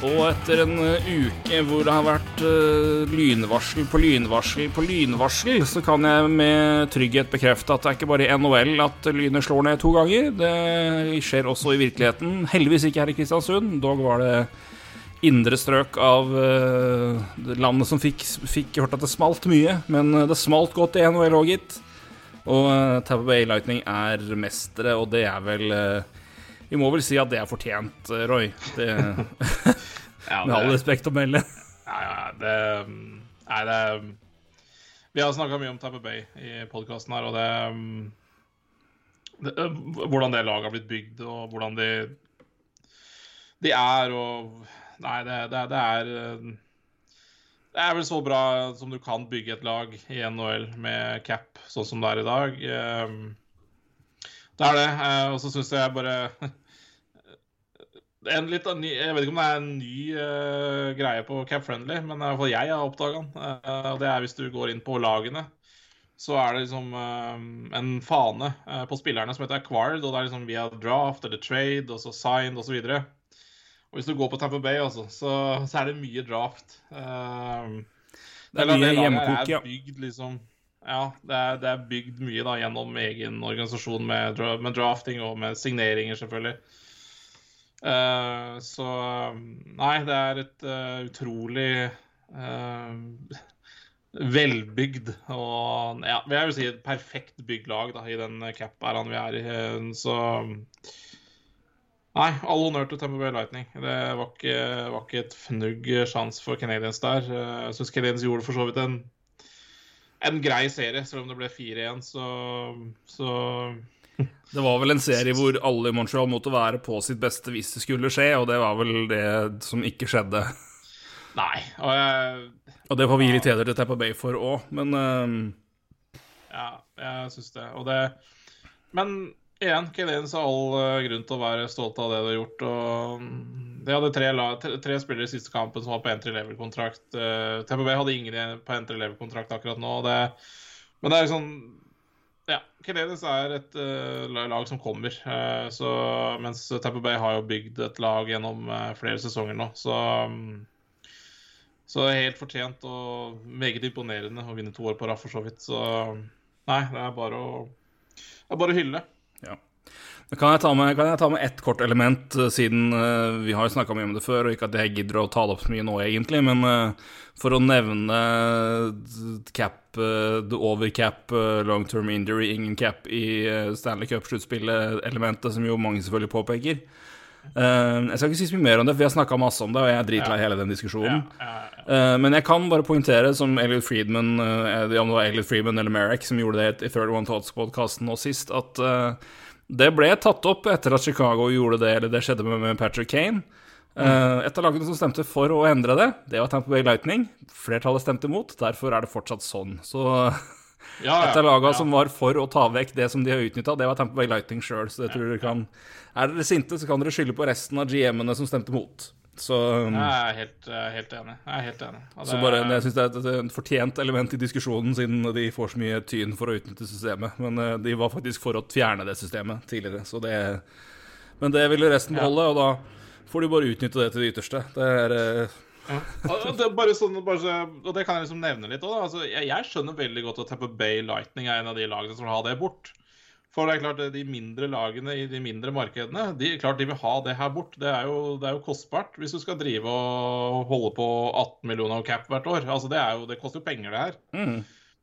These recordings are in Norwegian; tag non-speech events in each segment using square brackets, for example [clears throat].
Og etter en uh, uke hvor det har vært uh, lynvarsel på lynvarsel på lynvarsel, så kan jeg med trygghet bekrefte at det er ikke bare i NHL at lynet slår ned to ganger. Det skjer også i virkeligheten. Heldigvis ikke her i Kristiansund. Dog var det indre strøk av uh, landet som fikk, fikk hørt at det smalt mye. Men det smalt godt i NHL òg, gitt. Og uh, Tampa Bay Lightning er mestere, og det er vel vi må vel si at det er fortjent, Roy. Det, [laughs] [laughs] Ja, med all respekt å melde. Ja, ja, det Nei, det Vi har snakka mye om Tapper Bay i podkasten her, og det, det Hvordan det laget har blitt bygd, og hvordan de De er og Nei, det, det, det er det er vel så bra som du kan bygge et lag i NHL med cap, sånn som det er i dag. Det er det. Og så syns jeg bare [laughs] en litt ny, Jeg vet ikke om det er en ny uh, greie på Cap Friendly, men fall jeg har oppdaga den. Uh, det er hvis du går inn på lagene, så er det liksom uh, en fane på spillerne som heter acquired. Og det er liksom via draft eller trade, og så signed osv. Og, og hvis du går på Tamper Bay, også, så, så, er det mye draft. det er mye hjemmekok, ja. Bygd, liksom, ja, det er, det er, bygd mye da gjennom egen organisasjon med, med drafting og med signeringer, selvfølgelig. Uh, så Nei, det er et uh, utrolig uh, velbygd og ja, jeg vil si et perfekt bygglag da, i den cap-æraen vi er i. Så Nei, all honnør til Tamper Bay Lightning. Det var ikke, var ikke et fnugg sjanse for Canadiens der. Jeg syns Canadiens gjorde for så vidt en, en grei serie, selv om det ble 4-1, så, så [laughs] det var vel en serie hvor alle i Montreal måtte være på sitt beste hvis det skulle skje, og det var vel det som ikke skjedde. [laughs] Nei, og jeg Og det får vi heder til Tappa Bay for òg, men uh... Ja, jeg syns det. Og det Men igjen, Canadiens har all grunn til å være stolt av det de har gjort. og De hadde tre, tre, spillere i siste kampen som var på entry level-kontrakt. Tampa Bay hadde ingen på entry level-kontrakt akkurat nå. Det, men det er sånn ja, Canadiens er et uh, lag som kommer. Uh, så, mens Tampa Bay har jo bygd et lag gjennom uh, flere sesonger nå. Så, um, så helt fortjent og meget imponerende å vinne to år på rad, for så vidt. Så nei, det er bare å, det er bare å hylle. Kan jeg, ta med, kan jeg ta med ett kort element, siden vi har snakka mye om det før, og ikke at jeg gidder å ta det opp så mye nå, egentlig, men for å nevne cap, the overcap, long term injury, ingen cap i Stanley Cup-sluttspillet-elementet, som jo mange selvfølgelig påpeker. jeg skal ikke si så mye mer om det, for vi har snakka masse om det, og jeg er dritlei ja. hele den diskusjonen. Ja, ja, men jeg kan bare poengtere, som Elliot Friedman, om det var Elliot Friedman eller Merrick som gjorde det i 31 Thoughts-podkasten nå sist, at det ble tatt opp etter at Chicago gjorde det, eller det skjedde med Patrick Kane. Mm. et av lagene som stemte for å endre det, det var Tampa Bay Lightning. Flertallet stemte imot, derfor er det fortsatt sånn. Så [laughs] ja, ja, et av lagene ja. som var for å ta vekk det som de har utnytta, det var Tampa Bay Lightning sjøl. Så jeg tror dere kan Er dere sinte, så kan dere skylde på resten av GM-ene som stemte mot. Så um, Jeg er helt, helt, enig. Jeg er helt enig. Det, så bare, Jeg syns det er et, et fortjent element i diskusjonen, siden de får så mye tyn for å utnytte systemet. Men uh, de var faktisk for å fjerne det systemet tidligere, så det Men det ville resten beholde, og da får de bare utnytte det til det ytterste. Det er uh... ja. det er bare sånn, bare så, og det kan jeg liksom nevne litt òg. Altså, jeg, jeg, skjønner veldig godt at Tampa Bay Lightning er en av de lagene som vil ha det bort. For det er klart, de mindre lagene i de mindre markedene de, klart de vil ha det her bort. Det er, jo, det er jo kostbart hvis du skal drive og holde på 18 millioner cap hvert år. Altså, det, jo, det koster jo penger, det her. Mm.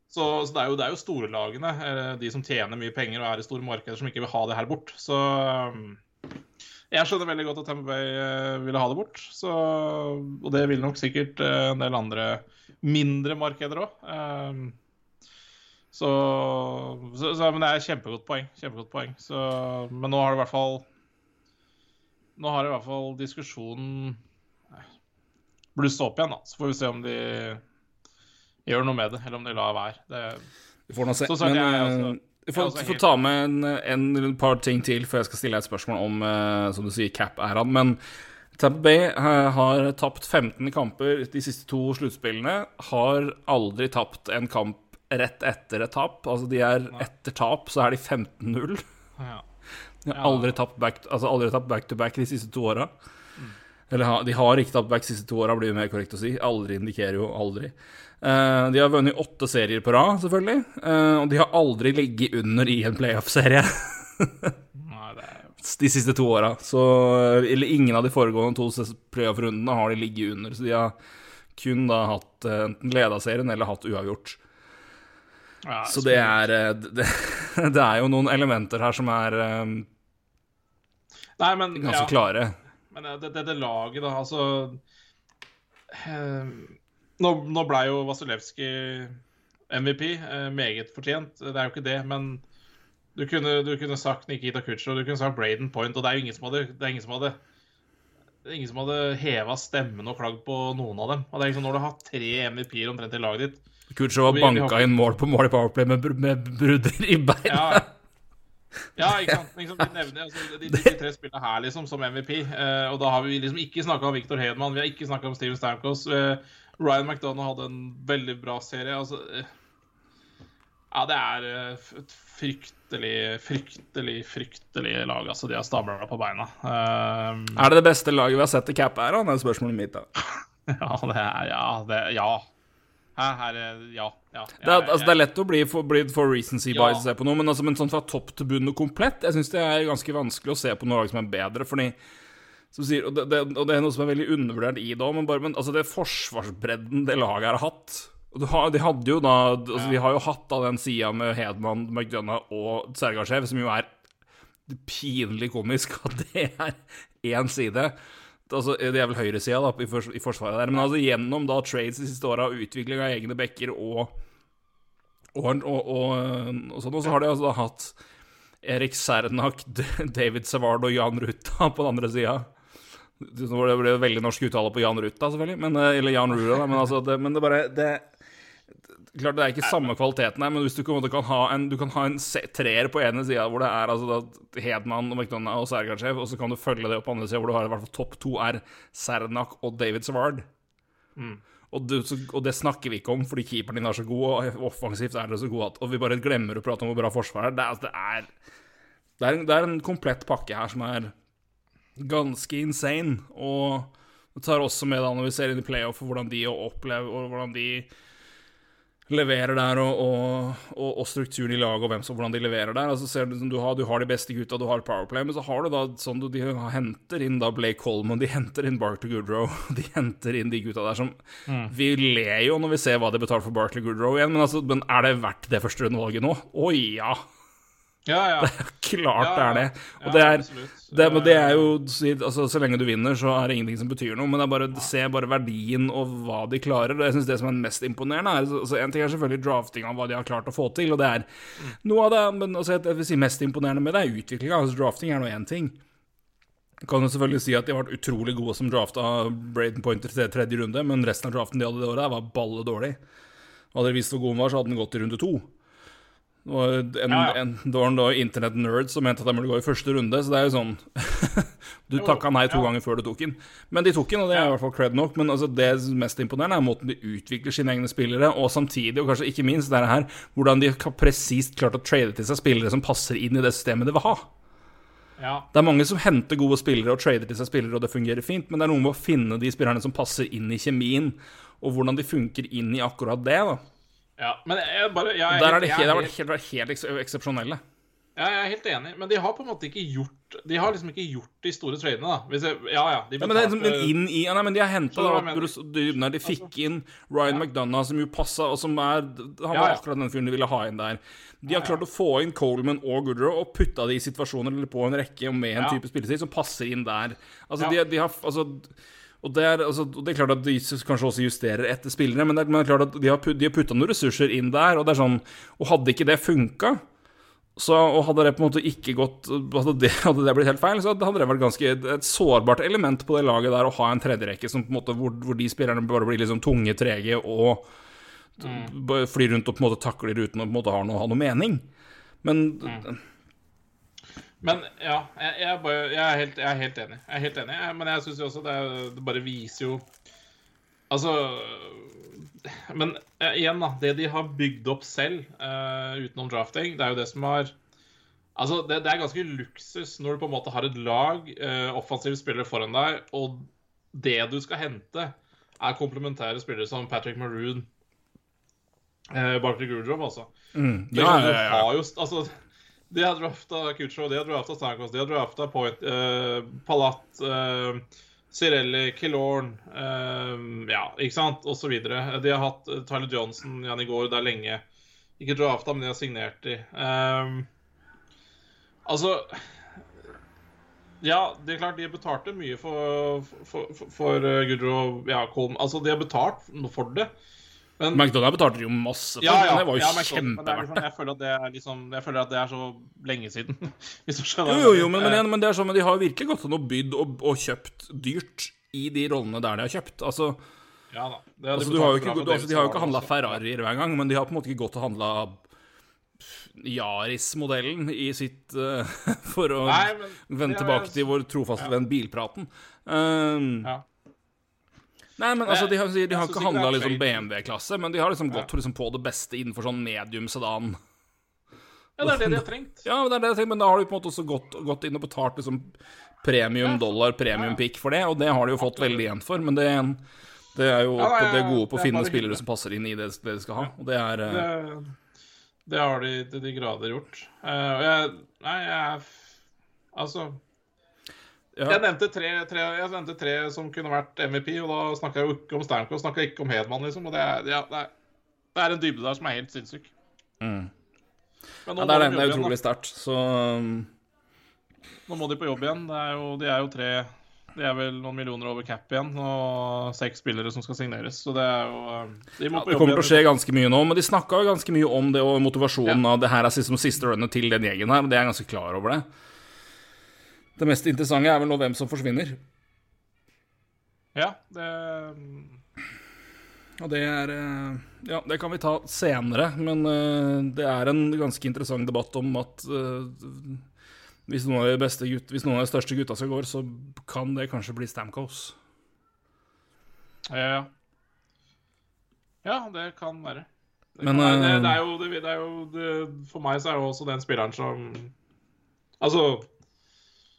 Så, så det, er jo, det, er jo, store lagene, de som tjener mye penger og er i store markeder, som ikke vil ha det her bort. Så jeg skjønner veldig godt at Tampa Bay ville ha det bort. Så, og det vil nok sikkert en del andre mindre markeder òg. Så, så, så, Men det er kjempegodt poeng. Kjempegodt poeng. Så, men nå har det i hvert fall Nå har i hvert fall diskusjonen blussa opp igjen, da. Så får vi se om de gjør noe med det, eller om de lar være. Det, vi får nå se. men jeg, altså, vi får, får ta med en, en par ting til før jeg skal stille deg et spørsmål om, eh, som du sier, cap-æraen. Men Tampa Bay eh, har tapt 15 kamper de siste to sluttspillene. Har aldri tapt en kamp rett etter et tap. Altså, de er etter tap, så er de 15-0. Ja. De har aldri tapt back, altså aldri tapt back to back de siste to åra. Eller de har ikke tapt back de siste to åra, blir det mer korrekt å si. Aldri indikerer jo aldri. Eh, de har vunnet åtte serier på rad, selvfølgelig. Eh, og de har aldri ligget under i en playoff-serie [laughs] er de siste to åra. Så Eller ingen av de foregående to playoff-rundene har de ligget under. Så de har kun da hatt eh, enten leda serien eller hatt uavgjort. Ja, Så det er eh, [laughs] det, det er jo noen elementer her som er um, Nei, men ganske ja. klare. Men eh, det, det, det laget, da, altså eh, Nå, nå ble jo Vasilevskij MVP, eh, meget fortjent. Det er jo ikke det, men du kunne, du kunne sagt Nikita Kutsjov, du kunne sagt Braden Point, og det er jo ingen som hadde Det er ingen som hadde ingen som hadde heva stemmen og klagd på noen av dem. Og det er liksom Når du har tre MVP-er omtrent i laget ditt Vi banka inn mål på mål i Powerplay med, med brudder i beina. Ja, ja ikke sant. Liksom, de, nevner, altså, de, de, tre spillene her liksom som MVP. Uh, og da har vi liksom ikke snakka om Victor Hedman, vi har ikke snakka om Steven Stamkos. Uh, Ryan McDonough hadde en veldig bra serie. Altså, uh, ja, det er eh, et fryktelig, fryktelig, fryktelig lag altså, de har stabla på beina. Eh, Er det det beste laget vi har sett i cap her, Det er spørsmålet mitt. da. [laughs] ja, det er Ja. Det, ja. Her er Ja. ja, Det er, altså, det er lett å bli for, bli for recency Ja. bias å se på noe, men, altså, men sånn fra topp til bunn og komplett Jeg syns det er ganske vanskelig å se på noe som er bedre, fordi som sier, og, det, det, og det er noe som er veldig undervurdert i det òg, men, bare- men altså, det forsvarsbredden det laget har hatt har, De hadde jo da altså, Vi har jo hatt da den sida med Hedman, McDonagh og Sergasjev, som jo er pinlig komisk at det er én side. Altså, det er vel høyresida da, i, for, i forsvaret der. Men altså, gjennom da trades de siste åra, utvikling av egne backer og og, og, og, og sånn, og så har de altså da hatt Erik Sernak, David Savard og Jan Ruta [laughs] på den andre sida. Det ble veldig norsk uttale på Jan Ruta, selvfølgelig. Men, eh, eller Jan Rura, men, altså, det, men det bare det, Klart det er ikke samme kvaliteten her, men hvis du kan ha en, du kan ha en treer på ene sida hvor det er altså Hedman og McDonagh og Sergachev, og så kan du følge det opp på andre sida hvor du har i hvert fall topp to er Sernak og David Savard. Og, du, så, og det snakker vi ikke om fordi keeperen din er så god, og offensivt er det så gode at Og vi bare glemmer å prate om hvor bra forsvaret er. Det, altså, det, er, det, er en, det er en komplett pakke her som er ganske insane. Og det tar også med da når vi ser inn i playoff, hvordan de opplever og hvordan de leverer der, og, og, og, og strukturen i laget, og hvem som, hvordan de leverer der. Altså ser du, du, har, du har de beste gutta, du har Powerplay, men så har du da sånn du, De henter inn da Blake Coleman, de henter inn Barkley Goodrow, [laughs] de henter inn de gutta der som Vi ler jo når vi ser hva de betaler for Barkley Goodrow igjen, men, altså, men er det verdt det første rundevalget nå? Å ja! Ja, ja. Klart [laughs] det er det. Og Ja, det er, det, men det er jo altså, Så lenge du vinner, så er det ingenting som betyr noe. Men det er bare, se bare verdien og hva de klarer. Og jeg synes Det som er mest imponerende, er altså, En ting er selvfølgelig drafting av hva de har klart å få til, og det er noe av det Men altså, jeg vil si mest imponerende med det er utviklinga. Altså, drafting er nå én ting. Jeg kan jo selvfølgelig si at de vært utrolig gode som drafta Braden Pointer til tredje runde, men resten av draften de hadde det året, var balle dårlig. Hadde de visst hvor god den var, så hadde han gått i runde to. Var en, Ja, ja. en, det var en internett-nerd som mente at de burde gå i første runde, så det er jo sånn [laughs] Du takka nei to ja. ganger før du tok den. Men de tok den, og det er i hvert fall cred nok. Men altså, det mest imponerende er måten de utvikler sine egne spillere, og samtidig, og kanskje ikke minst, det her, hvordan de har presist klart å trade til seg spillere som passer inn i det systemet de vil ha. Ja. Det er mange som henter gode spillere og trader til seg spillere, og det fungerer fint, men det er noe med å finne de spillerne som passer inn i kjemien, og hvordan de funker inn i akkurat det. da. Ja. Men jeg bare jeg, Der er jeg helt, har helt- vært helt, vært helt eks eksepsjonelle. Ja, jeg er helt enig, men de har på en måte ikke gjort De har liksom ikke gjort de store tradene, da. Jeg, ja, ja, de Ja, men, det liksom- men inn i, ja, nei, men de har henta du de, de fikk inn Ryan McDonagh, som jo passa, og som er Han var Ja, ja. akkurat den fyren de ville ha inn der. De har klart å få inn Coleman og Goodrow og putta de i situasjoner eller på en rekke med en Ja. type spillestil som passer inn der. Altså, Ja. de, de har altså og det, er, altså, det er klart at de kanskje også justerer etter spillere, men det er, men det er klart at de har, put- de har putta noen ressurser inn der, og det er sånn Og hadde ikke det funka, så, og hadde det på en måte ikke gått Hadde det, hadde det blitt helt feil, så hadde det vært ganske et sårbart element på det laget der å ha en tredjerekke som på en måte hvor, hvor de spillerne bare blir liksom tunge, trege og mm. flyr rundt og på en måte takler uten å på en måte ha noe, ha noe mening. Men Men ja, jeg, jeg, bare, jeg, er, helt, jeg er helt enig. Jeg er helt enig. Men jeg syns jo også det, det bare viser jo Altså Men eh, igjen, da. Det de har bygd opp selv uh, utenom drafting, det er jo det som har Altså, det, det er ganske luksus når du på en måte har et lag, uh, offensive spillere foran deg, og det du skal hente, er komplementære spillere som Patrick Maroon. uh, Barkley Grudrov, altså. mm, ja, ja, ja. altså, de har drafta Kucho, de har drafta Stankos, de har drafta Point, uh, Palat, uh, Cirelli, Killorn uh, Ja, ikke sant? Og så videre. De har hatt eh, Tyler Johnson igjen i går, det er lenge. Ikke drafta, men de har signert de. Eh, altså Ja, det er klart de betalte mye for, for, for, for Gudro Ja, Kolm. Altså, de har betalt for det. Men McDonald's betalte jo masse for, ja, ja, det var jo ja, det er kjempeverdt liksom, det. jeg, føler er liksom, jeg føler at det er så lenge siden. [laughs] Jo, jo, jo, men, men, men det er sånn, men de har virkelig gått an å bydd og, og kjøpt dyrt i de rollene der de har kjøpt. Altså, Ja da. Det altså, de har ikke, du, altså, de har jo ikke handla. Ferrarier hver gang, men de har på en måte ikke gått og handla Yaris-modellen i sitt uh, [laughs] For å Nei, men vende tilbake til vår trofaste venn bilpraten. Um, Ja. Nei, men altså, de har, de har ikke handla liksom. BMW-klasse, men de har liksom gått liksom på det beste innenfor sånn medium sedan. ja, det er det de har trengt. Ja, det er det har trengt, men da har de på en måte også gått, gått inn og betalt liksom premium dollar, premium pick for det, og det har de jo fått veldig igjen for, men det, det er jo Ja, nei, det er gode på å finne spillere hyggelig. som passer inn i det, det de skal ha, og det er eh, Det, det har de til de grader gjort. Uh, jeg Nei, jeg Altså ja. Jeg nevnte tre, tre, jeg nevnte tre som kunne vært MVP, og da snakka jeg jo ikke om Stanko, snakka ikke om Hedman, liksom. Og det er, ja, det er, det er en dybde der som er helt sinnssyk. Mm. Men Ja, det er, må det de er utrolig sterkt, så um, nå må de på jobb igjen. Det er jo, de er jo tre De er vel noen millioner over cap igjen, og seks spillere som skal signeres. Så det er jo eh, De ja, Det kommer til å skje ganske mye nå, men de snakka jo ganske mye om det og motivasjonen av det her er som siste runnet til den gjengen her, og det er ganske klar over det. Det mest interessante er vel nå hvem som forsvinner. Ja, det Og det er eh, Ja, det kan vi ta senere, men eh, det er en ganske interessant debatt om at eh, hvis noen av de beste gutt, hvis noen av de største gutta skal gå, så kan det kanskje bli Stamkos. Ja, ja. Ja, det kan være. Det, Men, kan være. det, det er jo, det, er jo For meg så er jo også den spilleren som Altså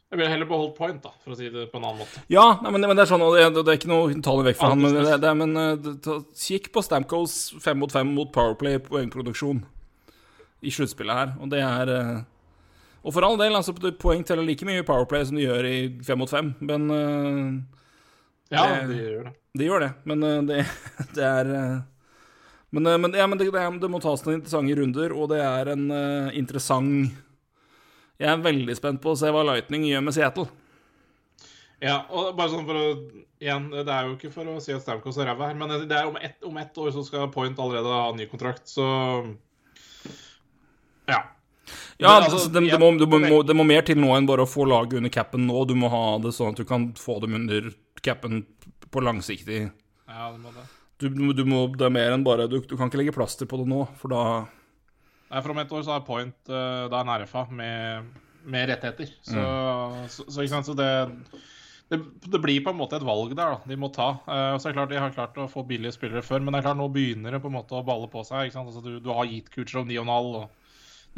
Jeg ville heller beholdt point, da, for å si det på en annen måte. Ja, nei, men, men det er sånn, og det, det er ikke noe tale vekk fra han, men, det, det, men eh, det- kikk på Stamkos fem mot fem mot Powerplay poengproduksjon i sluttspillet her, og det er eh, Og for all del, altså, poeng teller like mye i Powerplay som de gjør i fem mot fem, men eh, Ja, Det- de gjør det. De gjør det, men det, [laughs] det er Men, men, ja, men det, det, det må tas noen interessante runder, og det er en interessant Jeg er veldig spent på å se hva Lightning gjør med Seattle. Ja, og bare sånn for å Igjen, det er jo ikke for å si at Stamkos er ræva her, men det er om ett, om ett år så skal Point allerede ha ny kontrakt, så Ja. Ja, Men, altså, det, det, må, det, må, det må mer til nå enn bare å få laget under capen nå. Du må ha det sånn at du kan få dem under capen på langsiktig Ja, det må det. du, du, du må, Det er mer enn bare du, du kan ikke legge plaster på det nå, for da Nei, for om et år så er Point uh, da en RFA med, med rettigheter. Så, Mm. så, så, ikke sant, så det, det, det blir på en måte et valg der da, de må ta. Uh, så er det klart De har klart å få billige spillere før, men det er klart nå begynner det på en måte å balle på seg. ikke sant, altså Du, du har gitt Kucherov 9,5, og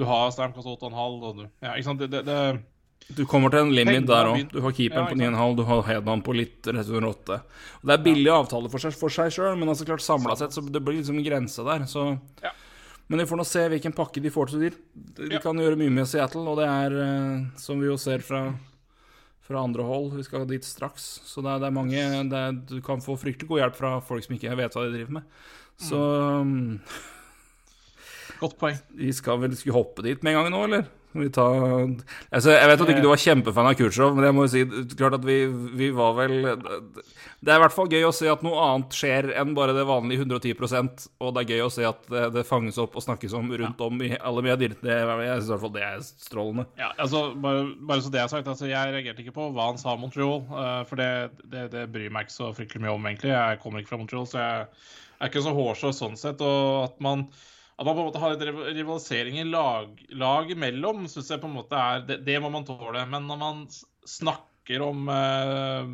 du har Stamkos 8,5 og du, ja, ikke sant, det, det, det Du kommer til en limit der òg. Du har keeperen Ja, på 9,5, du har Hedman på litt rett under 8. Og Det er billige avtaler for seg, for seg sjøl, men altså klart samla sett så det blir liksom en grense der. Så Ja. Men vi får nå se hvilken pakke de får til. dit. de Ja. kan gjøre mye med Seattle, og det er, eh, som vi jo ser fra, fra andre hold Vi skal dit straks. Så det er, det er mange det er, Du kan få fryktelig god hjelp fra folk som ikke vet hva de driver med. Så mm. Godt poeng. vi skal vel skulle hoppe dit med en gang nå, eller? Ta altså, Jeg vet at ikke du var kjempefan av Kutsjov, men jeg må jo si klart at vi, vi var vel Det er i hvert fall gøy å se at noe annet skjer enn bare det vanlige 110% og det er gøy å se at det, det fanges opp og snakkes om rundt om i alle medier. Det, jeg syns i hvert fall det er strålende. Ja, altså, bare, bare så det er sagt, altså, jeg reagerte ikke på hva han sa om Montreal. eh, for det, det, det bryr meg ikke så fryktelig mye om, egentlig. Jeg kommer ikke fra Montreal, så jeg er ikke så hårsår sånn sett. Og at man at man på en måte har litt rivalisering i lag, lag imellom, syns jeg på en måte er det, det må man tåle. Men når man snakker om uh,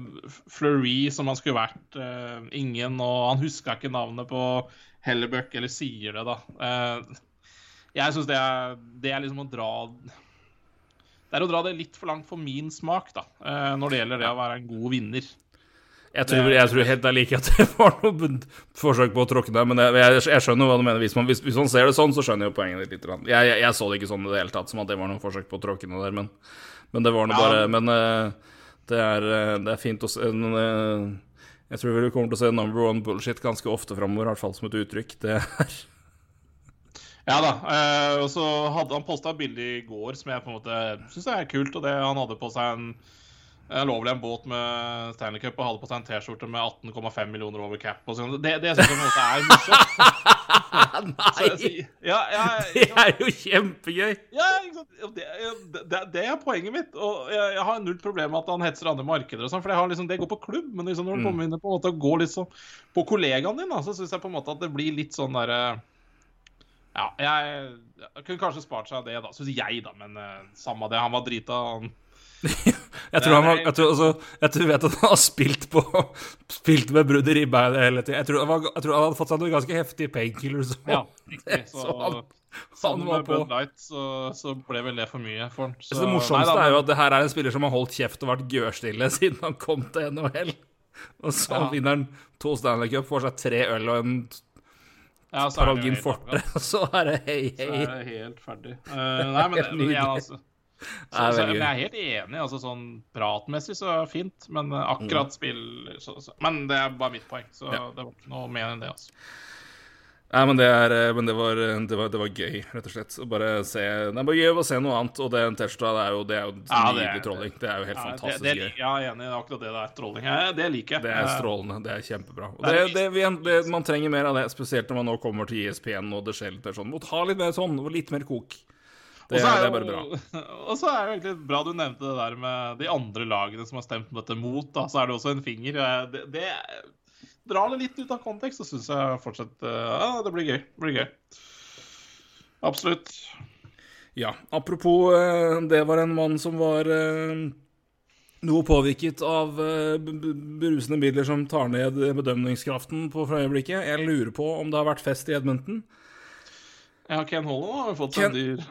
Fleury som han skulle vært uh, ingen, og han huska ikke navnet på Hellebuck, eller sier det, da. Uh, jeg syns det, det er liksom å dra Det er å dra det litt for langt for min smak, da, når det gjelder det å være en god vinner. Jeg tror, jeg tror helt ærlig ikke at det var noe forsøk på å tråkke der, men jeg, jeg, jeg skjønner hva du mener. Hvis man, hvis, hvis man ser det sånn, så skjønner jeg jo poenget ditt litt. Jeg, jeg, så det ikke sånn i det hele tatt, som at det var noe forsøk på å tråkke noe der, men, men det var Ja. bare Men eh, det, er, eh, det er fint å se men, eh, Jeg tror vi kommer til å se number one bullshit ganske ofte framover, i hvert fall som et uttrykk. Det er Ja da. og så hadde han posta et bilde i går som jeg på en måte syns er kult. og det Han hadde på seg en jeg lå vel en båt med Stanley Cup og hadde på seg en T-skjorte med 18,5 millioner over cap. Og sånn. det det syns jeg på en måte er morsomt. Jeg [laughs] Nei! sier- Ja, ja, Det er jo kjempegøy! ja? Det, det, det er poenget mitt. Og jeg, jeg har null problem med at han hetser andre markeder og sånn, for liksom, det går på klubb. Men liksom når du Mm. kommer inn på en måte og går litt sånn på kollegaen din, da, så syns jeg på en måte at det blir litt sånn derre Ja, jeg, jeg kunne kanskje spart seg det, da, syns jeg, da. Men eh, samme det. Han var drita. Han [laughs] Jeg tror, han, var- jeg, tror, altså, jeg tror vet at han har spilt på Spilt med brudd i ribba hele tida. Jeg, tror var- jeg tror han hadde fått seg noen ganske heftige painkillers. Ja, [laughs] riktig. Så, Så han- sammen var med på- Bud Light så, så ble vel det for mye for han. Så det morsomste nei da, er jo at det her er en spiller som har holdt kjeft og vært gørstille [laughs] siden han kom til NHL. Og så Ja. vinner han to Stanley Cup, får seg tre øl og en ja, Paralgin Forte, og så er det hei, hei. Så er det helt ferdig. Uh, nei, men, det, men, altså, [laughs] så, så, men jeg er helt enig. altså sånn Pratmessig så fint, men eh, akkurat spill så, så. Men det er bare mitt poeng, så Mm. Ja. det var ikke noe mer enn det. altså. Nei, men, det, er, eh, men det, var, det, var, det var gøy, rett og slett. Å bare se er bare gøy å se noe annet, og det er jo, det er jo Ja, det nydelig trolling. Det er jo helt Ja, fantastisk gøy. ja, jeg er enig. Det akkurat det det er. Trolling. Det liker jeg. Det er Eh, strålende. Det er kjempebra. Og man trenger mer av det, spesielt når man nå kommer til ISP-en og det mer sånn. Må ta litt mer sånn, og litt mer kok. Det, så det er bare bra. [laughs] Og så er det egentlig bra du nevnte det der med de andre lagene som har stemt dette mot. da, Så er det også en finger. Eh, Det, det drar det litt ut av kontekst, så syns jeg fortsatt eh, Ja, det blir gøy. Det blir gøy. Absolutt. Ja, apropos eh, Det var en mann som var noe påvirket av berusende midler som tar ned bedømningskraften på for øyeblikket. Jeg lurer på om det har vært fest i Edmonton. Ja, Ken Holland har jo fått Ken- en dyr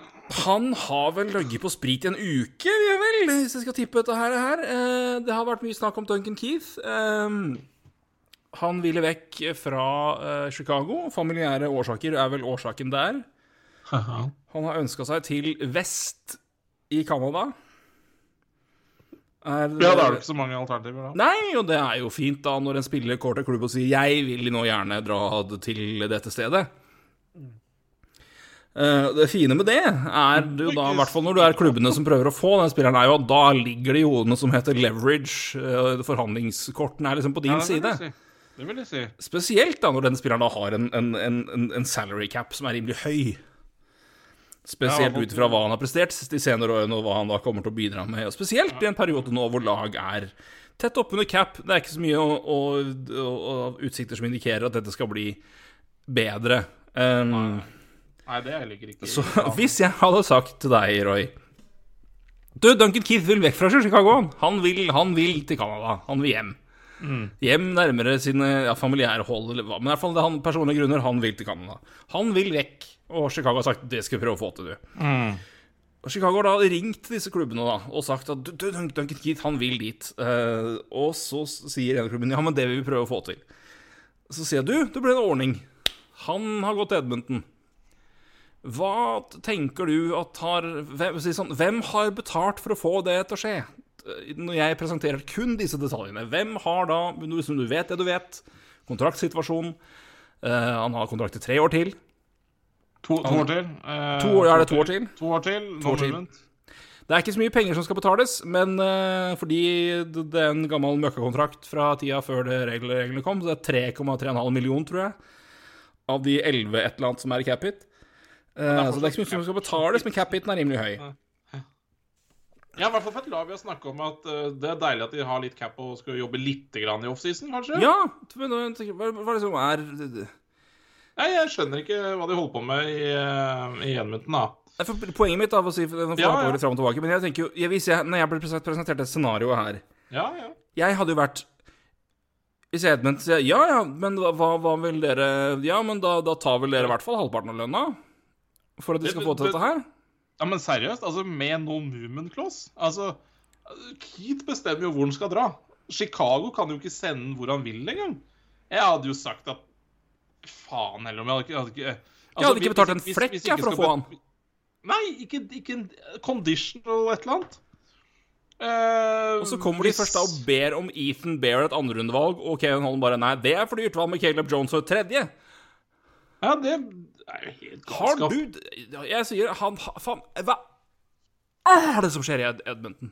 Han har vel ligget på sprit i en uke, vel, hvis jeg skal tippe dette her. Eh, Det har vært mye snakk om Duncan Keith. Eh, Han ville vekk fra eh, Chicago. Familiære årsaker er vel årsaken der. Han har ønska seg til vest i Canada. Er, Ja, da er det ikke så mange alternativer, da. Nei, og det er jo fint da når en spiller går til klubb og sier 'jeg vil nå gjerne dra til dette stedet'. Eh, det fine med det er jo da, i hvert fall når du er klubbene som prøver å få den spilleren, er jo at da ligger det jo noe som heter leverage. eh, forhandlingskortene er liksom på din Ja, side. Det vil jeg si. Spesielt da når den spilleren da har en, en, en, en- salary cap som er rimelig høy. Spesielt Ja, ut ifra hva han har prestert de senere årene, og hva han da kommer til å bidra med. Og spesielt i en periode nå hvor lag er tett oppunder cap. Det er ikke så mye å, å, å, utsikter som indikerer at dette skal bli bedre. Um, Nei, det er heller ikke riktig. så [laughs] hvis jeg hadde sagt til deg, Roy Du, Duncan Keith vil vekk fra Chicago. han. Han vil, han vil til Canada. Han vil hjem. Hjem nærmere sine ja, familiære hold, eller hva. Men i hvert fall det er han personlige grunner. Han vil til Canada. Han vil vekk. Og Chicago har sagt det skal vi prøve å få til, du. Og Chicago har da ringt disse klubbene da, og sagt at du, du, Duncan Keith, han vil dit. Uh, og så sier en av klubbene ja, men det vil vi prøve å få til. Så sier jeg du, det ble en ordning. Han har gått til Edmonton. Hva tenker du at har hvem, si sånn, hvem har betalt for å få det til å skje? Når jeg presenterer kun disse detaljene, hvem har da, som du vet det du vet, kontraktsituasjonen Uh, Han har kontrakt i tre år til. To, to år til. Uh, To år, ja, er det to år til? To år til. To år til. Det er ikke så mye penger som skal betales, men uh, fordi det er en gammel møkkakontrakt fra tida før det reglene, kom, så det er 3,3,5 million, tror jeg, av de 11 et eller annet som er i cap-hit. Eh, så det er ikke mye som skal betales, men cap-hiten er rimelig høy. Ja, i hvert fall for et lag vi har snakka om at uh, det er deilig at de har litt cap og skal jobbe litt grann i offseason, kanskje? Ja, men hva er det som hva er Nei, jeg skjønner ikke hva de holder på med i, eh, i Edmonton, da. For Poenget mitt er å si, Ja, ja. frem og tilbake, men jeg tenker jo jeg, hvis jeg, Når jeg ble presentert et scenario her Ja, ja. Jeg hadde jo vært Hvis Edmund sier ja, ja, men hva, hva hva vil dere Ja, men da, da tar vel dere i hvert fall halvparten av lønna? For at de skal Det- få til det- dette her? Ja, Men seriøst, altså med no movement clause Altså, Keith bestemmer jo hvor han skal dra. Chicago kan jo ikke sende hvor han vil engang. Jeg hadde jo sagt at faen heller om jeg hadde ikke, hadde ikke altså, Jeg hadde ikke betalt en flekk, jeg, for å få han. Nei, ikke, ikke en og et eller annet. Uh, Og så kommer de først da og ber om Ethan Bear et andrerundevalg, og Kevin Holm bare Nei, det er for dyrt. Hva med Caleb Jones og et tredje? Ja, det er jo helt Har du Jeg sier han Faen, hva er det som skjer i Ed Edmonton?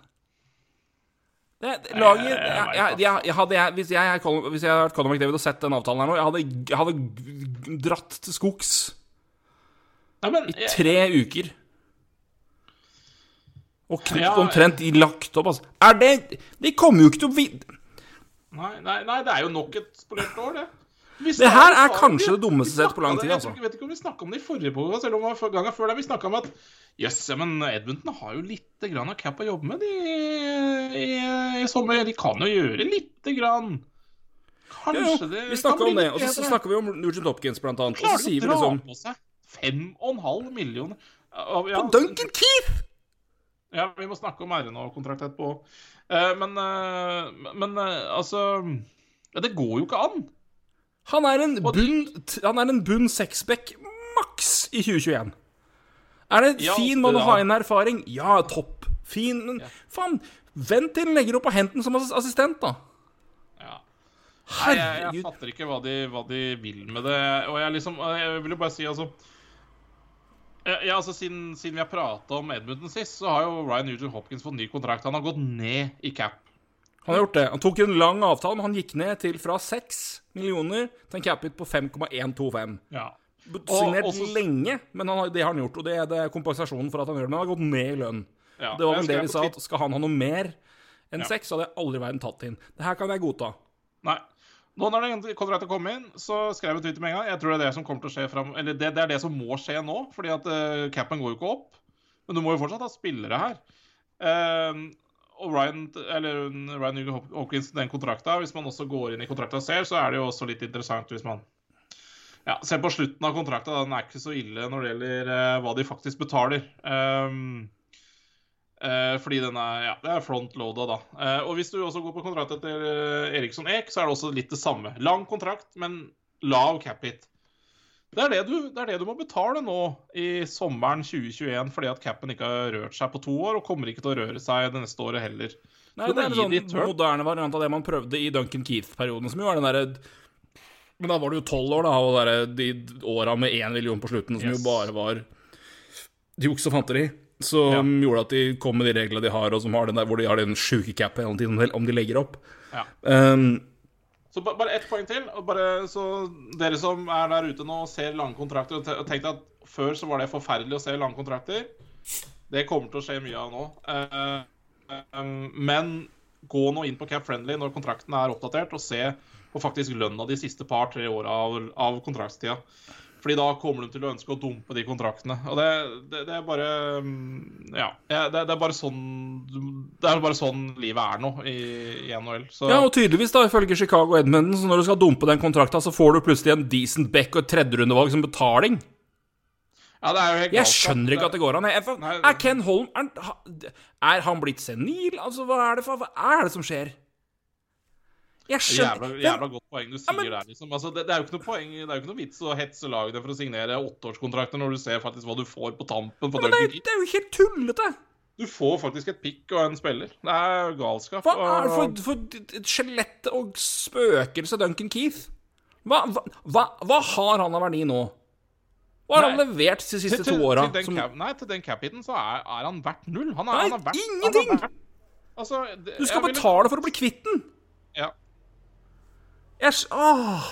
Det, det, laget jeg, jeg jeg, jeg, jeg hadde Hvis jeg, hvis jeg hadde vært Conor McDavid og sett den avtalen her nå, jeg hadde, hadde dratt til skogs Nei, men, i tre uker. Og kn- Ja, omtrent i lagt opp, altså. Er det De kommer jo ikke til å vinne nei, nei, nei, det er jo nok et spolert år, det. Det her er kanskje det dummeste sett på lang tid, altså. Jeg vet ikke om vi snakka om det i forrige program, selv om det var gangen før der Vi snakka om at jøss, yes, men Edmundton har jo lite grann av cap å jobbe med de, i, i sommer. De kan jo gjøre lite grann. Kanskje jo, det vi snakka om det, og så snakker vi om Nugent Hopkins, blant annet. Og så sier vi liksom på seg fem og en halv millioner Ja, ja, På Duncan Keith! Ja, vi må snakke om RNA-kontrakt etterpå. Eh, men eh, men eh, altså ja, Det går jo ikke an. Han er en bunn Han er en bunn sexback maks i 2021. Er det Ja, fin mann å ha inn erfaring? Ja, topp. Fin, men faen, vent til han legger opp og hent den som assistent, da. Ja. Nei, jeg, jeg fatter ikke hva de, hva de vil med det. Og jeg liksom Jeg vil jo bare si, altså ja, ja, altså Siden, siden vi har prata om Edmundton sist, så har jo Ryan Nugent Hopkins fått ny kontrakt. Han har gått ned i cap. Han har gjort det. Han tok en lang avtale, men han gikk ned til fra 6 millioner til en cap-hit på 5,125. Ja. Signert også... lenge, men han, det har han gjort. Og det er, det kompensasjonen for at han gjør det. Men han har gått ned i lønn. ja. Det var vel det vi sa, at skal han ha noe mer enn Ja. seks, hadde jeg aldri i verden tatt inn. Det her kan jeg godta. Nei. Nå når den kontrakten kom inn, så skrev jeg Twitter med en gang. Jeg tror det er det som kommer til å skje fram Eller det, det er det som må skje nå, fordi at uh, capen går jo ikke opp. Men du må jo fortsatt ha spillere her. Eh, og Ryan, eller Ryan Hop- Hopkins, den kontrakta, hvis man også går inn i kontrakta selv, så er det jo også litt interessant hvis man ja, ser på slutten av kontrakta. Den er ikke så ille når det gjelder eh, hva de faktisk betaler. Um, Eh, fordi den er, ja, det er frontloada, da. Eh, og hvis du også går på kontrakt til eh, Eriksson Eek, så er det også litt det samme. Lang kontrakt, men lav cap hit. Det er det, du, det er det du må betale nå i sommeren 2021, fordi at capen ikke har rørt seg på to år, og kommer ikke til å røre seg det neste året heller. Nei, det er en sånn moderne variant av det man prøvde i Duncan Keith-perioden, som jo var den derre Men da var det jo tolv år, da, og der, de åra med én million på slutten, som Yes. jo bare var juks og fanteri, som gjorde at de kom med de reglene de har, og som har den der, hvor de har den sjuke capen hele tiden, om de legger opp. Ja. Um, Så ba- bare ett poeng til. Bare så Dere som er der ute nå og ser lange kontrakter og tenkte at før så var det forferdelig å se lange kontrakter. Det kommer til å skje mye av nå. Uh, um, men gå nå inn på Cap Friendly når kontrakten er oppdatert, og se på faktisk lønna de siste par-tre åra av, av kontraktstida. Fordi da kommer de til å ønske å dumpe de kontraktene. Og det, det, det er bare um, Ja. Det, det er bare sånn Det er bare sånn livet er nå i, i NHL. Så ja, og tydeligvis, da, ifølge Chicago og så når du skal dumpe den kontrakta, så får du plutselig en decent back og et tredjerundevalg som betaling. Ja, det er jo helt Jeg skjønner ikke at det går an. Er Ken Holm er, er han blitt senil? Altså, hva er det for Hva er det som skjer? Jeg Jævla, skjønner jævla godt poeng du sier men- der, liksom. Altså, det, det er jo ikke noe poeng Det er jo ikke noe vits å hetse lagene for å signere åtteårskontrakter når du ser faktisk hva du får på tampen på Men det, det er jo helt tullete! Du får faktisk et pikk og en spiller. Det er galskap. Hva er det for, for et skjelett og spøkelse Duncan Keith? Hva, hva, hva, har han av verdi nå? Hva har han levert de siste til, to åra? Som- nei, til den cap-hiten så er, er han verdt null. Han er, Nei, han er verdt, ingenting! Er verdt, altså, det, Du skal betale ville- for å bli kvitt den! Ja. Jeg Åh.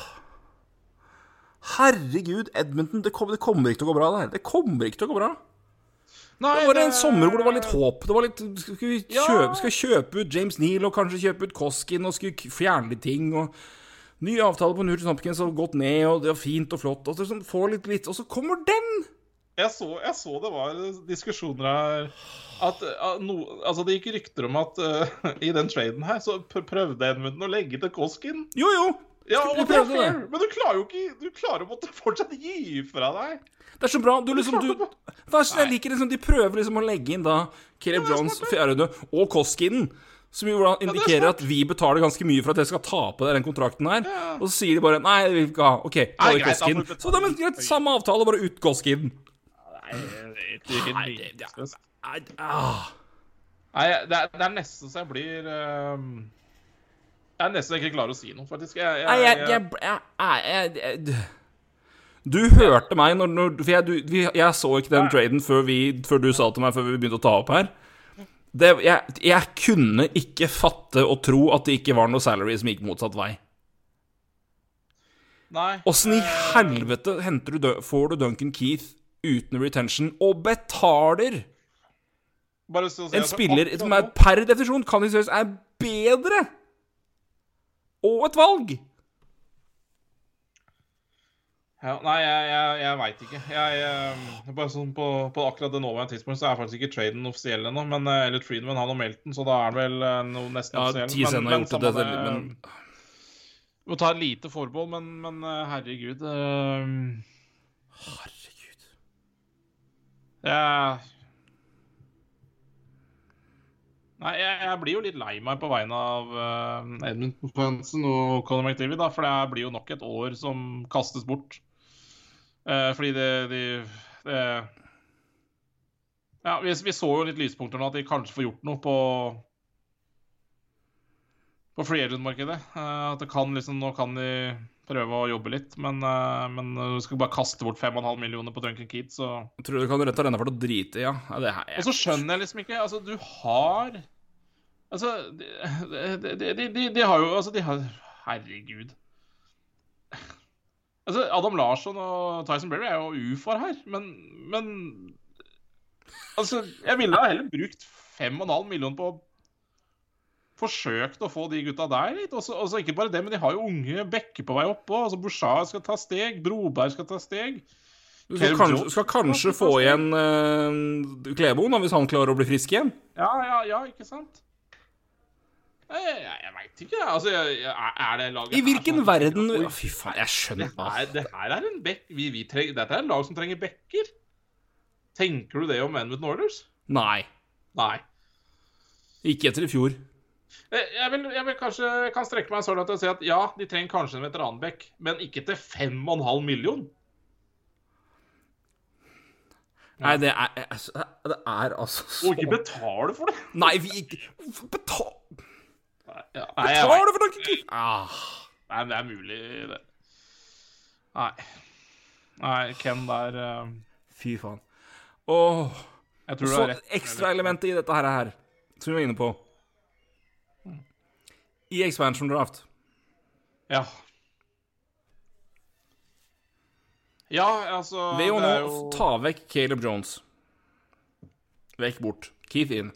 Herregud, Edmonton, det, kom, det kommer ikke til å gå bra, det her. Det kommer ikke til å gå bra. Nei, Det var en sommer hvor det var litt håp. Det var litt, skal vi kjøpe, skal kjøpe ut James Neal og kanskje kjøpe ut Koskin og skulle fjerne litt ting og Ny avtale på Nugent Hopkins har gått ned, og det er fint og flott. Og så sånn, får litt, litt, og så kommer den! Jeg så, jeg så det var diskusjoner her at, at no, Altså, det gikk rykter om at uh, i den traden her så pr- prøvde Edmundton å legge til Koskin. Jo, jo. Ja, og det er fair, men du klarer jo ikke Du klarer å måtte fortsatt gi fra deg. Det er så bra. Du liksom du, det jeg liker liksom De prøver liksom å legge inn da Caleb Jones, fjerdehunde, og Koskinen. Som jo da indikerer at vi betaler ganske mye for at jeg skal ta på deg den kontrakten her. Og så sier de bare Nei, vi vil ikke ha. OK, ta i greit, betale Så da er det samme avtale, bare ut Koskinen. Nei, det- det- Nei, ah. Nei, det er, det er nesten så jeg blir um, Jeg er nesten ikke klar å si noe, faktisk. Jeg, jeg, jeg, jeg, jeg, jeg, jeg, jeg Du hørte meg når, når For jeg, du, vi, jeg så ikke den traden før, vi, før du sa til meg før vi begynte å ta opp her. Det, jeg, jeg kunne ikke fatte og tro at det ikke var noe salary som gikk motsatt vei. Nei. Åssen i helvete du, får du Duncan Keith uten retention og betaler Bare så å si en spiller akkurat som er per definisjon kan jo seriøst er bedre? Og et valg! Ja, nei, jeg, jeg, jeg veit ikke. Jeg, jeg, bare sånn på, på akkurat det nåværende tidspunkt så er faktisk ikke traden offisiell ennå. Men eh, Elliot Friedman han har meldt den, så da er den vel eh, noe nesten Ja, offisiell. Men, men, gjort det, men Må ta et lite forbehold, men, men eh, herregud Øh... Herregud. Jeg, Nei, jeg, jeg blir jo litt lei meg på vegne av uh, Edmund Fansen og Conor McDivid. da, for det blir jo nok et år som kastes bort. Uh, fordi det, de, det Ja, vi, vi så jo litt lyspunkter nå, at de kanskje får gjort noe på på free agent-markedet. Uh, at det kan liksom Nå kan de prøve å jobbe litt, men, eh, men du skal bare kaste bort 5,5 millioner på Duncan Keats. så Jeg tror du kan rette denne for å drite i, ja. ja det her, og så skjønner jeg liksom ikke Altså, du har Altså, de, de, de, de, har jo Altså, de har Herregud. Altså, Adam Larsson og Tyson Berry er jo ufar her, men, men Altså, jeg ville ha heller brukt 5,5 millioner på Forsøkt å få de gutta der litt. Også, også ikke bare det, men de har jo unge bekker på vei oppå. Altså, Bouchard skal ta steg, Broberg skal ta steg. Du skal kanskje, skal kanskje få igjen uh, Kleboen, hvis han klarer å bli frisk igjen. Ja, ja, ja, ikke sant? Jeg, jeg, jeg veit ikke. Altså, jeg, er det laget I hvilken sånn- verden Oi, Fy faen, jeg det, skjønner her, det her er en bekk vi, vi treng, Dette er en lag som trenger bekker. Tenker du det om Edmundton Oilers? Nei. Nei. Ikke etter i fjor. Jeg, jeg, vil, jeg vil kanskje kan strekke meg så langt og si at ja, de trenger kanskje en veteranbekk, men ikke til 5,5 million. Nei, det er altså, Det er altså så Og ikke betale for det. Nei, vi ikke Betal Ja, vet. For noe! Ah. nei, det er mulig, det. Nei. Nei, Ken der uh... Fy faen. Åh. Du Så rett. ekstraelementet i dette her, her, som vi var inne på I expansion draft Ja. Ja, altså Ved å nå jo ta vekk Caleb Jones Vekk bort. Keith inn.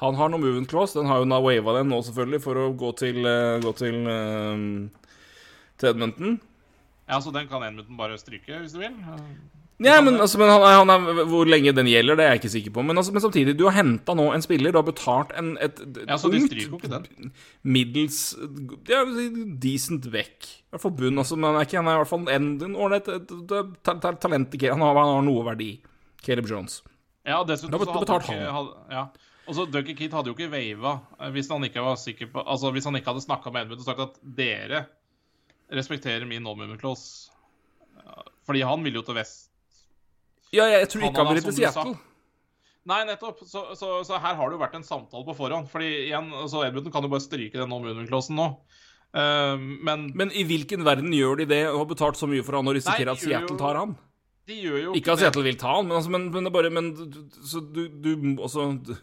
Han har noe movement clause. Den har jo wava den nå, selvfølgelig, for å gå til, uh, gå til, uh, til Edmonton. Ja, så den kan Edmonton bare stryke, hvis du vil. Ja, men, altså, men han, han er, Hvor lenge den gjelder, det er jeg ikke sikker på. Men, altså, men samtidig, du har henta nå en spiller. Du har betalt en, et, et Ja, så de stryker jo ikke den. middels ja, decent vekk. I hvert fall bunn. Altså, men han er ikke Han er i hvert fall en en ålreit talent. Han har, han har noe verdi. Caleb Jones. Ja, dessuten så hadde han ikke, hadde, ja. Og så Duncan Keith hadde jo ikke wava eh, hvis han ikke var sikker på Altså hvis han ikke hadde snakka med Edmund og sagt at dere respekterer min no-movement clause. Fordi han ville jo til vest. Ja, jeg, jeg tror ikke Han vil til. Seattle. Nei, nettopp. Så, så, så her har det jo vært en samtale på forhånd. Fordi igjen, så Edmundton kan jo bare stryke den om-underklassen nå. Uh, men Men i hvilken verden gjør de det og har betalt så mye for han og risikerer Nei, at Seattle jo- tar han? de gjør jo Ikke at. Seattle vil ta han, men, altså, men, men det er bare Men så du, du også du-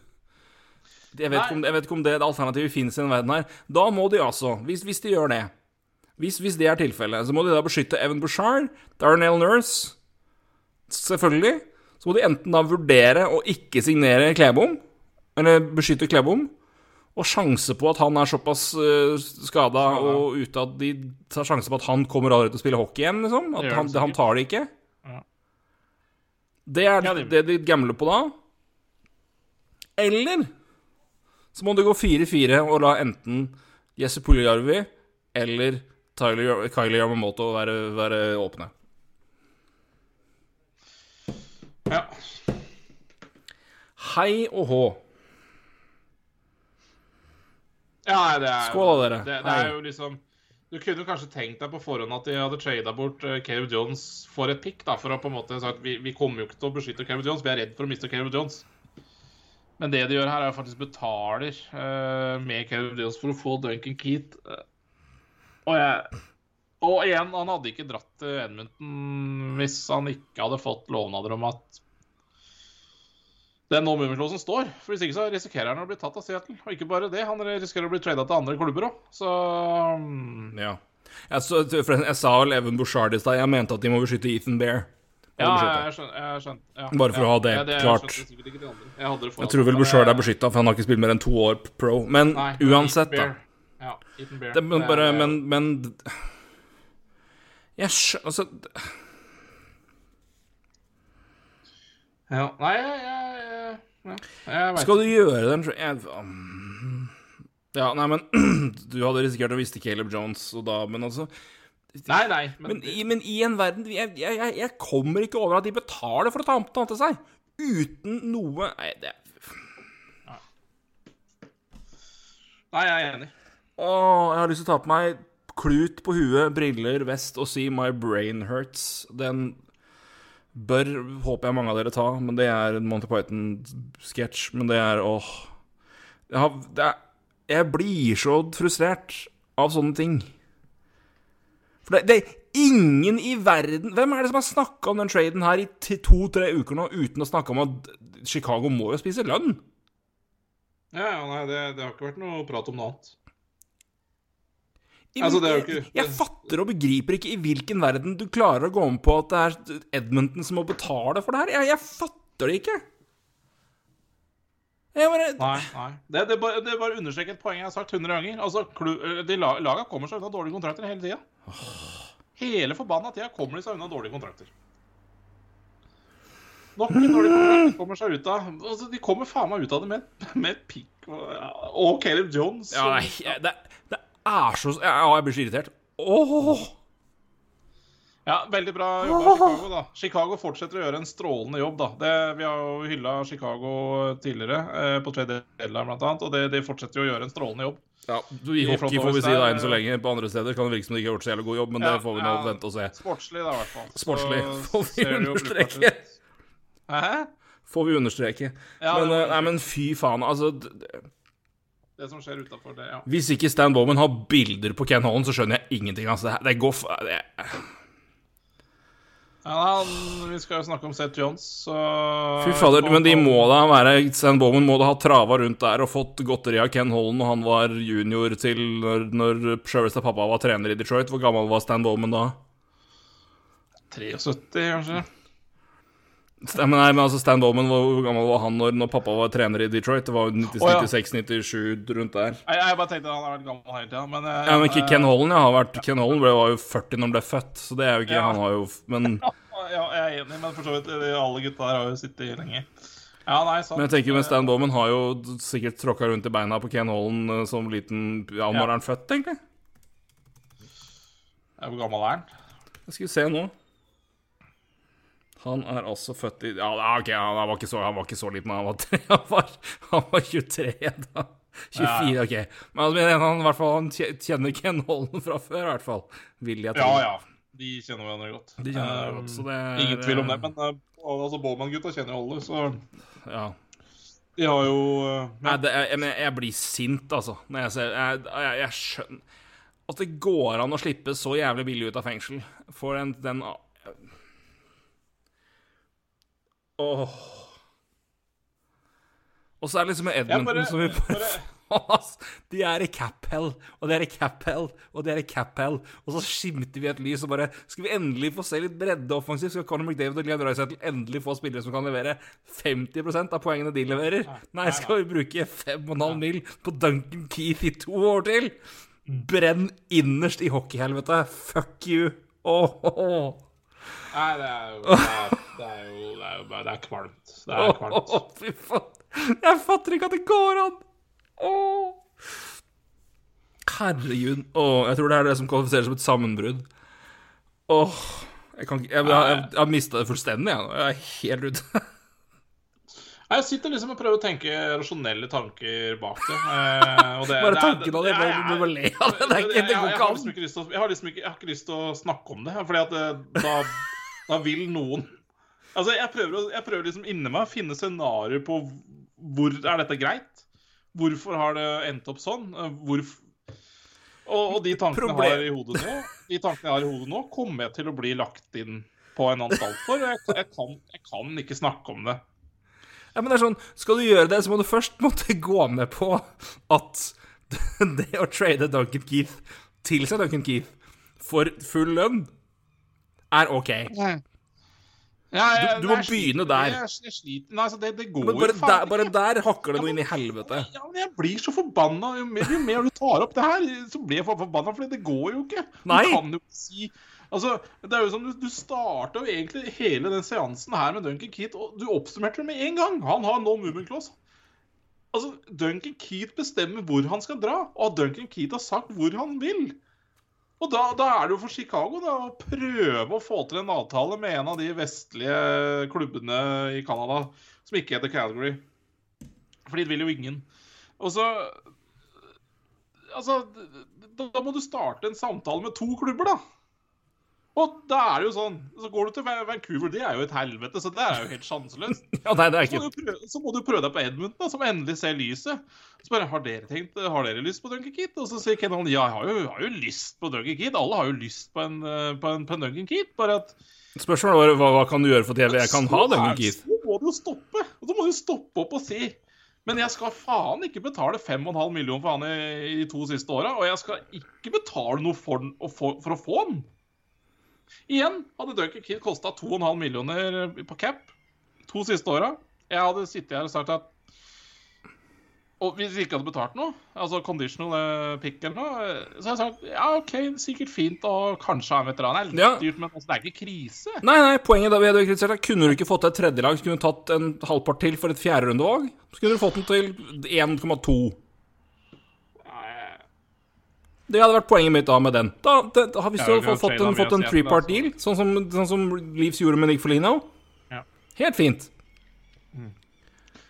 jeg vet, om, jeg vet ikke om det alternativet fins i den verden her. Da må de altså, hvis, hvis de gjør det hvis, hvis det er tilfellet, så må de da beskytte Evan Bouchard, Darnell Nurse Selvfølgelig. Så må de enten da vurdere å ikke signere Klebom, eller beskytte Klebom, Og sjanse på at han er såpass uh, skada og ute at de tar sjanse på at han kommer allerede til å spille hockey igjen, liksom. At han, han tar det ikke. Det er det de gambler på da. Eller så må du gå 4-4 og la enten Jesse Puljarvi eller Tyler, Kylie Yamamoto være, være åpne. Ja. Hei og hå. ja det er, Skål dere. Det, det er jo liksom Du kunne jo kanskje tenkt deg på forhånd at de hadde trada bort uh, Caleb Jones for et pick, da, for å på en måte sagt vi, vi kommer jo ikke til å beskytte Caleb Jones, vi er redd for å miste Caleb Jones. Men det de gjør her, er jo faktisk betaler uh, med Caleb Jones for å få Duncan Keat. Uh, og jeg Og igjen, han hadde ikke dratt til Edmundton hvis han ikke hadde fått lovnader om at den no-movement-låsen står. For Hvis ikke så risikerer han å bli tatt av Seattle. Og ikke bare det, han risikerer å bli trada til andre klubber òg. Så mm, Ja. Jeg, så, jeg sa vel Even Bushard i stad. Jeg mente at de må beskytte Ethan Bear. Ja, jeg. Jeg skjønner ja. Bare for å ha det ja, klart. skjønte de. Jeg, det for Jeg tror vel Bushard Bouchard er beskytta, for han har ikke spilt mer enn to år pro. Men Nei, uansett, da. Ja, Ethan Bear. Det, men bare Men, men Jeg skjønner Altså ja. Nei, jeg, jeg, jeg, jeg vet Skal du gjøre den um, Ja, nei, men [clears throat] Du hadde risikert å miste Caleb Jones, og da Men altså Nei, nei, men, Men, i, men i en verden jeg, jeg, jeg, jeg kommer ikke over at de betaler for å ta ham til seg. Uten noe Nei, det Nei, jeg er enig. Å, jeg har lyst til å ta på meg klut på huet, briller, vest og si 'My brain hurts'. Den bør, håper jeg mange av dere ta, men det er en Monty Python-sketsj. Men det er åh jeg, har, er, jeg blir så frustrert av sånne ting. For det, det er ingen i verden Hvem er det som har snakka om den traden her i to-tre uker nå uten å snakke om at Chicago må jo spise lønn? Ja, ja, nei, det, det har ikke vært noe prat om noe annet. I- Altså, jeg, ikke- jeg fatter og begriper ikke i hvilken verden du klarer å gå med på at det er Edmonton som må betale for det her. Jeg, jeg fatter det ikke. Jeg bare Nei, nei. Det, det, bare, det bare understreker et poeng jeg har sagt 100 ganger. Altså, klu, de Laga kommer seg unna dårlige kontrakter hele tida. Hele forbanna tida kommer de seg unna dårlige kontrakter. Nok en dårlig kontrakt kommer seg ut av altså, De kommer faen meg ut av det med, med et pikk og, og Caleb Jones. ja, nei, det, det er så Ja, jeg blir så irritert. Åh Ja, veldig bra jobba, Chicago. da. Chicago fortsetter å gjøre en strålende jobb. da. Det, vi har jo hylla Chicago tidligere, eh, på deadline blant annet, og det, de fortsetter jo å gjøre en strålende jobb. Ja, du, I hockey får vi si da enn så lenge. På andre steder kan det virke som de ikke har gjort så jævlig god jobb, men det får vi nå ja. vente og se. Sportslig, da, i hvert fall. Sportslig, [laughs] får vi ser det jo understreke. Hæ? Får vi understreke. Ja, men, eh, nei, men fy faen, altså Det som skjer utafor det, ja. Hvis ikke Stan Bowman har bilder på Ken Holland, så skjønner jeg ingenting. Altså, det, går for Det, ja han, vi skal jo snakke om Seth Jones, så Fy fader, men de må da være Stan Bowman må da ha trava rundt der og fått godteri av Ken Holland når han var junior til når, når Sjølveste pappa var trener i Detroit. Hvor gammel var Stan Bowman da? 73, kanskje? Nei, men altså Stan Bowman, hvor gammel var han når, når pappa var trener i Detroit? Det var jo 96, Å, ja. 97, rundt der. Jeg, jeg bare tenkte han har vært gammel hele tida, men eh, Ja, men ikke Ken eh, Holland, Jeg har vært Ken Holland ble, var jo 40 når han ble født, så det er jo ikke Ja. Han har jo Men, [laughs] Ja, jeg er enig, men for så vidt, alle gutta her har jo sittet lenge. Ja, nei, sant. men jeg tenker med Stan Bowman har jo sikkert tråkka rundt i beina på Ken Holland eh, som liten Ja, når Ja. er han født, egentlig? Hvor gammel er han? Jeg skal se nå. Han er altså født i Ja, ok, han var så, han var ikke så liten. Han var, tre, [laughs] han var, han var 23 da. 24, ok. Men altså, han, hvert fall, han kjenner Ken Holland fra før, i hvert fall. Vil jeg tro. Ja, ja. De kjenner hverandre godt. De kjenner hverandre Eh, godt, så det er- Ingen tvil om det. Men uh, altså, Bowman-gutta kjenner jo alle, så Ja. de har jo ja. Nei, det jeg, jeg, jeg blir sint, altså. Når jeg ser Jeg, jeg, jeg skjønner At det går an å slippe så jævlig billig ut av fengsel for en, den Åh. Og så er det liksom med Edmonton bare- som vi bare, bare- [laughs] De er i cap hell, og de er i cap hell, og de er i cap hell. Og så skimter vi et lys og bare Skal vi endelig få se litt bredde offensivt? Skal Conor McDavid og Leon Draisaitl endelig få spillere som kan levere 50% av poengene de leverer? Nei, skal vi bruke 5,5 mil på Duncan Keith i to år til? Brenn innerst i hockeyhelvete. Fuck you. Åh, åh, åh. Nei, det er jo Det er, det er jo Det er jo Det er kvalmt. Det er kvalmt. Åh, fy faen. Jeg fatter ikke at det går an. Åh. Herregud. Åh, jeg tror det er det som kvalifiserer som et sammenbrudd. Åh. Jeg, kan ikke, jeg, jeg, jeg, jeg har mista det fullstendig, jeg nå. Jeg er helt ute. Jeg sitter liksom og prøver å tenke rasjonelle tanker bak det. Eh, og det Bare det er- tanken av det, du må le av det. Det det jeg- går ikke har an. liksom ikke lyst til å- Jeg har liksom ikke, jeg har ikke lyst til å snakke om det, fordi at det, da, da vil noen Altså, jeg prøver, å, jeg prøver liksom inni meg å finne scenarioer på hvor er dette greit? Hvorfor har det endt opp sånn? Eh, og, og de tankene jeg har i hodet nå, De tankene jeg har i hodet nå, kommer jeg til å bli lagt inn på en anstalt for. og Jeg, jeg, kan, jeg kan ikke snakke om det. Ja, men det er sånn, Skal du gjøre det, så må du først måtte gå med på at [laughs] det å trade Duncan Keith til seg Duncan Keith for full lønn er OK. Ja, ja, Du- du må jeg begynne der. Jeg, jeg Nei, altså, det, det går Men bare der, bare der hakker det noe inn i helvete. Ja, men jeg blir så forbanna. Jo mer, jo mer du tar opp det her, så blir jeg for forbanna, for det går jo ikke. Nei. Du kan jo ikke si Altså, det er jo sånn, Du, du starta jo egentlig hele den seansen her med Duncan Keith, og du oppsummerte det med en gang. Han har no movement clause. Altså, Duncan Keith bestemmer hvor han skal dra, og Duncan Keith har sagt hvor han vil. Og da, da er det jo for Chicago da, å prøve å få til en avtale med en av de vestlige klubbene i Canada som ikke heter Calgary. Fordi det vil jo ingen. Og så Altså, da, da må du starte en samtale med to klubber, da. Og da er det jo sånn Så går du til Vancouver, det er jo et helvete, så det er jo helt sjanseløst. [laughs] Ja, nei, det er Så må, prøve, så må du prøve deg på Edmund, da, som endelig ser lyset. Så bare, har dere tenkt, har dere lyst på Duncan Keat? Og så sier Kenan ja, jeg har jo, har jo lyst på Duncan Keat. Alle har jo lyst på en, eh, på en, på en Duncan Keat, Bare at Spørsmålet var hva, hva kan du gjøre for TV? jeg, kan ha Duncan Keat. Så må du jo stoppe. Og så må du stoppe opp og si Men jeg skal faen ikke betale 5,5 millioner for han i, i to siste åra. Og jeg skal ikke betale noe for, for, for å få han. Igjen hadde Duncan Keith kosta 2,5 millioner på cap to siste åra. Jeg hadde sittet her og sagt at Og hvis vi ikke hadde betalt noe, altså conditional eh, pick eller noe, eh, så hadde jeg sagt ja, OK, sikkert fint å kanskje ha en veteran. Det er litt Ja. dyrt, men altså, det er ikke krise. Nei, nei, poenget da vi hadde kritisert deg, kunne du ikke fått til et tredjelag, så kunne du tatt en halvpart til for et fjerderundevalg? Så kunne du fått den til 1,2. Det hadde vært poenget mitt da med den. Da, det, da har vi så kan fått, en, fått en three-part altså. deal, sånn som, sånn som Leaves gjorde med Nick Folino. Ja. Helt fint.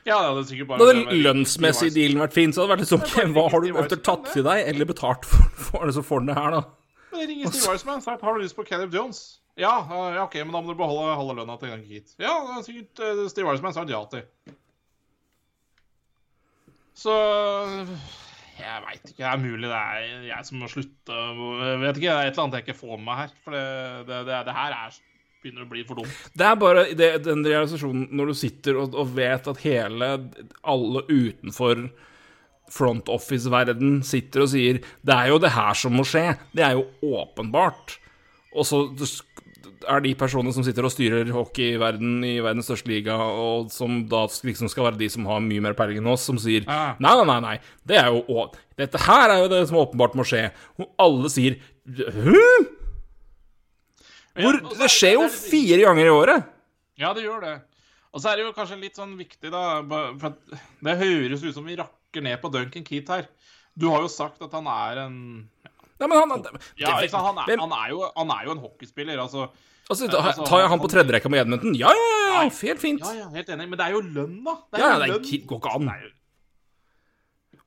Ja, det hadde sikkert bare Da hadde den lønnsmessige dealen vært fin, så hadde det vært litt sånn Hva har du ofte eventuelt tatt til deg, eller betalt for, for det, så får den det her, da? Men det ringer Steve Weissman og sier har du lyst på Caleb Jones. Ja, eh, ja, OK, men da må du beholde halve lønna til en gang hit. Ja, det er sikkert uh, Steve Weissman sa ja til. Så jeg veit ikke. Det er mulig det er jeg som må slutte. Jeg vet ikke, Det er et eller annet jeg ikke får med meg her. For det, det, det, det her er, begynner å bli for dumt. Det er bare den realisasjonen når du sitter og, og vet at hele Alle utenfor front office-verden sitter og sier Det er jo det her som må skje. Det er jo åpenbart. Og så er de personene som sitter og styrer hockeyverden i verdens største liga, og som da liksom skal være de som har mye mer peiling enn oss, som sier Ja. Nei, nei, nei, nei. Det er jo å- Dette her er jo det som åpenbart må skje. Og alle sier Hæ? Hvor, Ja, det skjer jo fire ganger i året. Ja, det gjør det. Og så er det jo kanskje litt sånn viktig, da For det høres ut som vi rakker ned på Duncan Keith her. Du har jo sagt at han er en Nei, men han, det- ja? Han, er, han, er jo, han er jo en hockeyspiller, altså. Altså, da, altså, Tar jeg han på tredjerekka med Edmonton? Ja, ja, ja, ja, helt fint. Ja, ja, helt enig. Men det er jo lønn, da. Det Ja, ja, det er- går ikke an. Er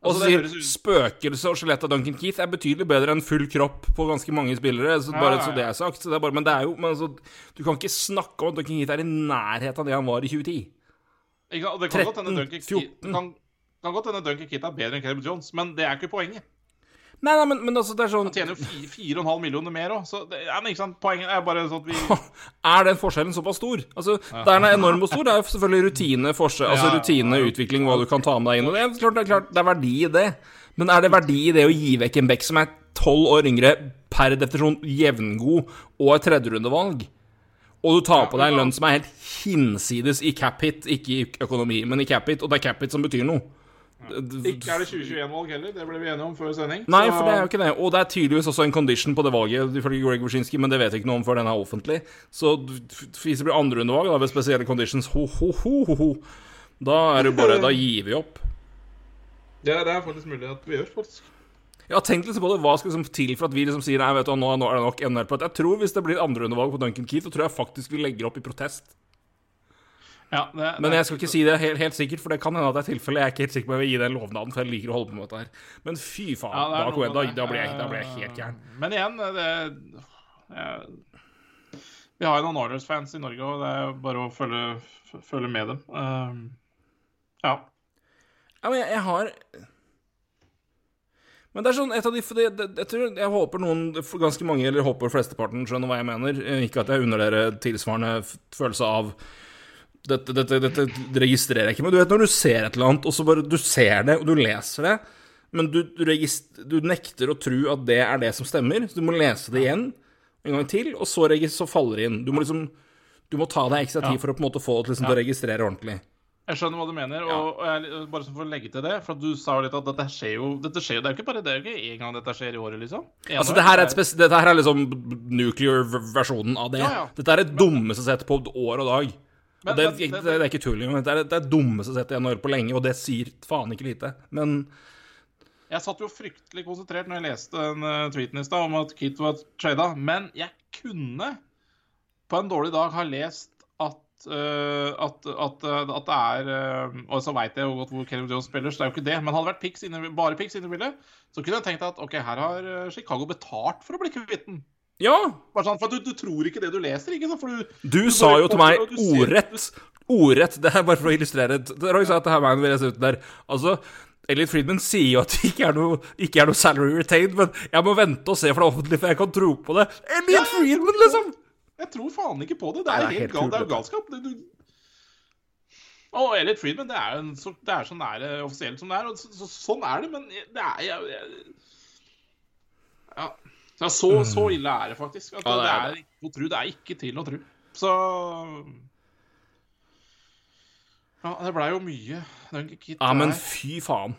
Og Altså, så sier høres spøkelse og skjelett av Duncan Keith er betydelig bedre enn full kropp på ganske mange spillere. Så bare så det er sagt. Så det er bare, men det er jo men altså, Du kan ikke snakke om at Duncan Keith er i nærheten av det han var i 2010. Ikke? Det kan godt hende Duncan Keith 14. kan, kan godt hende Duncan Keith er bedre enn Caleb Jones, men det er ikke poenget. Nei, nei, men, men altså, det er sånn Han tjener jo fi- fire og en halv millioner mer òg, så det, ja, men ikke sant, poenget er bare sånn at vi [laughs] Er den forskjellen såpass stor? Altså, Den er enorm og stor. Det er jo selvfølgelig rutine, forskjell, altså Ja, ja, rutine, ja. utvikling, hva du kan ta med deg inn. Og det er klart, det er klart, det er verdi i det. Men er det verdi i det å gi vekk en bekk som er tolv år yngre, per definisjon jevngod, og et tredjerundevalg? Og du tar på deg en lønn som er helt hinsides i cap hit, ikke i økonomi, men i cap hit, og det er cap hit som betyr noe. Ikke er det 2021-valg heller, det ble vi enige om før sending. Nei, så- for det er jo ikke det. Og det er tydeligvis også en condition på det valget, ifølge Greg Wyszynski, men det vet jeg ikke noe om før den er offentlig. Så hvis det blir andrerundevalg ved spesielle conditions, ho, ho, ho, ho, da er det bare Da gir vi opp. Ja, det er faktisk mulig at vi gjør, faktisk. Ja, tenk litt på det. Hva skal liksom til for at vi liksom sier nei, vet du, nå, nå er det nok. Jeg tror hvis det blir andrerundevalg på Duncan Keith, så tror jeg faktisk vi legger opp i protest. Ja, det, Men jeg skal ikke si det helt, helt sikkert, for det kan hende at det er tilfellet. Jeg er ikke helt sikker på om jeg vil gi den lovnaden, for jeg liker å holde på med dette her. Men fy faen, Ja, da, da, da, blir jeg, da jeg helt gæren. Men igjen, det jeg, Vi har jo noen Oilers-fans i Norge, og det er jo bare å følge, følge med dem. Uh, ja. Ja, men jeg, jeg har Men det er sånn et av de for det, det, jeg, tror, jeg håper noen, ganske mange, eller håper flesteparten, skjønner hva jeg mener. Eh, Ikke at jeg unner dere tilsvarende følelse av dette, dette, dette registrerer jeg ikke, men du vet når du ser et eller annet, og så bare du ser det, og du leser det, men du, du, du nekter å tro at det er det som stemmer, så du må lese det igjen en gang til, og så, så faller det inn. Du må liksom Du må ta deg ekstra tid for å på en måte få det liksom, til å registrere ordentlig. Jeg skjønner hva du mener, og, jeg, bare for å legge til det For du sa jo litt at dette skjer jo Dette skjer Det er jo ikke bare det er jo ikke én gang dette skjer i året, liksom. En Altså, det her er, et spes dette her er liksom nuclear-versjonen av det. Ja, ja. Dette er det dummeste sett på år og dag. Men- det, det, det- det er ikke tull engang. Det er det er dummeste sett i NHL på lenge, og det sier faen ikke lite. Men Jeg satt jo fryktelig konsentrert når jeg leste den eh, tweeten i stad om at Kit var trada, men jeg kunne på en dårlig dag ha lest at Uh, at, at, eh, at det er uh, Og så veit jeg jo godt hvor Kevin Jones spiller, så det er jo ikke det. Men hadde det vært picks inne, bare picks inne i bildet, så kunne jeg tenkt at OK, her har Chicago betalt for å bli kvitt den. Ja! Bare sånn, for du, du tror ikke det du leser, ikke sant? For du, Du Du sa jo til meg ordrett Ordrett. Det er bare for å illustrere. Roy sa at det her veien vi leser ut der. Altså Elliot Friedman sier jo at det ikke er noe, ikke er noe salary retained, men jeg må vente og se for det offentlige, for jeg kan tro på det. Elliot Friedman, liksom! Jeg tror faen ikke på det. Det Nei, er, det er helt, helt gal, er galskap. Det, du... Og Elliot Friedman, det er, en, så, det er så nære offisielt som det er. Og så, så, sånn er det, men det er jeg, jeg, Ja. Så, så, så ille er det faktisk. At Ja, det det, er er ikke å tro. Det er ikke til å tro. Så Ja, det blei jo mye. Ja, men fy faen.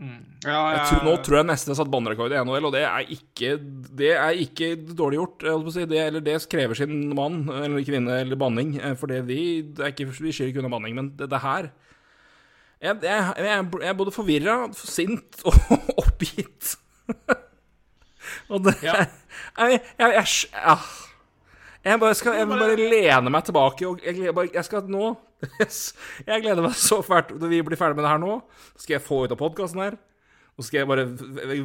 Mm. Ja, Jeg tror, nå tror jeg nesten jeg satt bannerekord i NHL, og det er ikke, det er ikke dårlig gjort. Si. det, eller det krever sin mann eller kvinne eller banning. eh, For det vi, det er ikke, vi skyr ikke unna banning, men det, det her Jeg, jeg, jeg, er- jeg er både forvirra, sint og [laughs] oppgitt. Og det Ja. [laughs] Jeg, jeg, jeg, jeg, jeg, bare skal, jeg vil bare lene meg tilbake, og jeg, jeg skal nå [laughs] Jeg gleder meg så fælt når vi blir ferdig med det her nå. Så skal jeg få ut av podkasten her. Og så skal jeg bare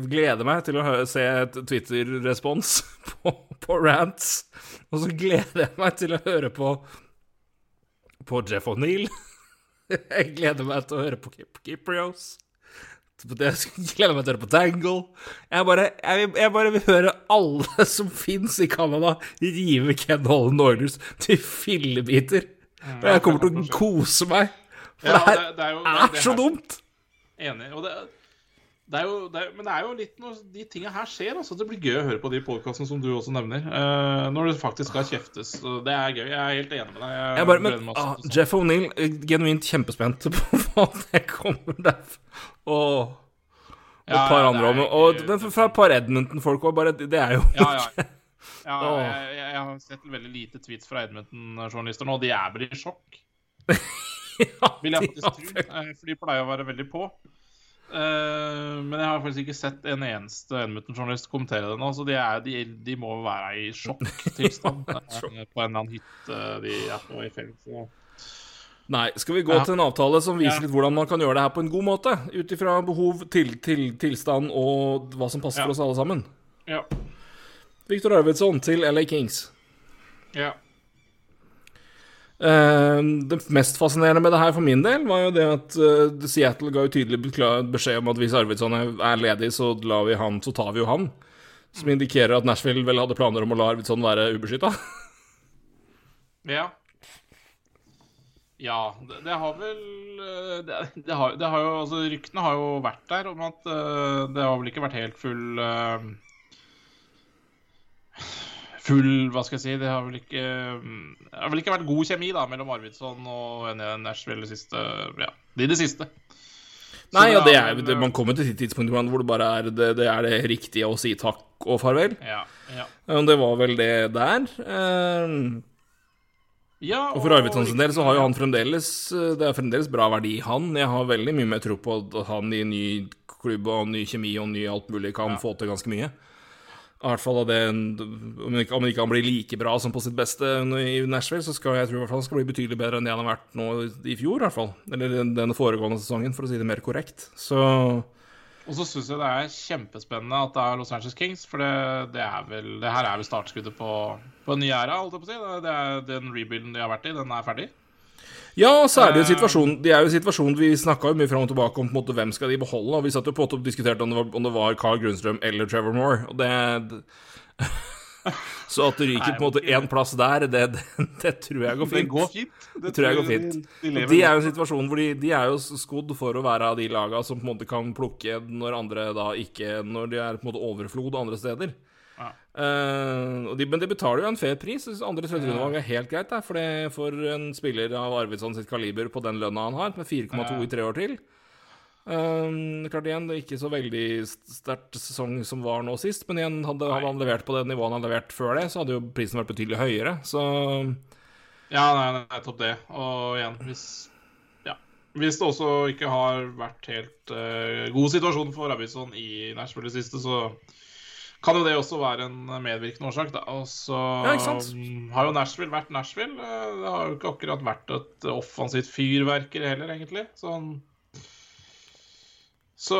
glede meg til å se Twitter-respons [laughs] på, på rants. Og så gleder jeg meg til å høre på på Jeff O'Neill. Jeg gleder meg til å høre på Kip Kiprios. Jeg gleder meg til å høre på Tangle. Jeg bare, jeg, jeg bare vil høre alle [laughs] som fins i Canada, rive Ken Holland Oilers til fillebiter. Og jeg kommer til å kose meg. For Ja, det her det- er jo- det- er så dumt. Enig. Og det, det er jo, det er, men det er jo litt når de tinga her skjer. Altså, det blir gøy å høre på de podkastene som du også nevner. Uh, når det faktisk skal kjeftes. Så det er gøy. Jeg er helt enig med deg. Jeg Jeg bare, men ah. Jeff O'Neill, eh, genuint kjempespent [laughs] på hva det kommer der. Og og Ja, et par andre om Og men fra et par Edmonton-folk òg, bare Det er jo Ja, ja. [laughs] ja jeg, jeg, jeg har sett veldig lite tweets fra Edmonton-journalister nå. De er vel i sjokk, [laughs] Ja, vil jeg faktisk tro. eh, For de pleier å være veldig på. Eh, men jeg har faktisk ikke sett en eneste Edmonton-journalist kommentere det nå, så de, er, de, de må være i sjokktilstand [laughs] eh, på en eller annen hytte de er på i fjellet. Nei, skal vi gå Ja. til en avtale som viser Ja. litt hvordan man kan gjøre det her på en god måte? Ut ifra behov, til, til, tilstand og hva som passer Ja. for oss alle sammen. Ja. Viktor Arvidsson til LA Kings. ja. Eh, det mest fascinerende med det her for min del var jo det at eh, Seattle ga jo tydelig beskjed om at hvis Arvidsson er ledig, så, lar vi han, så tar vi jo han. Som indikerer at Nashville vel hadde planer om å la Arvidsson være ubeskytta. [laughs] Ja. Ja, det, det har vel eh, det, det, har, det har jo Altså, ryktene har jo vært der om at eh, det har vel ikke vært helt full eh, Full Hva skal jeg si? Det har vel ikke Det har vel ikke vært god kjemi da mellom Arvidsson og Nashville det siste Ja, de det siste. Nei, ja, det er, det, man kommer til et tidspunkt hvor det bare er det, det er det riktige å si takk og farvel. Ja. ja. Det var vel det der. Eh, ja Og for Arvidsson sin del så har jo han fremdeles Det er fremdeles bra verdi i han. Jeg har veldig mye mer tro på at han i ny klubb og ny kjemi og ny alt mulig kan få til ganske mye. I hvert fall det Om ikke, ikke han blir like bra som på sitt beste i Nashville, så skal jeg tro i hvert fall han skal bli betydelig bedre enn det han har vært nå i fjor, i hvert fall. Eller den- foregående sesongen, for å si det mer korrekt. Så Og så syns jeg det er kjempespennende at det er Los Angeles Kings, for det, det er vel Det her er vel startskuddet på, på en ny æra, holdt på å si. Det er Den rebuilden de har vært i, den er ferdig. Ja, og så er det jo en Det situasjon De er jo en situasjon Vi snakka jo mye fram og tilbake om på en måte hvem skal de beholde. Og vi satt jo på og diskuterte om det var, om det var Carl Grunstrøm eller Trevor Moore. Og det [laughs] Så at det ryker på en måte én plass der, det, det, [laughs] det tror jeg går Det fint. går fint. Det tror jeg går fint. De er jo en situasjon hvor de, de er jo skodd for å være av de laga som på en måte kan plukke når andre da ikke Når de er på en måte overflod andre steder. Ja. Eh, og de, men de betaler jo en fair pris. Andre tredjerundevalg er helt greit, da, for, det, for en spiller av Arvidsson sitt kaliber på den lønna han har, med 4,2 i tre år til. uh, klart igjen, det er ikke så veldig sterkt sesong som var nå sist, men igjen, hadde, hadde han levert på det nivået han hadde levert før det, så hadde jo prisen vært betydelig høyere. Så Ja, nei, nettopp det. Og igjen, hvis ja, Hvis det også ikke har vært helt uh, god situasjon for Arvidsson i Nashville i det siste, så kan jo det også være en medvirkende årsak. Da. Og så Ja, har jo Nashville vært Nashville. Eh, Det har jo ikke akkurat vært et offensivt fyrverker heller, egentlig. Sånn Så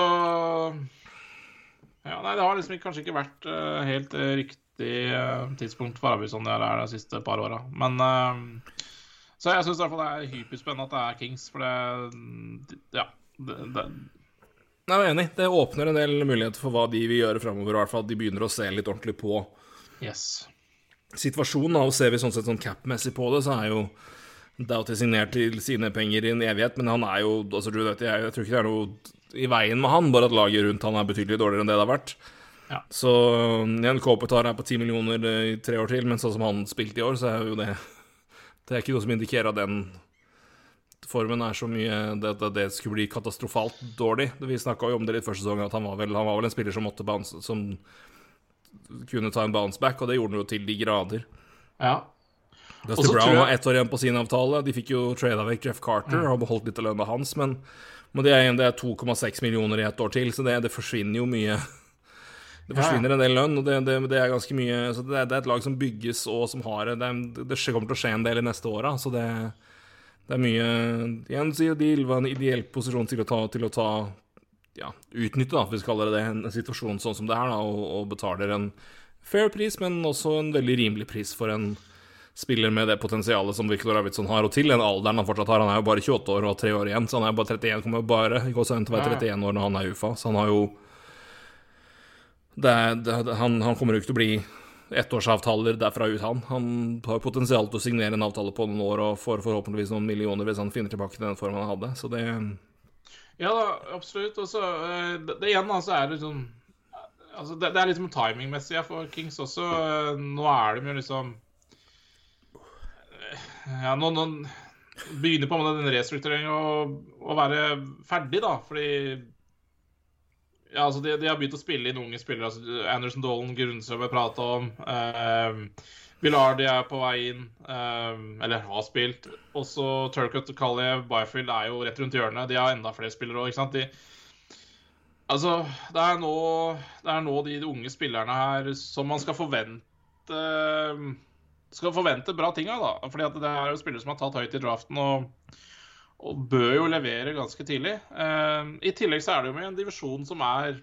Ja, nei, det har liksom kanskje ikke vært eh, helt riktig eh, tidspunkt for Arvidsson det er de siste par åra. Men Så jeg syns i hvert fall det er hyperspennende at det er Kings, for det Ja. Det, det, Nei, jeg er enig. Det åpner en del muligheter for hva de vil gjøre framover. I hvert fall at de begynner å se litt ordentlig på yes. situasjonen. Og ser vi sånn sett sånn cap-messig på det, så er jo Doughty signert til sine penger i en evighet, men han er jo altså, du vet, jeg, jeg tror ikke det er noe i veien med han, bare at laget rundt han er betydelig dårligere enn det det har vært. Ja. Så igjen, Kopitar er på 10 millioner eh, i tre år til, men sånn som han spilte i år, så er jo det Det er ikke noe som indikerer at den formen er så mye det, det, det skulle bli katastrofalt dårlig. Vi snakka jo om det litt første sesongen, at han var vel, han var vel en spiller som måtte bounce, som kunne ta en bounce back, og det gjorde han jo til de grader. Ja. Dusty Brown jeg- har ett år igjen på sin avtale. De fikk jo trada vekk Jeff Carter og beholdt litt av lønna hans, men, men det er, er 2,6 millioner i ett år til, så det, det forsvinner jo mye. Det forsvinner en del lønn, og det, det, det er ganske mye Så det det er et lag som bygges og som har det, det kommer til å skje en del i neste åra, så det, det er mye Igjen sier Deal var en ideell posisjon til å ta, til å ta ja, utnytte, da, hvis vi kaller det det, en situasjon sånn som det her, da, og, og betaler en fair pris, men også en veldig rimelig pris for en spiller med det potensialet som Viktor Arvidsson har, og til den alderen han fortsatt har. Han er jo bare 28 år og tre år igjen, så han er jo bare 31, kommer jo bare gå seg til å være 31 år når han er UFA, så han har jo det er, det, det- han, han kommer jo ikke til å bli ettårsavtaler derfra ut, han. Han har potensial til å signere en avtale på noen år og får forhåpentligvis noen millioner hvis han finner tilbake til den formen han hadde. Så det Ja da, absolutt. Og så eh, det, det igjen, altså, er det sånn Altså, det, det er liksom timingmessig for Kings også. Eh, Nå er de jo liksom eh, Ja, nå, nå begynner på med den restruktureringa å være ferdig, da, fordi ja, altså de, de har begynt å spille inn unge spillere. altså Anderson Dolan, Grundsø vi prata om. Uh, Bilardi er på vei inn, eh, eller har spilt. Også Turcot, Kaliev, Byfield er jo rett rundt hjørnet. De har enda flere spillere òg. De, altså, det er, nå, det er nå de unge spillerne her som man skal forvente Skal forvente bra ting av, da. Fordi det er jo spillere som har tatt høyt i draften og, og bør jo levere ganske tidlig. Eh, I tillegg så er det jo med en divisjon som er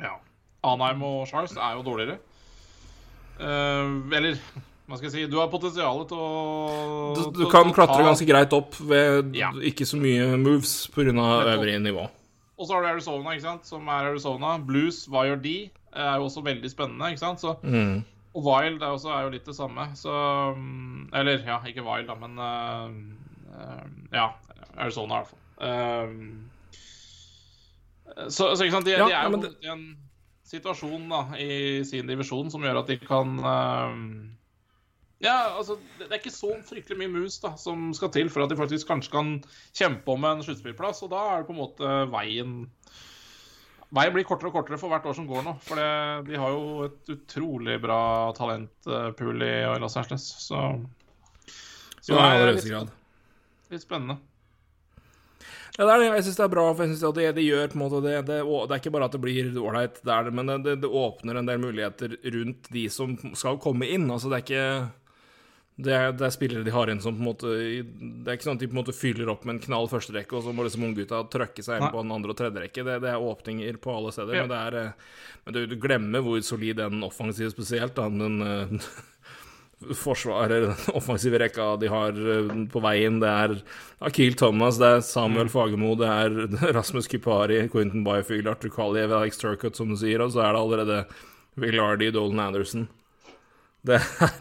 Ja. Anheim og Charles er jo dårligere. Eh, eller hva skal jeg si, du har potensial til å Du, du til å- kan å klatre ganske greit opp ved Ja. ikke så mye moves pga. Øvrig nivå. Og så har du Arizona, ikke sant, som er Arizona. Blues, hva gjør de? Er jo også veldig spennende, ikke sant. Så, Mm. og Wild er, også, er jo litt det samme. Så mm, Eller, ja, ikke Wild, da, men eh, eh, Ja, Arizona i hvert fall. Eh, så, så ikke sant, de, Ja, de er jo det- i en situasjon da, i sin divisjon som gjør at de kan eh, Ja, altså, det det er ikke så fryktelig mye mus da, som skal til for at de faktisk kanskje kan kjempe om en sluttspillplass, og da er det på en måte veien Veien blir kortere og kortere for hvert år som går nå. For det, de har jo et utrolig bra talentpool i Los Angeles, så Så I det er grad. Litt spennende. Ja, det er det. Jeg syns det er bra, for jeg synes det, det gjør på en måte det, det, det er ikke bare at det blir ålreit, der, er men det, det åpner en del muligheter rundt de som skal komme inn. Altså, det er ikke det er, er spillere de har inn som på en måte Det er ikke sånn at de på en måte fyller opp med en knall første rekke, og så må liksom unggutta trøkke seg inn Nei. på den andre og tredje rekke. Det, det er åpninger på alle steder, Ja. men det er eh, Men du, du glemmer hvor solid den offensive spesielt, da, den eh, [laughs] forsvarer, den offensive rekka de har eh, på veien. Det er Akil Thomas, det er Samuel Fagermo, det er [laughs] Rasmus Kupari, Quentin Byfield, Arthur Kaliev, Alex Turcott, som du sier, og så er det allerede Villardi, Dolan Anderson. Det er,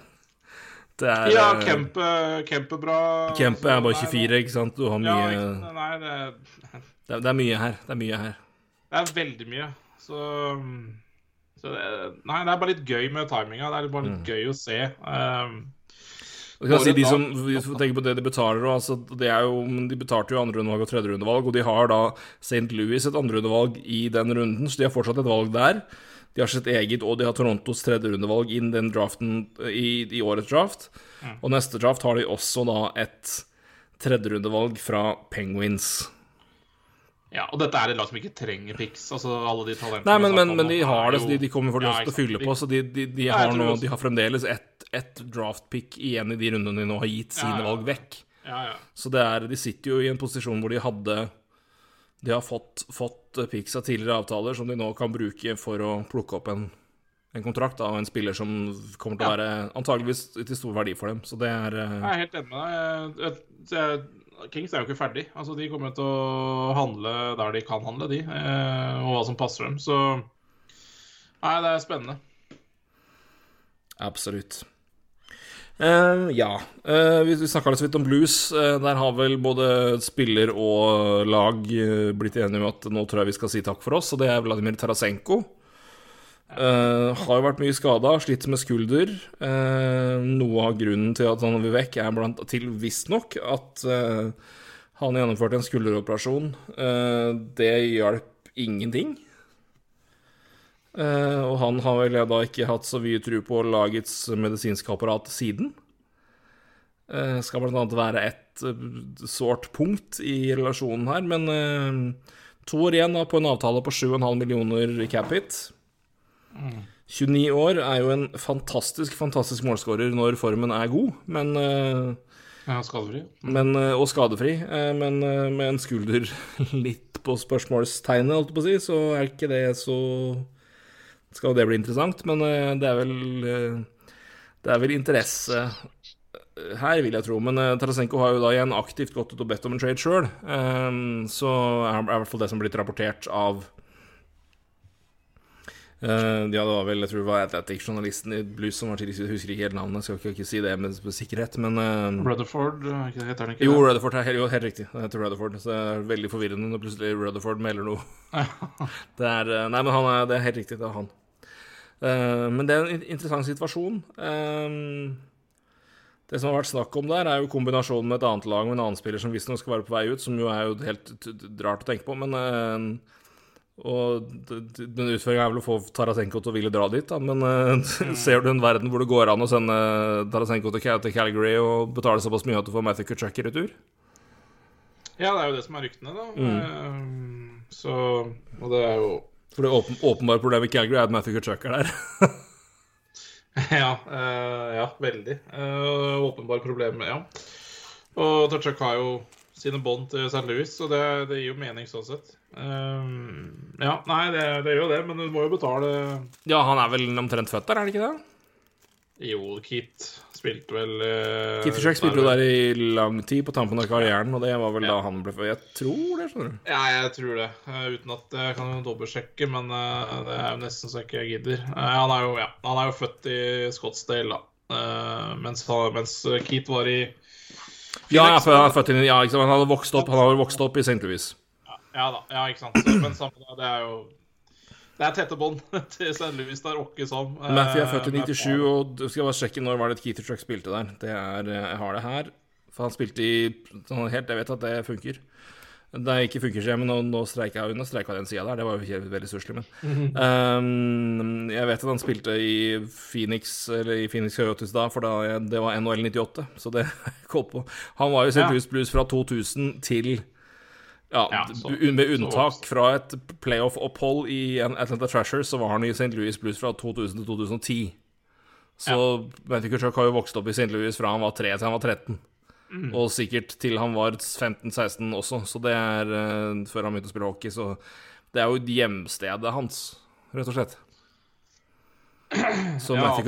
det er Ja, eh, Kempe, Kempe bra. Kempe er bare 24, ikke sant? Du har Ja, mye ikke- nei, det, det, det er mye her. Det er mye her. det er veldig mye. Så, så det, Nei, det er bare litt gøy med timinga. Det er bare Mm. litt gøy å se. Um, si de som tenker på det de betaler, altså det jo, de betalte jo andrerundevalg og tredjerundevalg, og de har da St. Louis et andrerundevalg i den runden, så de har fortsatt et valg der. De har sitt eget, og de har Torontos tredjerundevalg inn den draften i, i årets draft. Og neste draft har de også da et tredjerundevalg fra Penguins. Ja, og dette er et lag som ikke trenger picks. Altså alle de talentene Nei, men, men, men de har det, så de, de kommer fortsatt til å fylle på. Så de, de, de, jeg har, nå, de har fremdeles ett et draftpick igjen i de rundene de nå har gitt sine Ja, ja. valg vekk. Ja, ja. Så det er, de sitter jo i en posisjon hvor de hadde De har fått, fått picks av tidligere avtaler som de nå kan bruke for å plukke opp en, en kontrakt av en spiller som kommer til å være antageligvis til stor verdi for dem. Så det er eh, Jeg er helt enig med deg. Kings er jo ikke ferdig. Altså, De kommer til å handle der de kan handle, de. eh, Og hva som passer dem. Så Nei, det er spennende. Absolutt. Uh, ja. Uh, vi snakka litt om blues. Uh, der har vel både spiller og lag blitt enige om at nå tror jeg vi skal si takk for oss, og det er Vladimir Tarasenko. Eh, har jo vært mye skada, slitt med skulder. Uh, noe av grunnen til at han vil vekk, er blant til visstnok at uh, han gjennomførte en skulderoperasjon. Det hjalp ingenting. Og han har vel da ikke hatt så mye tro på lagets medisinske apparat siden. Uh, skal blant annet være et sårt punkt i relasjonen her, men to år igjen da på en avtale på 7,5 millioner cap hit. 29 år er jo en fantastisk, fantastisk målskårer når formen er god, men, eh, Ja, Skadefri. men eh, og skadefri. eh, Men med en skulder [laughs] litt på spørsmålstegnet, holdt jeg på å si, så er ikke det så skal det bli interessant, men det er vel Det er vel interesse her, vil jeg tro. Men Tarasenko har jo da igjen aktivt gått ut og bedt om en trade sjøl, så er det i hvert fall det som er blitt rapportert av eh, ja, det var vel, jeg tror det var Atlantic-journalisten i Blues som var til, jeg husker ikke helt navnet, skal ikke, ikke si det med, med sikkerhet, men uh, Rutherford, eh, heter han ikke jo. Rutherford er helt, jo, helt riktig. Det heter Rutherford. Så det er veldig forvirrende når plutselig Rutherford melder noe. [laughs] Det er, nei, men han er, det er helt riktig. Det er han. Uh, men det er en interessant situasjon. Uh, det som har vært snakk om der, er jo kombinasjonen med et annet lag med en annen spiller som visstnok skal være på vei ut, som jo er jo helt rart å tenke på. Men eh, Og den utføringa er vel å få Tarasenko til å ville dra dit, da. Men uh, [laughs] ser du en verden hvor det går an å sende Tarasenko til, Cal- til Calgary og betale såpass mye at du får Matthew Kutchuk i retur? Ja, det er jo det som er ryktene, da. Mm. Eh, Så Og det er jo For det åpen, åpenbare problemet i Calgary er at Matthew Kutchuk er der. [laughs] Ja, uh, ja veldig. Åpenbare problemer, ja. Og Tarasenko har jo sine bånd til St. Louis, så det, det gir jo mening sånn sett. Um, ja, nei, det, det gjør jo det, men du må jo betale ja, han er vel omtrent født der, er det ikke det? Jo, Kit spilte vel uh, Keith Truck spilte jo der i lang tid på tampen av karrieren, og det var vel Ja. da han ble født. Jeg tror det, skjønner du. Ja, jeg tror det. Uh, uten at jeg kan dobbeltsjekke, men uh, det er jo nesten så jeg ikke gidder. Eh, han, er jo, ja, han er jo født i Scottsdale, da. Eh, mens, mens Keith var i Ja, ja, for Ja, ikke sant. Han hadde vokst opp, han hadde vokst opp i St. Louis. Ja da, ja, ikke sant. Men samme det, det er jo Det er tette bånd [laughs] til St. Louis der, åkke som. Eh, Matthew er født i 97, og du skal bare sjekke når var det Keith Truck spilte der. Det er eh, Jeg har det her. For han spilte i sånn helt Jeg vet at det funker. Det ikke funker, nå, nå streika jeg under streika den sida der. Det var jo ikke veldig stusslig, men um, Jeg vet at han spilte i Phoenix Eller i Phoenix Coyotes da, for da, det var NHL 98, så det [laughs] koll på. Han var jo St. Ja. Louis Blues fra 2000 til ja, Ja, så- med unntak fra et playoff-opphold i Atlanta Trashers, så var han i St. Louis Blues fra 2000 til 2010. Så Matthew Kutchuk har jo vokst opp i St. Louis fra han var 3 til han var 13. Mm. Og sikkert til han var 15-16 også, så det er uh, før han begynte å spille hockey. Så det er jo hjemstedet hans, rett og slett. Så [clears throat] Ja, Matthew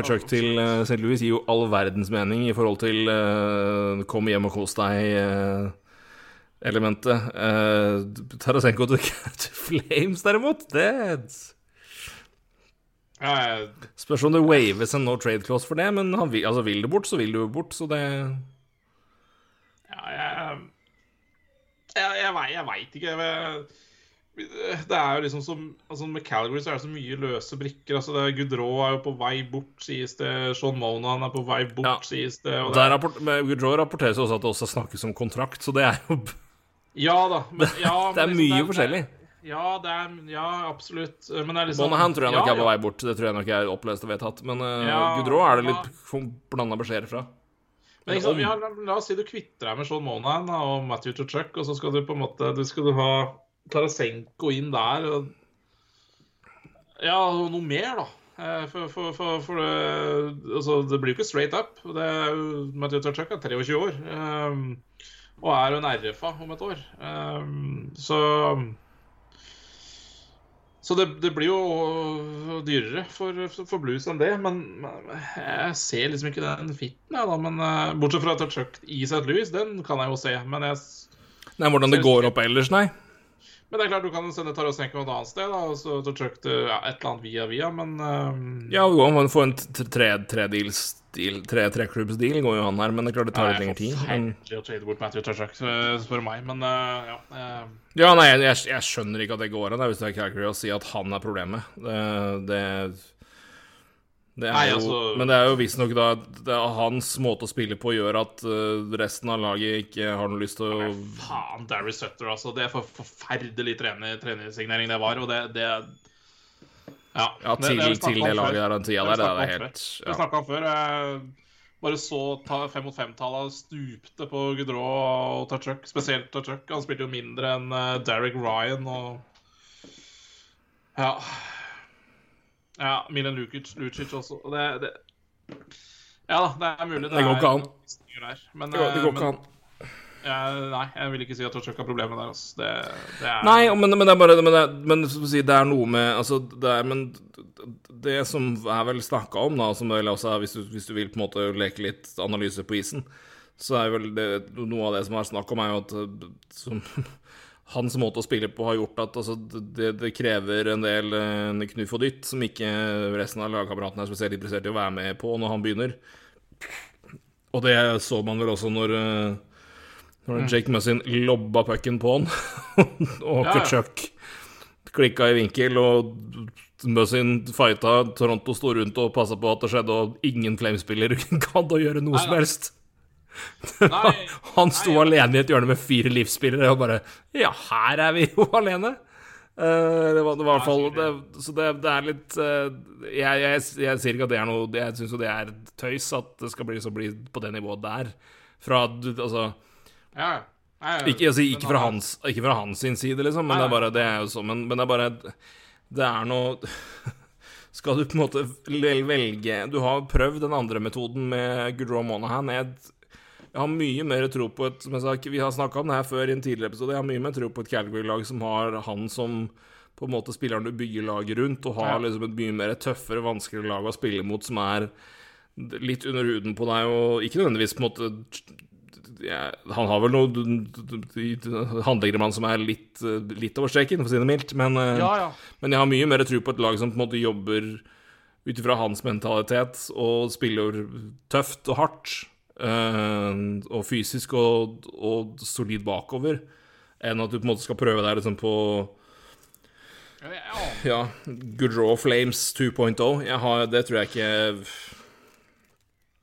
Kutchuk til, til eh, St. Louis gir jo all verdens mening i forhold til uh, kom hjem og kos deg-elementet. Uh, Tarasenko [laughs] til, til Flames, derimot, det Ja, jeg, Spørs om det waves en no trade clause for det, men han vil, altså vil du bort, så vil du bort, så det ja, jeg Jeg, jeg, jeg veit ikke. Jeg, det er jo liksom som altså Med Calgary så er det så mye løse brikker. altså det er Goodrow er jo på vei bort, sies det. Sean Monahan er på vei bort, Ja. sies det. Og Der det rapport, med rapporteres også at det også snakkes om kontrakt, så det er jo ja da. Men, ja, [laughs] Det er men mye liksom, forskjellig. Ja, det er, ja, absolutt. Men det er liksom Monahan tror jeg nok ja, er på vei bort, det tror jeg nok er opplest og vedtatt. Men uh, Ja, Goodrow er det ja. litt blanda beskjeder fra. Men liksom, ja, la, oss si du kvitter deg med Sean Monahan og Matthew Tuchuk, og så skal du på en måte du skal du ha Tarasenko inn der. Og, ja, og noe mer, da. Eh, For, for, for, for det, altså, det blir jo ikke straight up. Det er jo, er 23 år um, og er jo en RFA om et år. Um, så så det, det blir jo dyrere for, for blues enn det, men jeg ser liksom ikke den fitten, jeg, da. Men eh, bortsett fra at Tuchuk i St. Louis, den kan jeg jo se. Men, jeg, Nei, hvordan det går opp ellers, nei. Men det er klart du kan sende Tarasenko et annet sted, da, og så Tuchuk til ja, et eller annet via via, men eh, Ja, det går an å få en t- tre, tre treklubbsdeal går jo an her, men det er klart det tar litt lengre tid. Men, Forferdelig å trade bort Matthew eh, spør meg, men uh, ja. Uh... ja, nei, jeg, jeg, skjønner ikke at det går an, det er hvis det er Calgary å si at han er problemet. Det, det, det Nei, jo, altså- Men det er jo visstnok da det er hans måte å spille på gjør at uh, resten av laget ikke har noe lyst til å Faen, Darry Sutter, altså. Det er for forferdelig trener, trenersignering det var, og det, det Ja, Ja, til, det til det laget der den tida Det der, det er om helt Vi snakka om før. Jeg bare så ta fem mot fem-tallet stupte på Gudrå og Tachuk, spesielt Tachuk. Han spilte jo mindre enn uh, Derek Ryan og Ja. Ja, Milan Lukic, Lucic også. Det, det Ja da, det er mulig. Det går ikke an. Der. Men, Det går, det eh, går men- ikke an. Ja, nei, jeg vil ikke si at Tachuk har problemet der. Altså. Det, det er Nei, men, men det er bare Men, det men si, det er noe med Altså, det er Men det som er vel snakka om, da, som vel også er hvis du, hvis du vil på en måte leke litt analyse på isen, så er vel det Noe av det som er snakk om, er jo at eh, som, hans måte å spille på har gjort at altså, det, det krever en del en knuff og dytt som ikke resten av lagkameratene er spesielt interessert i å være med på når han begynner. Og det så man vel også når eh, når Jake Mussin lobba pucken på han, [laughs] og Ja. Kutchuk klikka i vinkel, og Mussin fighta, Toronto sto rundt og passa på at det skjedde, og ingen Flame-spiller [laughs] gadd å gjøre noe som helst. [laughs] Nei, Han sto nei, ja. alene i et hjørne med fire livsspillere og bare Ja, her er vi jo [laughs] alene! Uh, det var, det var i hvert fall det, Så det, det er litt uh, jeg, jeg, jeg sier ikke at det er noe Jeg syns jo det er tøys at det skal bli, så bli på det nivået der. Fra Altså Ja, Ikke, altså, ikke, fra hans, ikke fra hans sin side, liksom, men det er bare Det er jo sånn, men, men det er bare Det er noe [laughs] Skal du på en måte vel- velge Du har prøvd den andre metoden med Goodrow Monahan. Jeg, jeg har mye mer tro på et Som jeg sa, vi har snakka om det her før i en tidligere episode. Jeg har mye mer tro på et Calgary-lag som har han som på en måte spilleren du bygger laget rundt, og har liksom et mye mer tøffere, vanskeligere lag å spille mot, som er litt under huden på deg, og ikke nødvendigvis på en måte ja, Han har vel noe handlegremann som er litt, litt over streken, for å si det mildt, men, eh, Ja, ja. men jeg har mye mer tro på et lag som på en måte jobber ut ifra hans mentalitet og spiller tøft og hardt og fysisk og, og solid bakover, enn at du på en måte skal prøve deg liksom på Ja, aner. Flames 2.0. Jeg har, det tror jeg ikke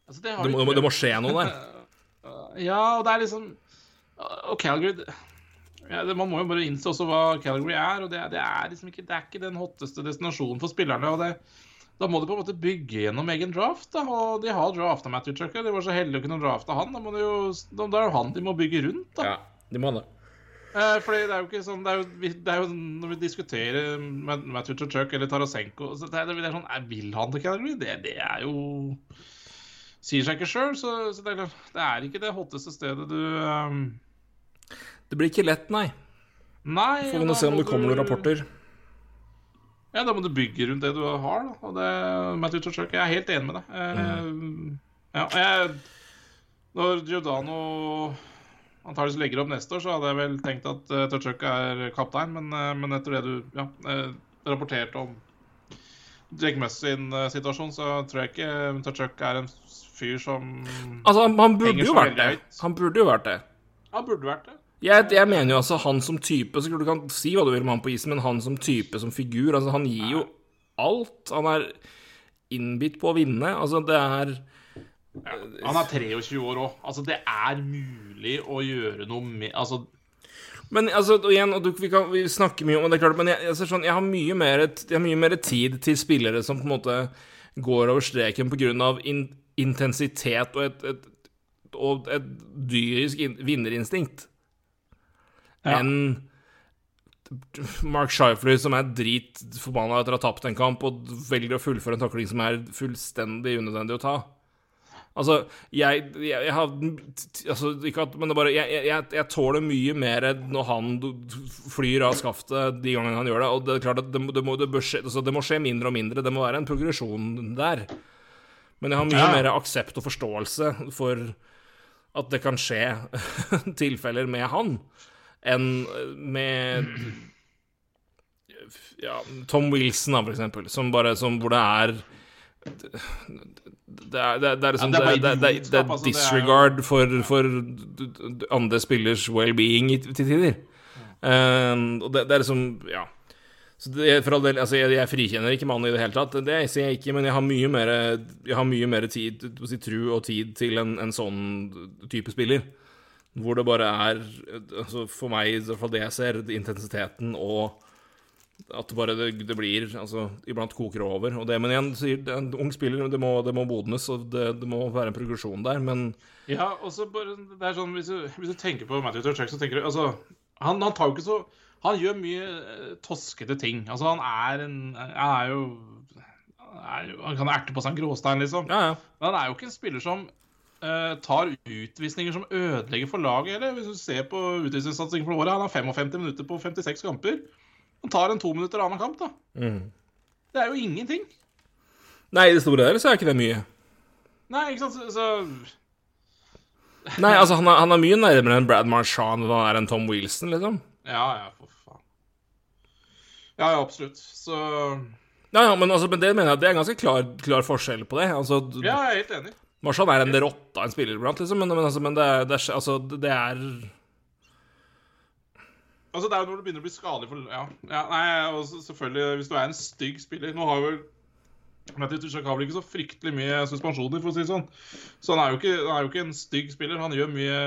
Altså, det, har det må, det må, skje noe der. [laughs] Ja, og det er liksom Og Calgary ja, det, Man må jo bare innse også hva Calgary er. og Det, det er liksom ikke, det er ikke den hotteste destinasjonen for spillerne. og det da må du på en måte bygge gjennom egen draft. da, og De har drafta Matthew Chucker. De var så heldige å kunne drafte han. Da, må de jo, da er det han de må bygge rundt. da. Ja, de må det. Eh, fordi det er jo ikke sånn det er jo, det er jo Når vi diskuterer med Matthew Chuck eller Tarasenko så det er, det er sånn, jeg Vil han til Calgary? Det, det er jo Sier seg ikke sjøl, så, så det, er, det er ikke det hotteste stedet du um... Det blir ikke lett, nei. Nei. Får vi nå se om det kommer du- noen rapporter. Ja, da må du bygge rundt det du har, da. Og det, Matthew Chuck, jeg er helt enig med deg. Mm. Ja, jeg, når Giordano antakeligvis legger opp neste år, så hadde jeg vel tenkt at uh, Tuchuk er kaptein, men, eh, men etter det du ja, eh, rapporterte om Jake Muss sin eh, situasjon, så tror jeg ikke Tuchuk er en fyr som Altså, han, han burde jo vært det. Han burde jo vært det. Han burde vært det. Jeg, jeg mener jo altså han som type så Du kan si hva du vil om han på isen, men han som type, som figur altså Han gir jo alt. Han er innbitt på å vinne. Altså, det er Han er 23 år òg. Altså, det er mulig å gjøre noe med Altså, Men altså, og igjen, og du, vi, kan, vi snakker mye om det, klart, men jeg, jeg, ser sånn, jeg, har mye mer, jeg har mye mer tid til spillere som på en måte går over streken pga. In, intensitet og et, et, og et dyrisk in, vinnerinstinkt Ja. enn Mark Shifley, som er dritforbanna etter å ha tapt en kamp, og velger å fullføre en takling som er fullstendig unødvendig å ta. Altså, jeg, jeg, jeg har altså, Ikke at Men det bare Jeg, jeg, tåler mye mer når han flyr av skaftet de gangene han gjør det. Og det er klart at det, det, må, det, skje, altså, det må skje mindre og mindre. Det må være en progresjon der. Men jeg har mye Ja. mer aksept og forståelse for at det kan skje [laughs] tilfeller med han, enn med ja, Tom Wilson, da, for eksempel, som bare som, hvor det er det er, det er, det er liksom det er disregard for, for andre spillers well-being til tider. Um, og det, er liksom Ja. Så det, for all del, altså jeg, jeg frikjenner ikke mannen i det hele tatt, det sier jeg ikke, men jeg har mye mer, jeg har mye mer tid, si, tru og tid til en, en sånn type spiller. Hvor det bare er, altså for meg, i hvert fall det jeg ser, intensiteten og at det bare det, det blir Altså, iblant koker det over. Og det, men igjen, sier er en ung spiller, det må, det må bodnes, og det, det må være en progresjon der, men Ja, og så bare Det er sånn Hvis du, hvis du tenker på Matthew Turchak, så tenker du Altså, han, han tar jo ikke så Han gjør mye eh, toskete ting. Altså, han er en Han er jo han, er jo, han kan erte på seg en gråstein, liksom. ja, ja. Men han er jo ikke en spiller som tar utvisninger som ødelegger for laget. Eller hvis du ser på utvisningssatsingen for året, han har 55 minutter på 56 kamper. Han tar en to minutter annen kamp, da. Mm. Det er jo ingenting. Nei, i det store der så er ikke det mye. Nei, ikke sant, så, så Nei, [laughs] altså, han er, han er mye nærmere enn Brad Marchand enn han er en Tom Wilson, liksom. Ja, ja, for faen. Ja, ja, absolutt. Så Ja, ja, men, altså, men det mener jeg det er en ganske klar, klar forskjell på det. Altså, Ja, jeg er helt enig. Marchand er en rotte av en spiller iblant, liksom, men, men, altså, men det, det, altså, det er Altså, det er jo når det begynner å bli skadelig for Ja, ja nei, og selvfølgelig, hvis du er en stygg spiller Nå har jo vel Matthew Tuchak har vel ikke så fryktelig mye suspensjoner, for å si det sånn. Så han er jo ikke, er jo ikke en stygg spiller. Han gjør mye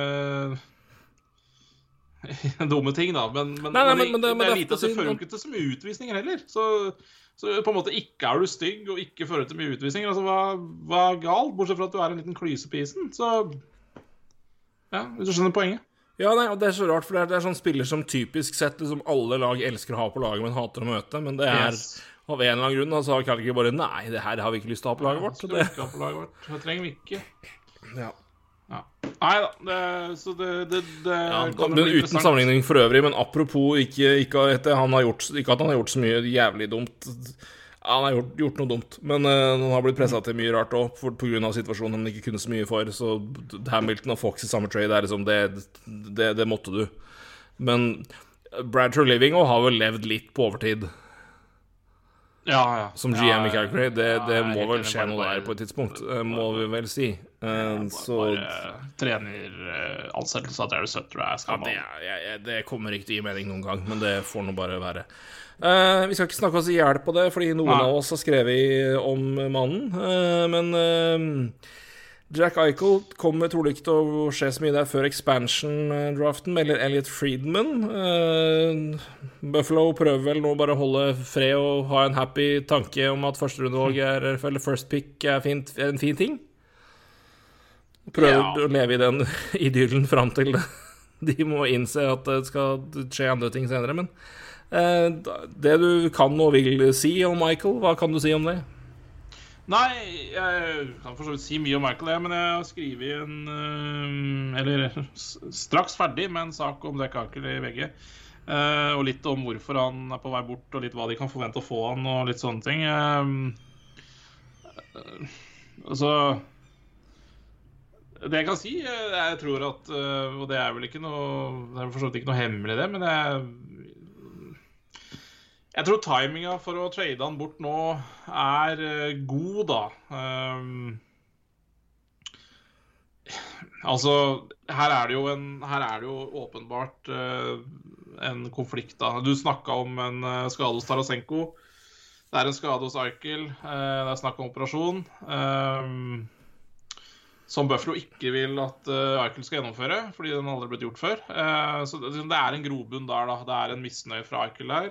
[laughs] dumme ting, da. Men, men, Nei, nei, men, men- det- men det, det- det fører ikke til så mye utvisninger heller. Så, så på en måte ikke er du stygg og ikke fører til mye utvisninger. Altså, hva, hva er galt? Bortsett fra at du er en liten klyse på isen. Så Ja, hvis du skjønner poenget. Ja, nei, og det er så rart, for det er, det er sånn spiller som typisk sett liksom alle lag elsker å ha på laget, men hater å møte. Men det er Yes. av en eller annen grunn, altså, har Calgary bare Nei, det her har vi ikke lyst til å ha på laget vårt. Det, på laget vårt? Det trenger vi ikke. ja. Ja. Nei da. Det, så det, det, det Ja, men uten sammenligning for øvrig, men apropos ikke, ikke, at han har gjort, ikke at han har gjort så mye jævlig dumt. Han har gjort, gjort noe dumt, men uh, han har blitt pressa til mye rart òg, pga. situasjonen han ikke kunne så mye for. Så Hamilton og Fox i samme trade er liksom det, det, det måtte du. Men Bradford Living har vel levd litt på overtid. Ja, ja. Som GM ja, i Calgary. Det, det er må vel skje noe der på et tidspunkt, eh, må vi vel si. Eh, så Bare treneransettelse av Derry Sutter er ja, det, det kommer ikke til å gi mening noen gang, men det får nå bare være. Uh, vi skal ikke snakke oss i hjel på det, fordi noen Nei. av oss har skrevet om mannen. Uh, men eh, Jack Eichel kommer trolig ikke til å skje så mye der før expansion-draften, melder Elliot Friedman. Eh, Buffalo prøver vel nå bare å holde fred og ha en happy tanke om at førsterundevalg er, eller first pick er, fint, er en fin ting. Prøver Ja. å leve i den [laughs] idyllen fram til de må innse at det skal skje andre ting senere. Men eh, det du kan og vil si om Michael, hva kan du si om det? Nei, jeg kan for så vidt si mye om Michael, jeg, men jeg har skrevet en øh, Eller [laughs] straks ferdig med en sak om Jack Aker i VG. øh, og litt om hvorfor han er på vei bort, og litt hva de kan forvente å få han, og litt sånne ting. Øh, altså Det jeg kan si, øh, jeg tror at øh, Og det er vel ikke noe Det er for så vidt ikke noe hemmelig, det, men jeg jeg tror timinga for å trade han bort nå er eh, god, da. Um, altså, her er det jo en er det jo åpenbart uh, en konflikt, da. Du snakka om en uh, skade hos Tarasenko. Det er en skade hos Eichel. Uh, det er snakk om operasjon. ehm, som Buffalo ikke vil at uh, Eichel skal gjennomføre, fordi den aldri har blitt gjort før. Eh, så det, det er en grobunn der, da. Det er en misnøye fra Eichel der.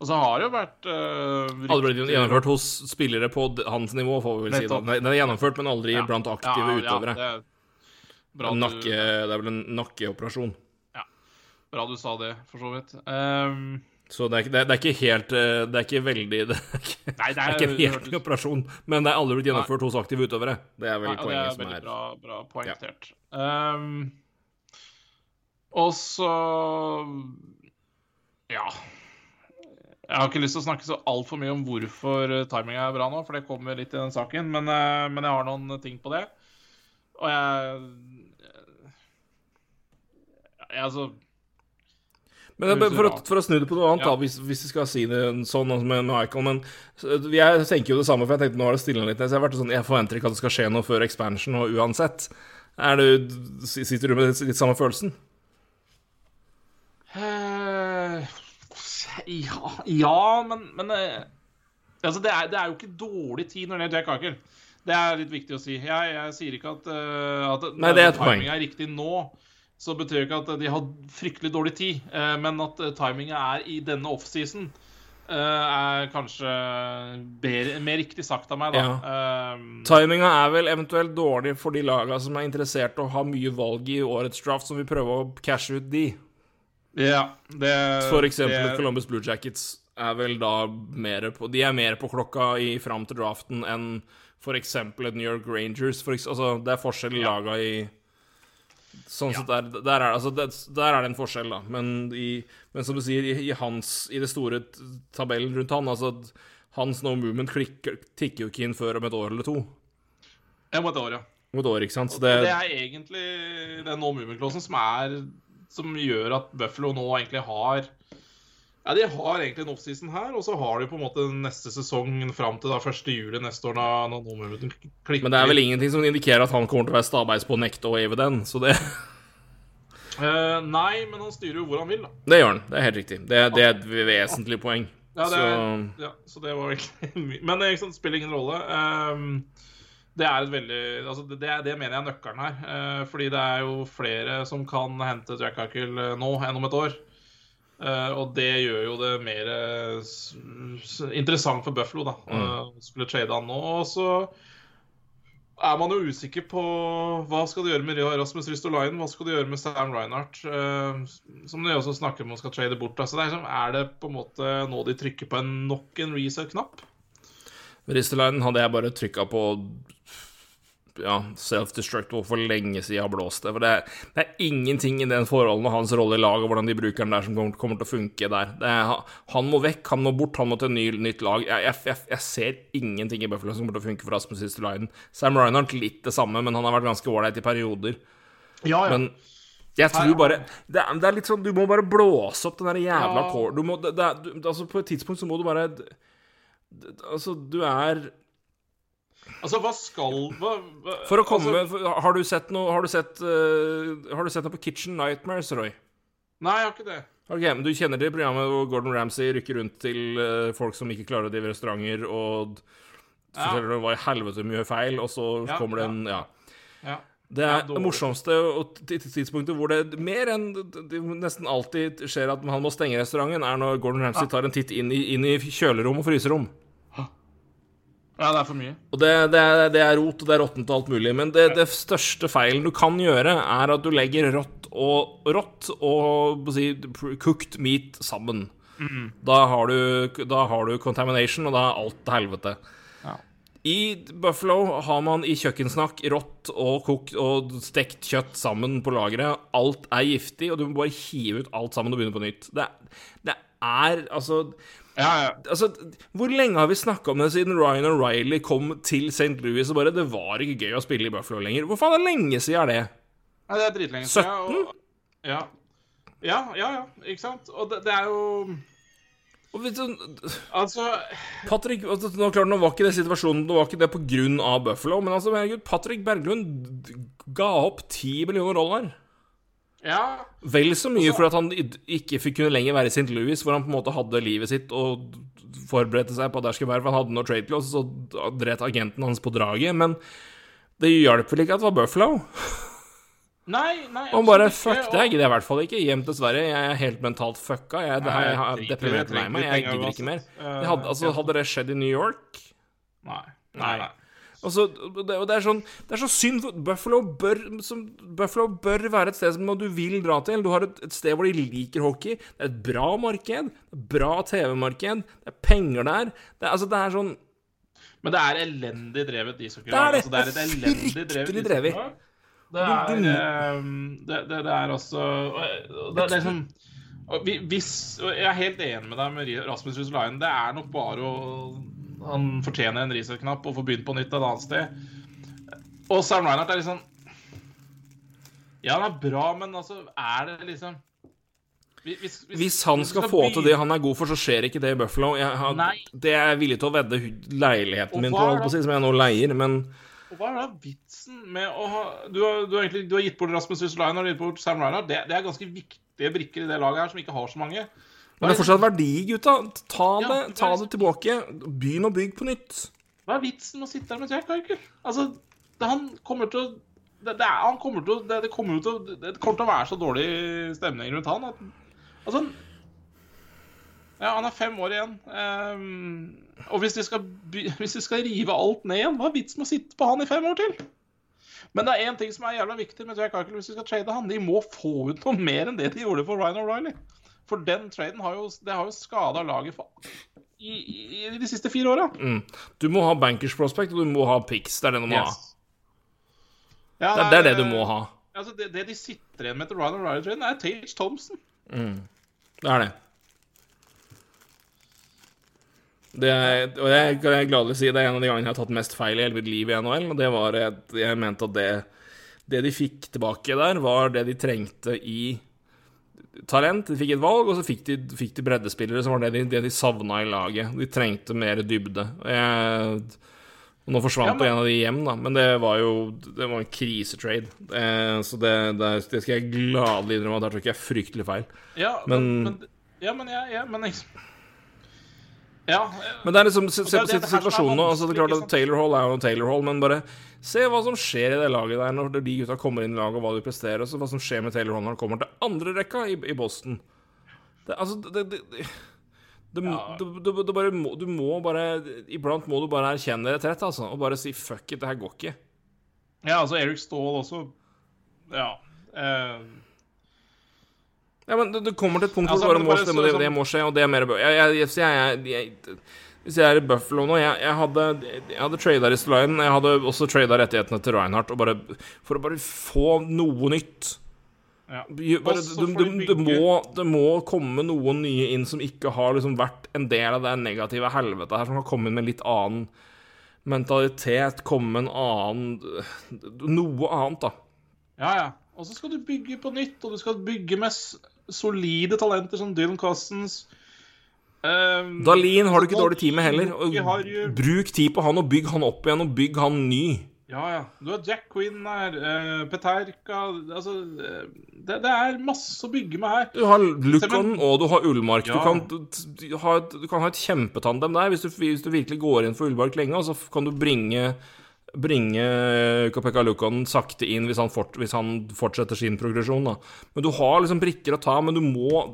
Og så har det jo vært uh, Aldri blitt gjennomført hos spillere på hans nivå, får vi vel si. da Den er gjennomført, men aldri blant aktive utøvere. det, er bra Nakke, du, det er vel en nakkeoperasjon. Ja. bra du sa det, for så vidt. Ehm, Så det er, ikke- det, er, det er ikke helt eh, Det er ikke veldig [laughs] Det er ikke, Nei, det det er- ikke en helt ny operasjon, men det er aldri blitt gjennomført hos aktive utøvere. Det er vel nei, poenget det er som veldig er bra, bra poengtert. Ehm, og så Ja. Jeg har ikke lyst til å snakke så altfor mye om hvorfor uh, timinga er bra nå, for det kommer litt i den saken, men, eh, men jeg har noen ting på det. Og jeg, jeg Altså Men for, å, for å snu det på noe annet, Ja. da, hvis, hvis vi skal si det sånn altså med Michael Men jeg tenker jo det samme, for jeg tenkte nå har det stilnet litt. Så jeg, har vært sånn, jeg forventer ikke at det skal skje noe før expansion, og uansett. Er du, sitter du med litt samme følelsen? Uh, ja, ja, men, men eh, altså det, er, det er jo ikke dårlig tid når det er Jack Aker. Det er litt viktig å si. Jeg, jeg sier ikke at, uh, at Nei, det er et poeng. er riktig nå. Så betyr det ikke at de har fryktelig dårlig tid, eh, men at uh, timinga er i denne offseason, eh, er kanskje mer riktig sagt av meg, da. Ja. Timinga er vel eventuelt dårlig for de laga som er interessert og har mye valg i årets draft, som vil prøve å cashe ut de. ja, det For eksempel det- Columbus Blue Jackets er vel da mer på De er mer på klokka i fram til draften enn for eksempel et New York Rangers. For altså, det er forskjell i laga i Sånn sett der, der, er, altså, det, der er det en forskjell, da. Men, i, men som du sier, i, i hans I det store tabellen rundt han, altså Hans no movement klikker, tikker jo ikke inn før om et år eller to. Ja, om et år, ja. Om et år, ikke sant? Så det, det er egentlig den no movement-klossen som Som gjør at Buffalo nå egentlig har Ja, de har egentlig en offseason her, og så har de på en måte neste sesong fram til da 1. juli neste år, da når no movementen klikker. men det er vel ingenting som indikerer at han kommer til å være stabeis på å nekte å wave den, så det uh, [laughs] nei, men han styrer jo hvor han vil, da. Det gjør han. Det er helt riktig. Det, det er et vesentlig poeng. Ja, det, er, Så ja, så det var egentlig [laughs] mye. Men det sant, spiller ingen rolle. Um, det er et veldig altså det, det, mener jeg er nøkkelen her. Uh, fordi det er jo flere som kan hente Jack Hackle eh, nå enn om et år. Eh, og det gjør jo det mer eh, interessant for Buffalo, da. Mm. Å skulle trade han nå. Og så er man jo usikker på hva skal du gjøre med Rasmus Ristolainen, hva skal du gjøre med Stan Reinhardt, eh, som de også snakker om å skal trade bort. Altså det er, sånn, er det på en måte nå de trykker på en nok en reset-knapp? Ristolainen hadde jeg bare trykka på ja, self-destructable for lenge siden har blåst det. For det er, det er ingenting i den forholdene og hans rolle i laget og hvordan de bruker den der, som kommer, kommer til å funke der. Det er, han må vekk, han må bort, han må til et ny, nytt lag. Jeg, jeg, jeg, jeg ser ingenting i Buffalo som kommer til å funke for Rasmus Histelainen. Sam Reinhardt litt det samme, men han har vært ganske ålreit i perioder. Ja, ja. Men jeg tror bare det er, det er litt sånn Du må bare blåse opp den der jævla Ja. må det, det Altså, på et tidspunkt så må du bare Altså, du er altså, hva skal hva, hva, For å komme altså, Har du sett noe Har du sett uh, Har du sett noe på Kitchen Nightmares, Roy? Nei, jeg har ikke det. Ok, men Du kjenner til programmet hvor Gordon Ramsay rykker rundt til uh, folk som ikke klarer å drive restauranter, og Ja. forteller dem hva i helvete gjør feil, og så Ja, kommer det en Ja. Ja. Det er det morsomste tidspunktet hvor det mer enn det nesten alltid skjer at han må stenge restauranten, er når Gordon Ramsay tar en titt inn i, inn i kjølerom og fryserom. Ja, det er for mye. Og det, det, er, det er rot, og det er råttent og alt mulig. Men det, det største feilen du kan gjøre, er at du legger rått og rått og si, cooked meat sammen. Da, har du, da har du contamination, og da er alt til helvete. Ja. I Buffalo har man i kjøkkensnakk rått og kokt og stekt kjøtt sammen på lageret. Alt er giftig, og du må bare hive ut alt sammen og begynne på nytt. Det, det er altså Ja, ja. Altså, Hvor lenge har vi snakka om det siden Ryan O'Reilly kom til St. Louis og bare Det var ikke gøy å spille i Buffalo lenger. Hvor faen er lenge siden er det? Ja, det er dritlenge siden. 17? og- Ja. ja, ja, ja, ikke sant? Og det, det er jo Og vet du, Altså Patrick altså, nå, klart, nå var ikke det situasjonen Nå var ikke det av Buffalo, men altså, herregud, Patrick Berglund ga opp 10 millioner dollar. Ja. Vel så mye for at han ikke fikk kunne lenger være i St. Louis, hvor han på en måte hadde livet sitt og forberedte seg på at der skulle være, for han hadde noe trade clause, så dret agenten hans på draget. Men det hjalp vel ikke at det var Buffalo? Nei, nei han bare fuck det, gidder jeg i hvert fall ikke. Hjem til Sverige. Jeg er helt mentalt fucka. Jeg, her, jeg har deprimert meg. Jeg gidder ikke mer. Jeg hadde, altså, hadde det skjedd i New York Nei. Nei, nei. Altså, det, og det, er sånn, det er så synd, for Buffalo bør, som, Buffalo bør være et sted som du vil dra til. Du har et, et sted hvor de liker hockey. Det er et bra marked. Det er bra TV-marked. Det er penger der. Det altså, det er sånn Men det er elendig drevet ishockeylag. Det er det. Altså, det er et Det drevet fryktelig drevet. Det er, ehm, det, det, det er også Det, det er liksom hvis, Jeg er helt enig med deg med Rasmus Russelainen. Det er nok bare å Han fortjener en reset-knapp og får begynt på nytt et annet sted. Og Sam Reinhardt er liksom Ja, han er bra, men altså Er det liksom hvis, hvis, Hvis han skal, skal få til det han er god for, så skjer ikke det i Buffalo. Jeg har, det er jeg villig til å vedde leiligheten min på, holdt på å si, som jeg nå leier, men Og hva er da vitsen med å ha Du har, du har, egentlig, du har gitt bort Rasmus Russelainen og gitt bort Sam Reinhardt. Det, det er ganske viktige brikker i det laget her som ikke har så mange. Men det er fortsatt verdi, gutta. Ta det, ta det tilbake. Begynn å bygge på nytt. Hva er vitsen med å sitte der med Jack Eichel? Altså, det, han kommer til å det, det, han kommer til å, det, det, kommer til å, det kommer til å være så dårlig stemning rundt han at Altså Ja, han er fem år igjen. Um, og hvis de, skal, [laughs] hvis de skal rive alt ned igjen, hva er vitsen med å sitte på han i fem år til? Men det er én ting som er jævla viktig med Jack Eichel hvis de skal trade han. De må få ut noe mer enn det de gjorde for Ryan O'Reilly. For den traden har jo, det har jo skada laget for, i, i, de siste fire åra. Mm. Du må ha bankers prospect, og du må ha pics. Det er det du må ha. Ja, Det er, det er det du må ha. Altså, det, det de sitter igjen med til Ryan O'Reilly-traden, er Tage Thompson. Det er det. Det er, og jeg kan gladelig si det er en av de gangene jeg har tatt mest feil i hele mitt liv i NHL. Og det var at jeg mente at det, det de fikk tilbake der, var det de trengte i talent. De fikk et valg, og så fikk de, fikk de breddespillere, som var det de, det de savna i laget. De trengte mer dybde. Og jeg, nå forsvant Ja, men- en av de hjem, da, men det var jo Det var en krisetrade. Eh, så det, det, det skal jeg gladelig innrømme at der tok jeg fryktelig feil. Ja, men, Men- men, ja, men, ja, men liksom Ja. Men det er liksom, se, se på situasjonen nå. altså det er klart at Taylor Hall er jo Taylor Hall, men bare se hva som skjer i det laget der når de gutta kommer inn i laget, og hva de presterer, og så hva som skjer med Taylor Hall når han kommer til andre rekka i, i Boston. Det, altså, det, det, det, det, Ja. du, du, du, bare må, du må bare Iblant må du bare erkjenne retrett, altså, og bare si fuck it, det her går ikke. ja, altså Eric Stahl også Ja. eh, Ja, men det, det kommer til et punkt hvor ja, det må det, sånn- det må skje, og det er mer. Jeg, jeg, jeg, jeg, Hvis jeg er i Buffalo nå Jeg, hadde, jeg hadde trada Ristolainen. Jeg hadde også trada rettighetene til Reinhardt, bare, for å bare få noe nytt. Ja. Bare, det, det, det, må, det må komme noen nye inn som ikke har liksom vært en del av det negative helvetet her, som har kommet med litt annen mentalitet, komme med en annen Noe annet, da. Ja, ja. Og så skal du bygge på nytt, og du skal bygge med solide talenter som Dylan Cossens. Um, Dalin har du ikke dårlig tid med heller. Bruk tid på han, og bygg han opp igjen, og bygg han ny. Ja, ja. Du har Jack Quinn her, uh, Peterka Altså, eh, det, det er masse å bygge med her. Du har Lukon og du har Ullmark. Du, kan, du, du, du kan ha et kjempetandem der hvis du, hvis du virkelig går inn for Ullmark lenge, og så kan du bringe Bringe Kopeka Lukon sakte inn hvis han, fort, hvis han fortsetter sin progresjon. Da. Men du har liksom brikker å ta, men du må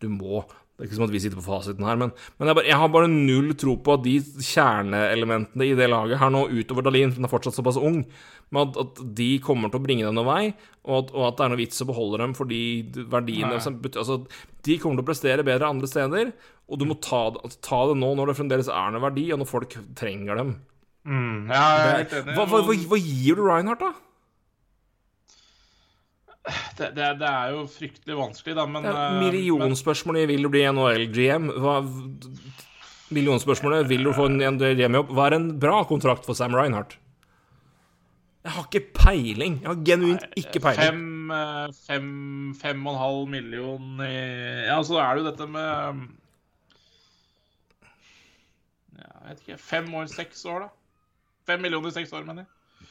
Du må Det er ikke som at vi sitter på fasiten her, men, men jeg, bare, jeg har bare null tro på at de kjerneelementene i det laget her nå, utover Dalin, som er fortsatt såpass ung, men at, at de kommer til å bringe dem noen vei, og at, og at det er noe vits å beholde dem fordi verdiene som altså, De kommer til å prestere bedre andre steder, og du må ta, ta det nå når det fremdeles er noe verdi, og når folk trenger dem. Mm, ja, jeg er helt enig. Hva, hva, hva, hva gir du Reinhardt, da? Det, det, det er jo fryktelig vanskelig, da, men eh, millionspørsmålet vil du bli NHL-GM. Millionspørsmålet vil du få en, GM-jobb. Hva er en bra kontrakt for Sam Reinhardt? Jeg har ikke peiling. Jeg har genuint ikke peiling. Fem, eh, fem, fem og en halv million i Ja, så er det jo dette med ja, Jeg vet ikke Fem år, seks år, da? Fem millioner i seks år, mener jeg.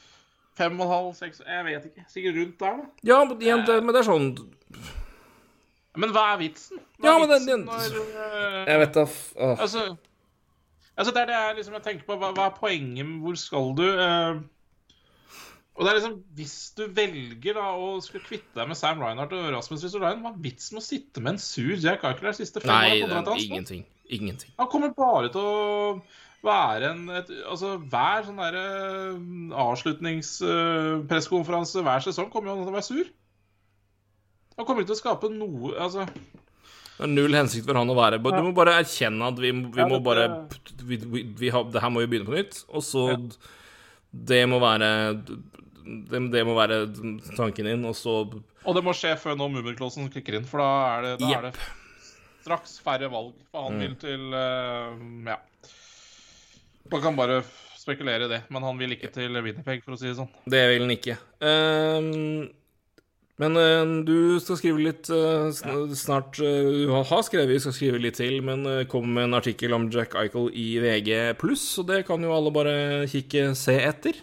Fem og en halv, seks Jeg vet ikke. Sikkert rundt der, da. Ja, men, igjen, det, men det er sånn Men hva er vitsen? Hva Ja, er men den- vitsen den- når eh, Jeg vet da f- åh. Altså, altså det er det jeg, liksom, jeg tenker på. Hva, hva er poenget? med Hvor skal du? Uh, og det er liksom, Hvis du velger da å skulle kvitte deg med Sam Reinhardt og Rasmus Ristolainen, hva er vitsen med å sitte med en sur Jack Eichler de siste fem Nei, årene? det er ingenting. Ingenting. Han kommer bare til å være en et, Altså, hver sånn derre avslutningspressekonferanse hver sesong kommer jo han til å være sur. Han kommer ikke til å skape noe Altså Det er null hensikt for han å være. Du må bare erkjenne at vi, vi må bare vi, vi, vi har, Det her må jo begynne på nytt. Og så Det må være det, det må være tanken din, og så Og det må skje før nå Mummerklossen klikker inn, for da er det, da er det straks færre valg. For han vil til uh, Ja. Man kan bare spekulere i det, men han vil ikke til Winnipeg, for å si det sånn. Det vil han ikke. Um, men uh, du skal skrive litt uh, snart eh, Du har skrevet, skal skrive litt til, men kom med en artikkel om Jack Eichel i VG+, og det kan jo alle bare kikke se etter.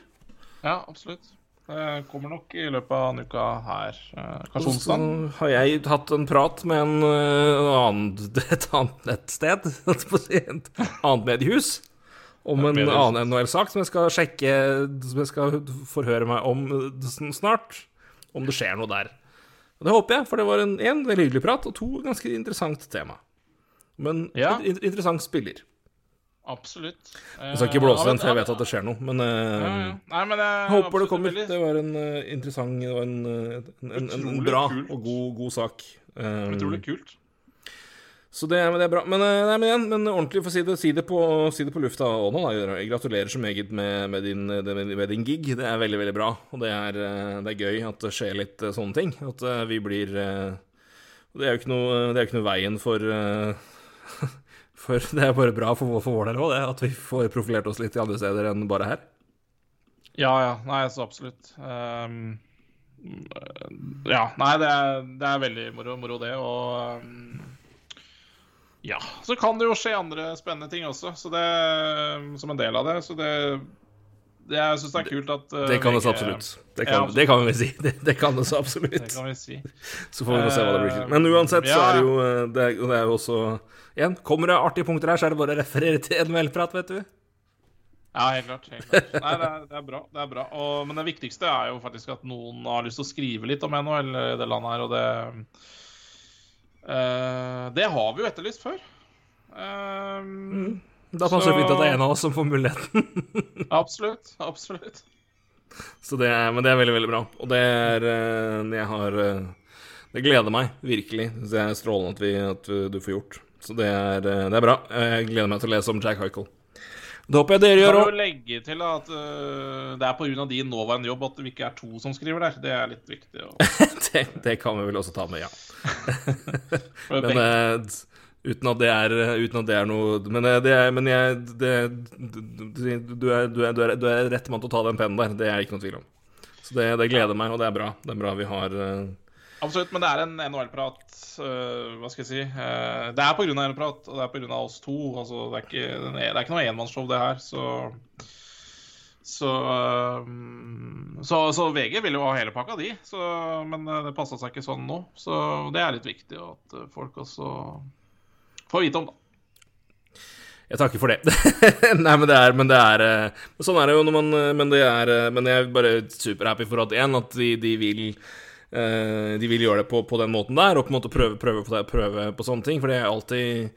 Ja, absolutt. Det kommer nok i løpet av en uka her. Kanskje Så onsdag. har jeg hatt en prat med en en annen, [laughs] et annet nettsted, si, et annet mediehus, om en annen NHL-sak som jeg skal sjekke, som jeg skal forhøre meg om eh, snart, om det skjer noe der. Og det håper jeg, for det var en, en veldig hyggelig prat, og to ganske interessant tema. Men Ja. in- interessant spiller. Absolutt. Jeg skal ikke blåse den, for jeg vet at det skjer noe, men eh, ja, ja. Nei, men jeg håper det kommer. veldig- Det var en eh, interessant og en, eh, en, en, en bra og god, god sak. Utrolig kult. Så det, det er bra. Men, eh, nei, men igjen, men ordentlig, for å si det, si det, på, si det på lufta òg nå. da. Jeg gratulerer så meget med, med, din, med, med din gig. Det er veldig, veldig bra. Og det er, eh, det er gøy at det skjer litt eh, sånne ting. At eh, vi blir eh, Det er jo ikke noe, det er ikke noe veien for eh, [laughs] For det er bare bra for, for vår del òg, det. At vi får profilert oss litt i andre steder enn bare her. Ja, ja. Nei, så absolutt. Um, ja. Nei, det er, det er veldig moro, moro det. Og ehm, ja. Så kan det jo skje andre spennende ting også, så det, som en del av det. Så det, det Jeg syns det er kult at uh, Det kan det så absolutt. Det Ja, kan, det kan vi si. [laughs] Det, det kan det så Det kan vi si. Så får vi nå se hva det blir til. Men uansett så er det jo eh, Det det er jo også Igjen, kommer det artige punkter her, så er det bare å referere til NHL-prat, vet du. Ja, helt klart. Helt klart. Nei, det er, det er bra. det er bra. Og, men det viktigste er jo faktisk at noen har lyst til å skrive litt om NHL i det landet her, og det eh, Det har vi jo etterlyst før. Eh, Da passer det fint at det er en av oss som får muligheten. [laughs] Absolutt. Absolutt. Så det er, men det er veldig, veldig bra. Og det er eh, Jeg har eh, Det gleder meg virkelig. Så det er strålende at, vi, at du får gjort. Så det er, eh, det er bra. Jeg gleder meg til å lese om Jack Hycle. Det håper jeg dere gjør Kan òg. jo legge til at uh, det er pga. din nåværende jobb at det ikke er to som skriver der. Det er litt viktig. å- [laughs] Det, det kan vi vel også ta med, ja. Men eh, uten at det er Uten at det er noe Men, eh, det er, men jeg det, du, er, du, du, du er rett mann til å ta den pennen der. Det er ikke noe tvil om. Så det, det gleder meg, og det er bra. Det er bra vi har uh... Absolutt, men det er en NHL-prat. Uh, hva skal jeg si? Det er pga. NHL-prat, og det er pga. oss to. Altså, det, er ikke, det er ikke noe enmannsshow, det her. Så så, øh, så så VG vil jo ha hele pakka, de. Så, men øh, det passa seg ikke sånn nå. Så det er litt viktig at øh, folk også får vite om det. Jeg takker for det. [laughs] Nei, men det er, men det er eh, Sånn er det jo når man eh, Men det er eh, Men jeg er bare superhappy for at en, at de, de vil eh, De vil gjøre det på, på den måten der, og på en måte prøve, prøve, på, det, prøve på sånne ting. For det er alltid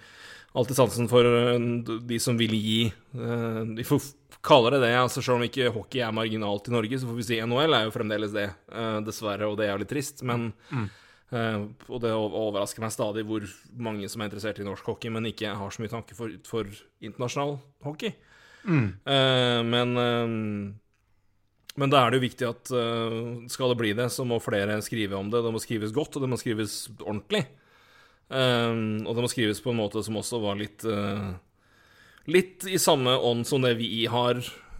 Alltid sansen for eh, de som vil gi eh, De får kaller det det, altså selv om ikke hockey er marginalt i Norge, så får vi si NHL er jo fremdeles det, eh, dessverre, og det er jo litt trist. Men Eh, og det overrasker meg stadig hvor mange som er interessert i norsk hockey, men ikke har så mye tanke for, for internasjonal hockey. Eh, men men da er det jo viktig at skal det bli det, så må flere skrive om det. Det må skrives godt, og det må skrives ordentlig. Og det må skrives på en måte som også var litt Litt i samme ånd som det vi har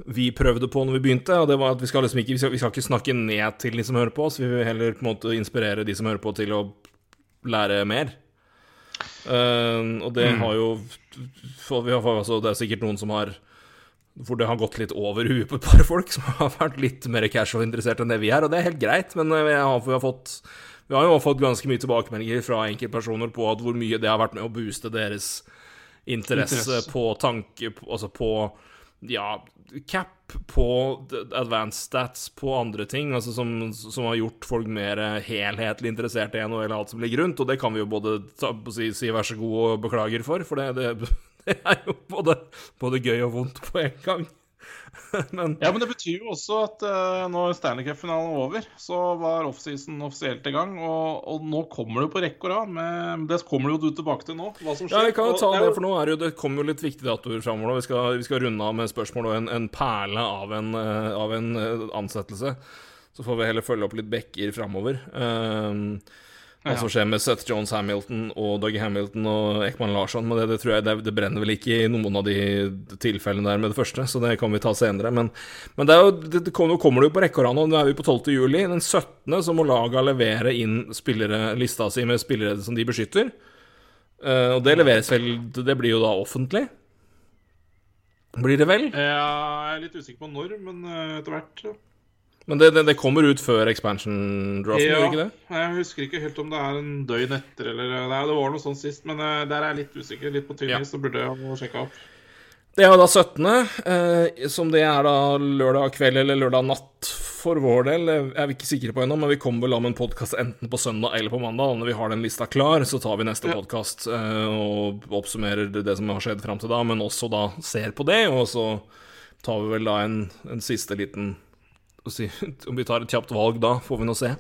vi prøvde på når vi begynte, og det var at vi skal liksom ikke, vi skal, vi skal ikke snakke ned til de som hører på oss, vi vil heller på en måte inspirere de som hører på til å lære mer. Uh, og det har jo for vi har, altså, Det er sikkert noen som har hvor det har gått litt over huet på et par folk som har vært litt mer casual interessert enn det vi er, og det er helt greit, men eh, vi har, vi har fått vi har jo fått ganske mye tilbakemeldinger fra enkeltpersoner på at hvor mye det har vært med å booste deres interesse, Interesse. på tanke Altså på ja, cap, på advanced stats, på andre ting, altså som, som har gjort folk mer helhetlig interessert i NHL og alt som ligger rundt, og det kan vi jo både ta, si, si vær så god og beklager for, for det, det, [laughs] det er jo både, både gøy og vondt på en gang. [laughs] Men Ja, men det betyr jo også at uh, når Stanley Cup-finalen er over, så var offseason offisielt i gang. Og, og nå kommer det på rekke og rad. Det kommer jo du tilbake til nå, hva som skjer. Ja, vi kan jo ta det, for nå er det jo Det kommer jo litt viktige datoer framover. Vi, skal- vi skal runde av med spørsmål og en, en perle av en, eh, av en eh, ansettelse. Så får vi heller følge opp litt bekker framover. Um, hva som skjer med Seth Jones Hamilton og Doug Hamilton og Ekman Larsson. Men det, det tror jeg det, det brenner vel ikke i noen av de tilfellene der med det første, så det kan vi ta senere. Men, men det er jo, det, kommer, nå kommer det jo på rekke og rad nå. Er vi på 12. juli. Den 17. så må laga levere inn spillere, lista si med spillere som de beskytter. Uh, og det leveres vel Det blir jo da offentlig? Blir det vel? Ja, jeg er litt usikker på når, men uh, etter hvert. ja. Men det, det, det kommer ut før expansion-draften, gjør det ikke det? Jeg husker ikke helt om det er en døgn etter, eller Nei, det var noe sånt sist, men uh, der er jeg litt usikker. Litt på tynn Ja. så burde jeg sjekka opp. Det er da 17., eh, som det er da lørdag kveld eller lørdag natt for vår del. jeg er vi ikke sikre på ennå, men vi kommer vel av med en podkast enten på søndag eller på mandag. Og når vi har den lista klar, så tar vi neste Ja. podkast eh, og oppsummerer det, som har skjedd fram til da, men også da ser på det, og så tar vi vel da en, en siste liten si, [laughs] Om vi tar et kjapt valg da, får vi nå se.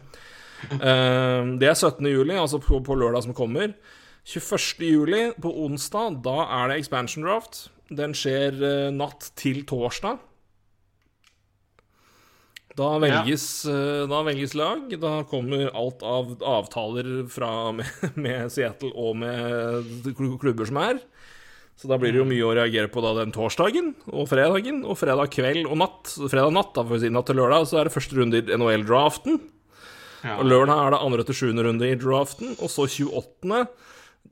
Uh, det er 17. juli, altså på, på lørdag som kommer. 21. juli, på onsdag, da er det expansion draft. Den skjer uh, natt til torsdag. Da velges, eh, da velges lag. Da kommer alt av avtaler fra [laughs] med, med Seattle og med klubber som er. Så da blir det jo mye å reagere på da den torsdagen og fredagen, og fredag kveld og natt. Fredag natt, da, for å si natt til lørdag, så er det første runde i NHL-draften. Ja. Og lørdag er det andre til sjuende runde i draften, og så 28.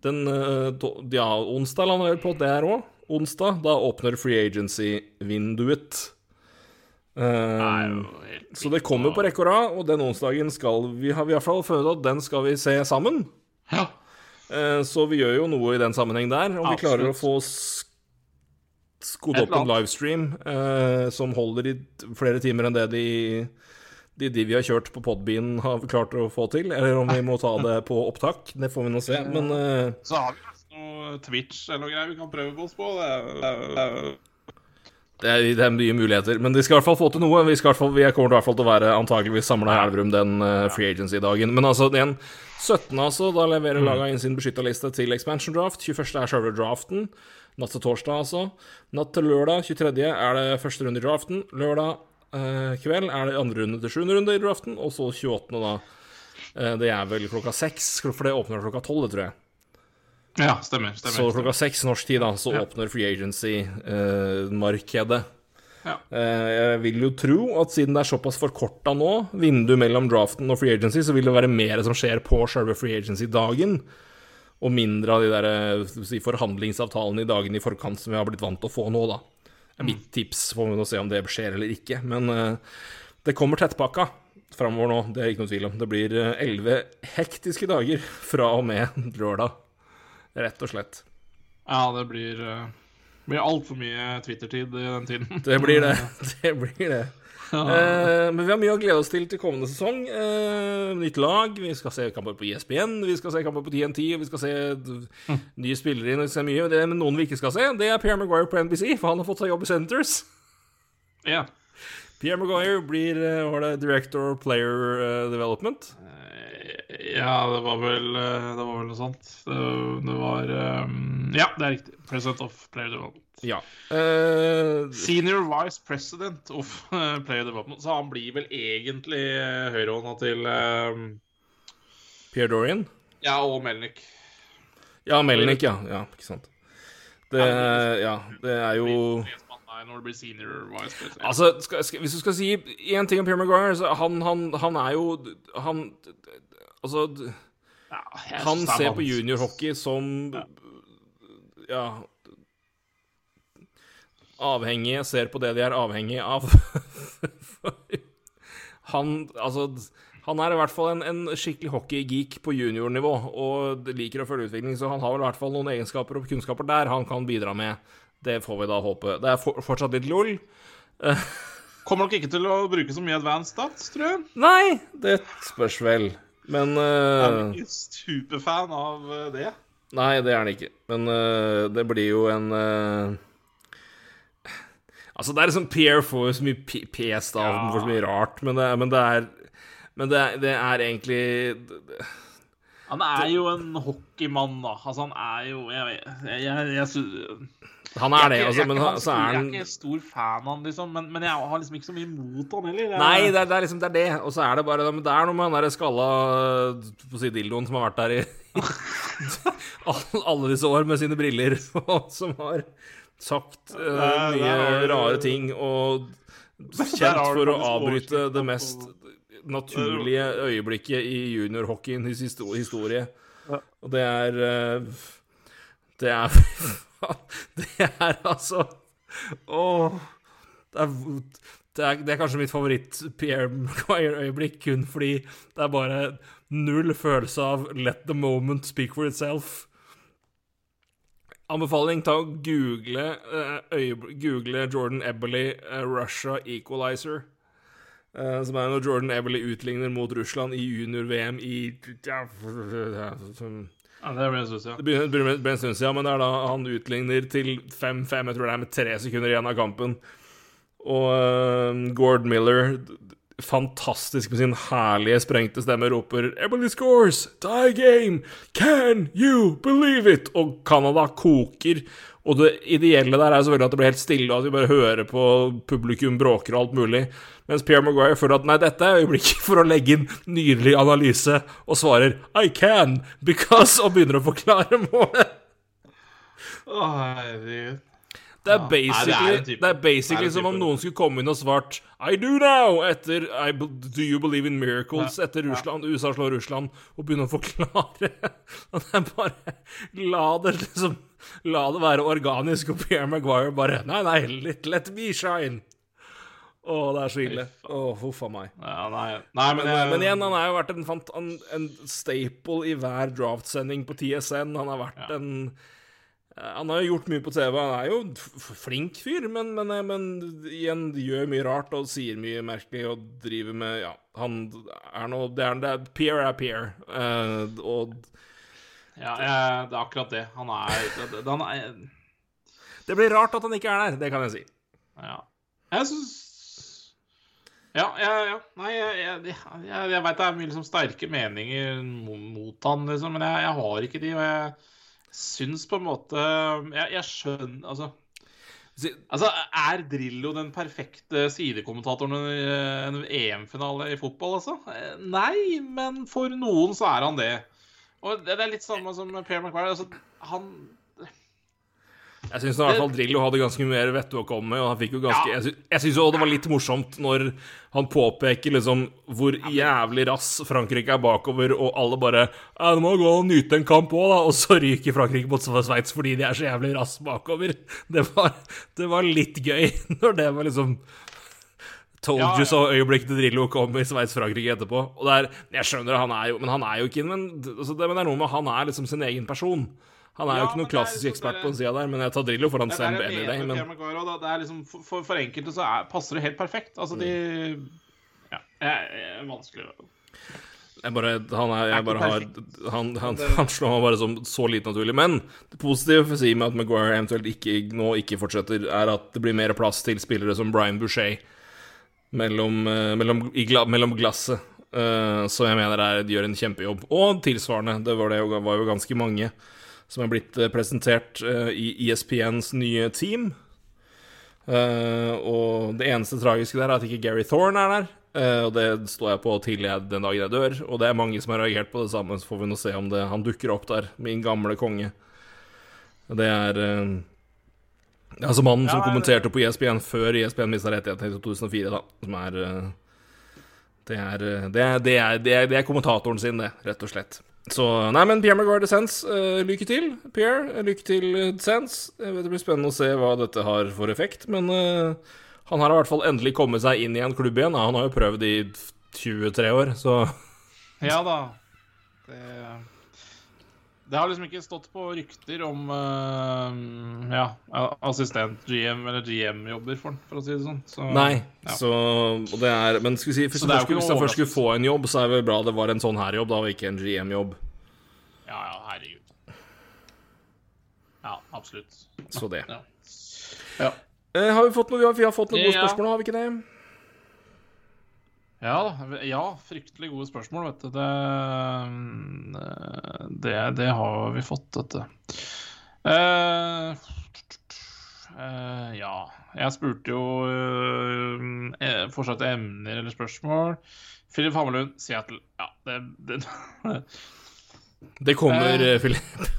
Den eh, Ja, onsdag lander vi på det er òg. Onsdag, da åpner free agency-vinduet. Eh, så det kommer på rekke og rad, og den onsdagen skal vi har vi i hvert fall funnet at den skal vi se sammen. Ja. Eh, Så vi gjør jo noe i den sammenheng der. Om vi klarer å få sk- skodd opp en livestream eh, som holder i flere timer enn det de, de, de vi har kjørt på Podbean, har klart å få til. Eller om vi må ta det på opptak. Det får vi nå se. Men eh, Så har vi noe Twitch eller noe greier vi kan prøve på oss på. Det er, det er, Det er, det er mye muligheter, men de skal i hvert fall få til noe. Vi, skal fall, vi kommer i hvert fall til å være antakeligvis samla i Elverum den uh, free agency-dagen. Men altså, igjen, 17. altså, da leverer laga inn sin beskytta liste til expansion draft. 21. er sjølve draften. Natt til torsdag, altså. Natt til lørdag, 23., er det første runde i draften. Lørdag uh, kveld er det andre runde til sjuende runde i draften, og så 28., da. Uh, det er vel klokka seks, for det åpner klokka tolv, tror jeg. Ja, stemmer. stemmer så klokka seks norsk tid, da, så ja. åpner free agency-markedet. Eh, ja. eh, jeg vil jo tro at siden det er såpass forkorta nå, vinduet mellom draften og free agency, så vil det være mer som skjer på selve free agency-dagen. Og mindre av de der eh, si, forhandlingsavtalene i dagene i forkant som vi har blitt vant til å få nå, da. Det er mitt tips. Får vi nå se om det skjer eller ikke. Men uh, det kommer tettpakka framover nå, det er ikke noe tvil om. Det blir elleve hektiske dager fra og med lørdag rett og slett. Ja, det blir, uh, blir altfor mye Twitter-tid i den tiden. Det blir det. [laughs] [laughs] Det blir det. Ja. Uh, men vi har mye å glede oss til til kommende sesong. Uh, nytt lag, vi skal se kamper på ISBN, e vi skal se kamper på TNT, vi skal se mm. [laughs] nye spillere inn se mye. Det, men noen vi ikke skal se, det er Pierre Maguire på NBC, for han har fått seg jobb i Centres. Ja. Pierre Maguire blir var det Director Player Development. Ja, det var vel, eh, det var vel noe sånt. Det, det var um, Ja, det er riktig. President of Player Development. Ja. Uh, Senior Vice President of Player Development. Så han blir vel egentlig høyrehånda til um, Pierre Dorian? Ja, og Melnik. Ja, Melnik, ja. ja. Ikke sant. Det, ja, det er jo når det blir senior vice president. Altså, skal, skal, Hvis du skal si én ting om Pierre Maguire, så han, han, han er jo Han Altså ja, Han ser på juniorhockey som ja. Avhengige ser på det de er avhengige av. [laughs] han Altså han er i hvert fall en, en skikkelig hockeygeek på juniornivå og liker å følge utvikling, så han har vel i hvert fall noen egenskaper og kunnskaper der han kan bidra med. Det får vi da håpe. Det er for, fortsatt litt lol. [laughs] Kommer nok ikke til å bruke så mye advanced stats, tror jeg. Nei, det spørs vel. Men uh, Jeg er ikke superfan av eh, det. Nei, det er han ikke. Men uh, det blir jo en uh, Altså, det er liksom Pierre får så mye pes av den for så mye rart, men det, men det er Men det, det er egentlig Han er jo en hockeymann, da. Altså, han er jo Jeg vet jeg, jeg, jeg, han er det, altså, men så er han Jeg er ikke stor fan av han, liksom, men, men, jeg har liksom ikke så mye mot han heller. Nei, det er, det er, liksom det er det, og så er det bare det er noe med han derre skalla på si dildoen som har vært der i [laughs] alle disse år med sine briller, [laughs] og som har sagt uh, mye rare ting og [laughs] kjent for å avbryte det mest naturlige øyeblikket i juniorhockeyens historie. Og det er uh, Det er det er altså Åh det er, det, er, det er, kanskje mitt favoritt-Pierre Maguire-øyeblikk, kun fordi det er bare null følelse av 'let the moment speak for itself'. Anbefaling ta og google, uh, google Jordan Eberly uh, Russia Equalizer. Uh, som er når Jordan Eberly utligner mot Russland i junior-VM i ja, ja, Det ble en stund siden. Det stund siden, men det er da han utligner til 5-5, jeg tror det er med tre sekunder igjen av kampen. Og uh, Gord Miller, fantastisk med sin herlige, sprengte stemme, roper 'Emily scores! Die game! Can you believe it?' Og Canada koker. Og det ideelle der er selvfølgelig at det blir helt stille, og at vi bare hører på publikum bråker og alt mulig. Mens Pierre Maguire føler at nei, dette er øyeblikket for å legge inn nydelig analyse, og svarer 'I can because' og begynner å forklare målet. Å, herregud. Det er basically, ja, det er basically er som om noen skulle komme inn og svart 'I do now' etter I, 'Do you believe in miracles?' Ja, etter Russland, USA slår Russland, og begynne å forklare. [laughs] Og det er bare La det liksom La det være organisk, og Pierre Maguire bare 'Nei, nei, let, let me shine'. Å, det er så ille. Å, huff a meg. Ja, nei. nei men, men, men, igjen, han har jo vært en, en, en staple i hver draftsending på TSN. Han har vært ja. en Han har jo gjort mye på TV. Han er jo flink fyr, men, men, eh, men igjen gjør mye rart og sier mye merkelig og driver med Ja, han er noe Det er, det er Pierre er Pierre. Uh, og Ja, det er akkurat det. Han er, det, han er Det blir rart at han ikke er der, det kan jeg si. Ja. Jeg syns Ja, ja, ja. Nei, jeg, jeg, jeg, jeg veit det er mye liksom sterke meninger mot han, liksom, men jeg, jeg har ikke de. Og jeg syns på en måte Jeg, jeg skjønner Altså Altså, Er Drillo den perfekte sidekommentatoren i en EM-finale i fotball, altså? Nei, men for noen så er han det. Og det er litt samme som Per McQuarrie. Altså, han jeg syns i hvert fall Drillo hadde ganske mye mer vett å komme med. Og han fikk jo ganske, ja. Jeg syns òg det var litt morsomt når han påpeker liksom hvor jævlig rass Frankrike er bakover, og alle bare ja, 'Du må gå og nyte en kamp òg, da.' Og så ryker Frankrike mot Sveits fordi de er så jævlig rass bakover. [laughs] Det var, det var litt gøy [laughs] når det var liksom Told ja, ja. you så øyeblikket Drillo kom i Sveits-Frankrike etterpå. Og det er, Jeg skjønner, han er jo Men han er jo ikke men, altså det, men det er noe med Han er liksom sin egen person. Han er ja, jo ikke noen klassisk liksom, ekspert på den sida der, men jeg tar Drillo foran Sam Bailey Day. Men... Det er liksom, for, for enkelte så er, passer det helt perfekt. Altså, de Ja, jeg, er vanskelig jeg bare, han, er, jeg bare har Han, han, han slår meg bare som så lite naturlig. Men det positive for å si med at Maguire eventuelt ikke, nå ikke fortsetter, er at det blir mer plass til spillere som Brian Boucher mellom, uh, mellom, i, mellom glasset. Uh, så jeg mener er, de gjør en kjempejobb. Og tilsvarende, det var, det var jo ganske mange som er blitt eh, presentert uh, i ESPNs nye team. Uh, og det eneste tragiske der er at ikke Gary Thorne er der. Og det står jeg på til jeg, den dagen jeg dør. Og det er mange som har reagert på det samme, så får vi nå se om det, han dukker opp der, min gamle konge. Det er Altså mannen som kommenterte på ESPN før ESPN mista rettighetene i 2004, da. Som det er, det, er, det, er, det, er, det er kommentatoren sin, det, rett og slett. Så Nei, men Pierre Maguire Descents, uh, lykke til, Pierre. Lykke til, Descents. Det blir spennende å se hva dette har for effekt, men uh, han har i hvert fall endelig kommet seg inn i en klubb igjen. Han har jo prøvd i 23 år, så Ja da. Det det har liksom ikke stått på rykter om uh, ja, assistent-GM eller GM-jobber for for å si det sånn. Så, Nei, ja. så og det er Men skal vi si, hvis, først, hvis jeg først skulle få en jobb, så er det vel bra det var en sånn her jobb, da, og ikke en GM-jobb. Ja, ja, herregud. Ja, absolutt. Så det. Ja. ja. Uh, har vi fått noe, vi har fått noen gode spørsmål, har vi ikke det? Ja, ja, fryktelig gode spørsmål, vet du. Det, det, det har vi fått, dette. Uh, uh, ja Jeg spurte jo uh, fortsatt emner eller spørsmål. Philip Hammerlund, Seattle. Ja, det, det, det kommer, Philip.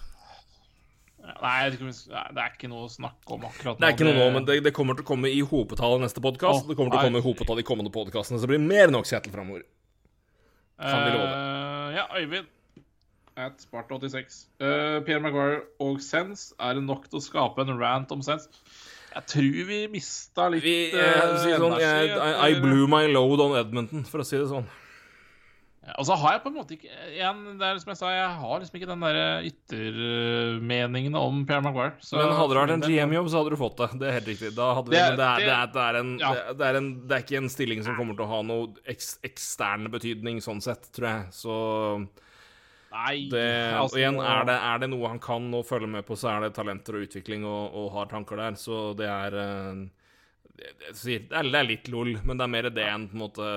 Nei, det er ikke noe å snakke om akkurat nå. Det er ikke noe nå, men det, det kommer til å komme i hopetallet neste podkast. Det kommer til å komme i hopetallet i kommende podkastene, så det blir mer enn nok Seattle framover. Kan vi love. Uh, ja, Øyvind at Sparta86. Uh, eh, Pierre Maguire og Sens, er det nok til å skape en rant om Sens? Jeg tror vi mista litt vi, uh, sånn, I, I blew my load on Edmonton, for å si det sånn. Og så har jeg på en måte ikke igjen, det er som jeg sa, jeg har liksom ikke den der yttermeningen om Pierre Maguire. Så, men hadde det vært en GM-jobb, så hadde du fått det. Det er helt riktig. Vi, det, er, det, er, det, er en, ja. det, er en, det, er, ikke en stilling som kommer til å ha noe eks, ekstern betydning sånn sett, tror jeg. Så Nei, det, altså, igjen, er det, er det, noe han kan og følge med på, så er det talenter og utvikling og, og har tanker der. Så det er Det er litt lol, men det er mer det enn på en måte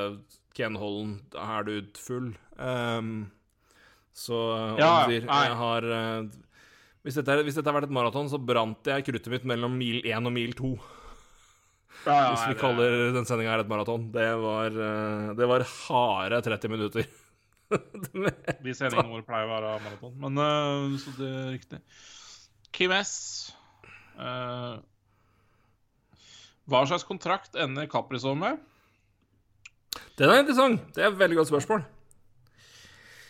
Ken Holland, er du full. Um, så ja, jeg har uh, hvis, dette, hvis dette har vært et maraton, så brant jeg kruttet mitt mellom mil 1 og mil 2. Ja, ja, hvis vi kaller den sendinga her et maraton. Det var, uh, det var harde 30 minutter. [laughs] Vi sendingene våre pleier å være maraton, men uh, så det er riktig. Kim S. hva slags kontrakt ender Caprizov med? Den er interessant. Det er et veldig godt spørsmål.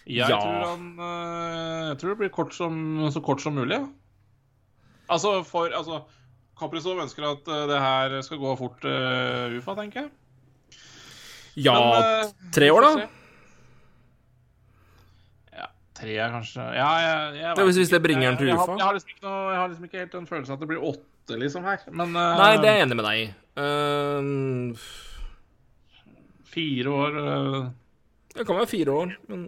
Jeg, ja. tror, han, eh, jeg tror det blir kort som, så kort som mulig. Altså, for altså, Kaprizov ønsker at eh, det her skal gå fort uh, UFA, tenker jeg. Ja Men, uh, Tre år, da? Ja, tre er kanskje Ja, jeg, jeg det, Hvis det bringer den til UFA? Jeg har, jeg, har liksom noe, jeg har, liksom ikke helt en følelse at det blir åtte, liksom, her. Men uh, Nei, det er jeg enig med deg i. Uh, Fire år uh... Det kan være fire år, men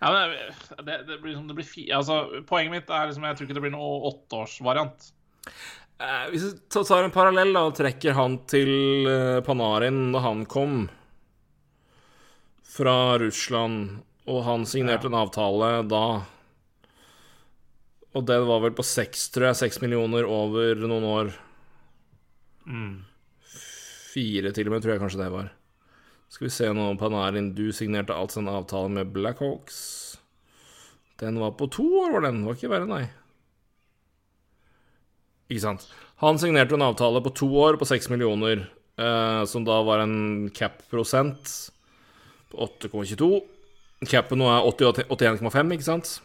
ja, men det, det, blir, liksom, det blir fi, altså, Poenget mitt er liksom jeg tror ikke det blir noe åtteårsvariant. Eh, hvis vi tar en parallell da, og trekker han til eh, Panarin da han kom fra Russland, og han signerte en avtale da Og den var vel på seks, tror jeg. Seks millioner over noen år. Fire til og med, tror jeg kanskje det var. Skal vi se nå, Panarin, du signerte altså en avtale med Blackhawks. Den var på to år, var den. Var ikke verre, nei. Ikke sant. Han signerte en avtale på to år på seks millioner, eh, som da var en cap-prosent på 8,22. Capen nå er 81,5, ikke sant?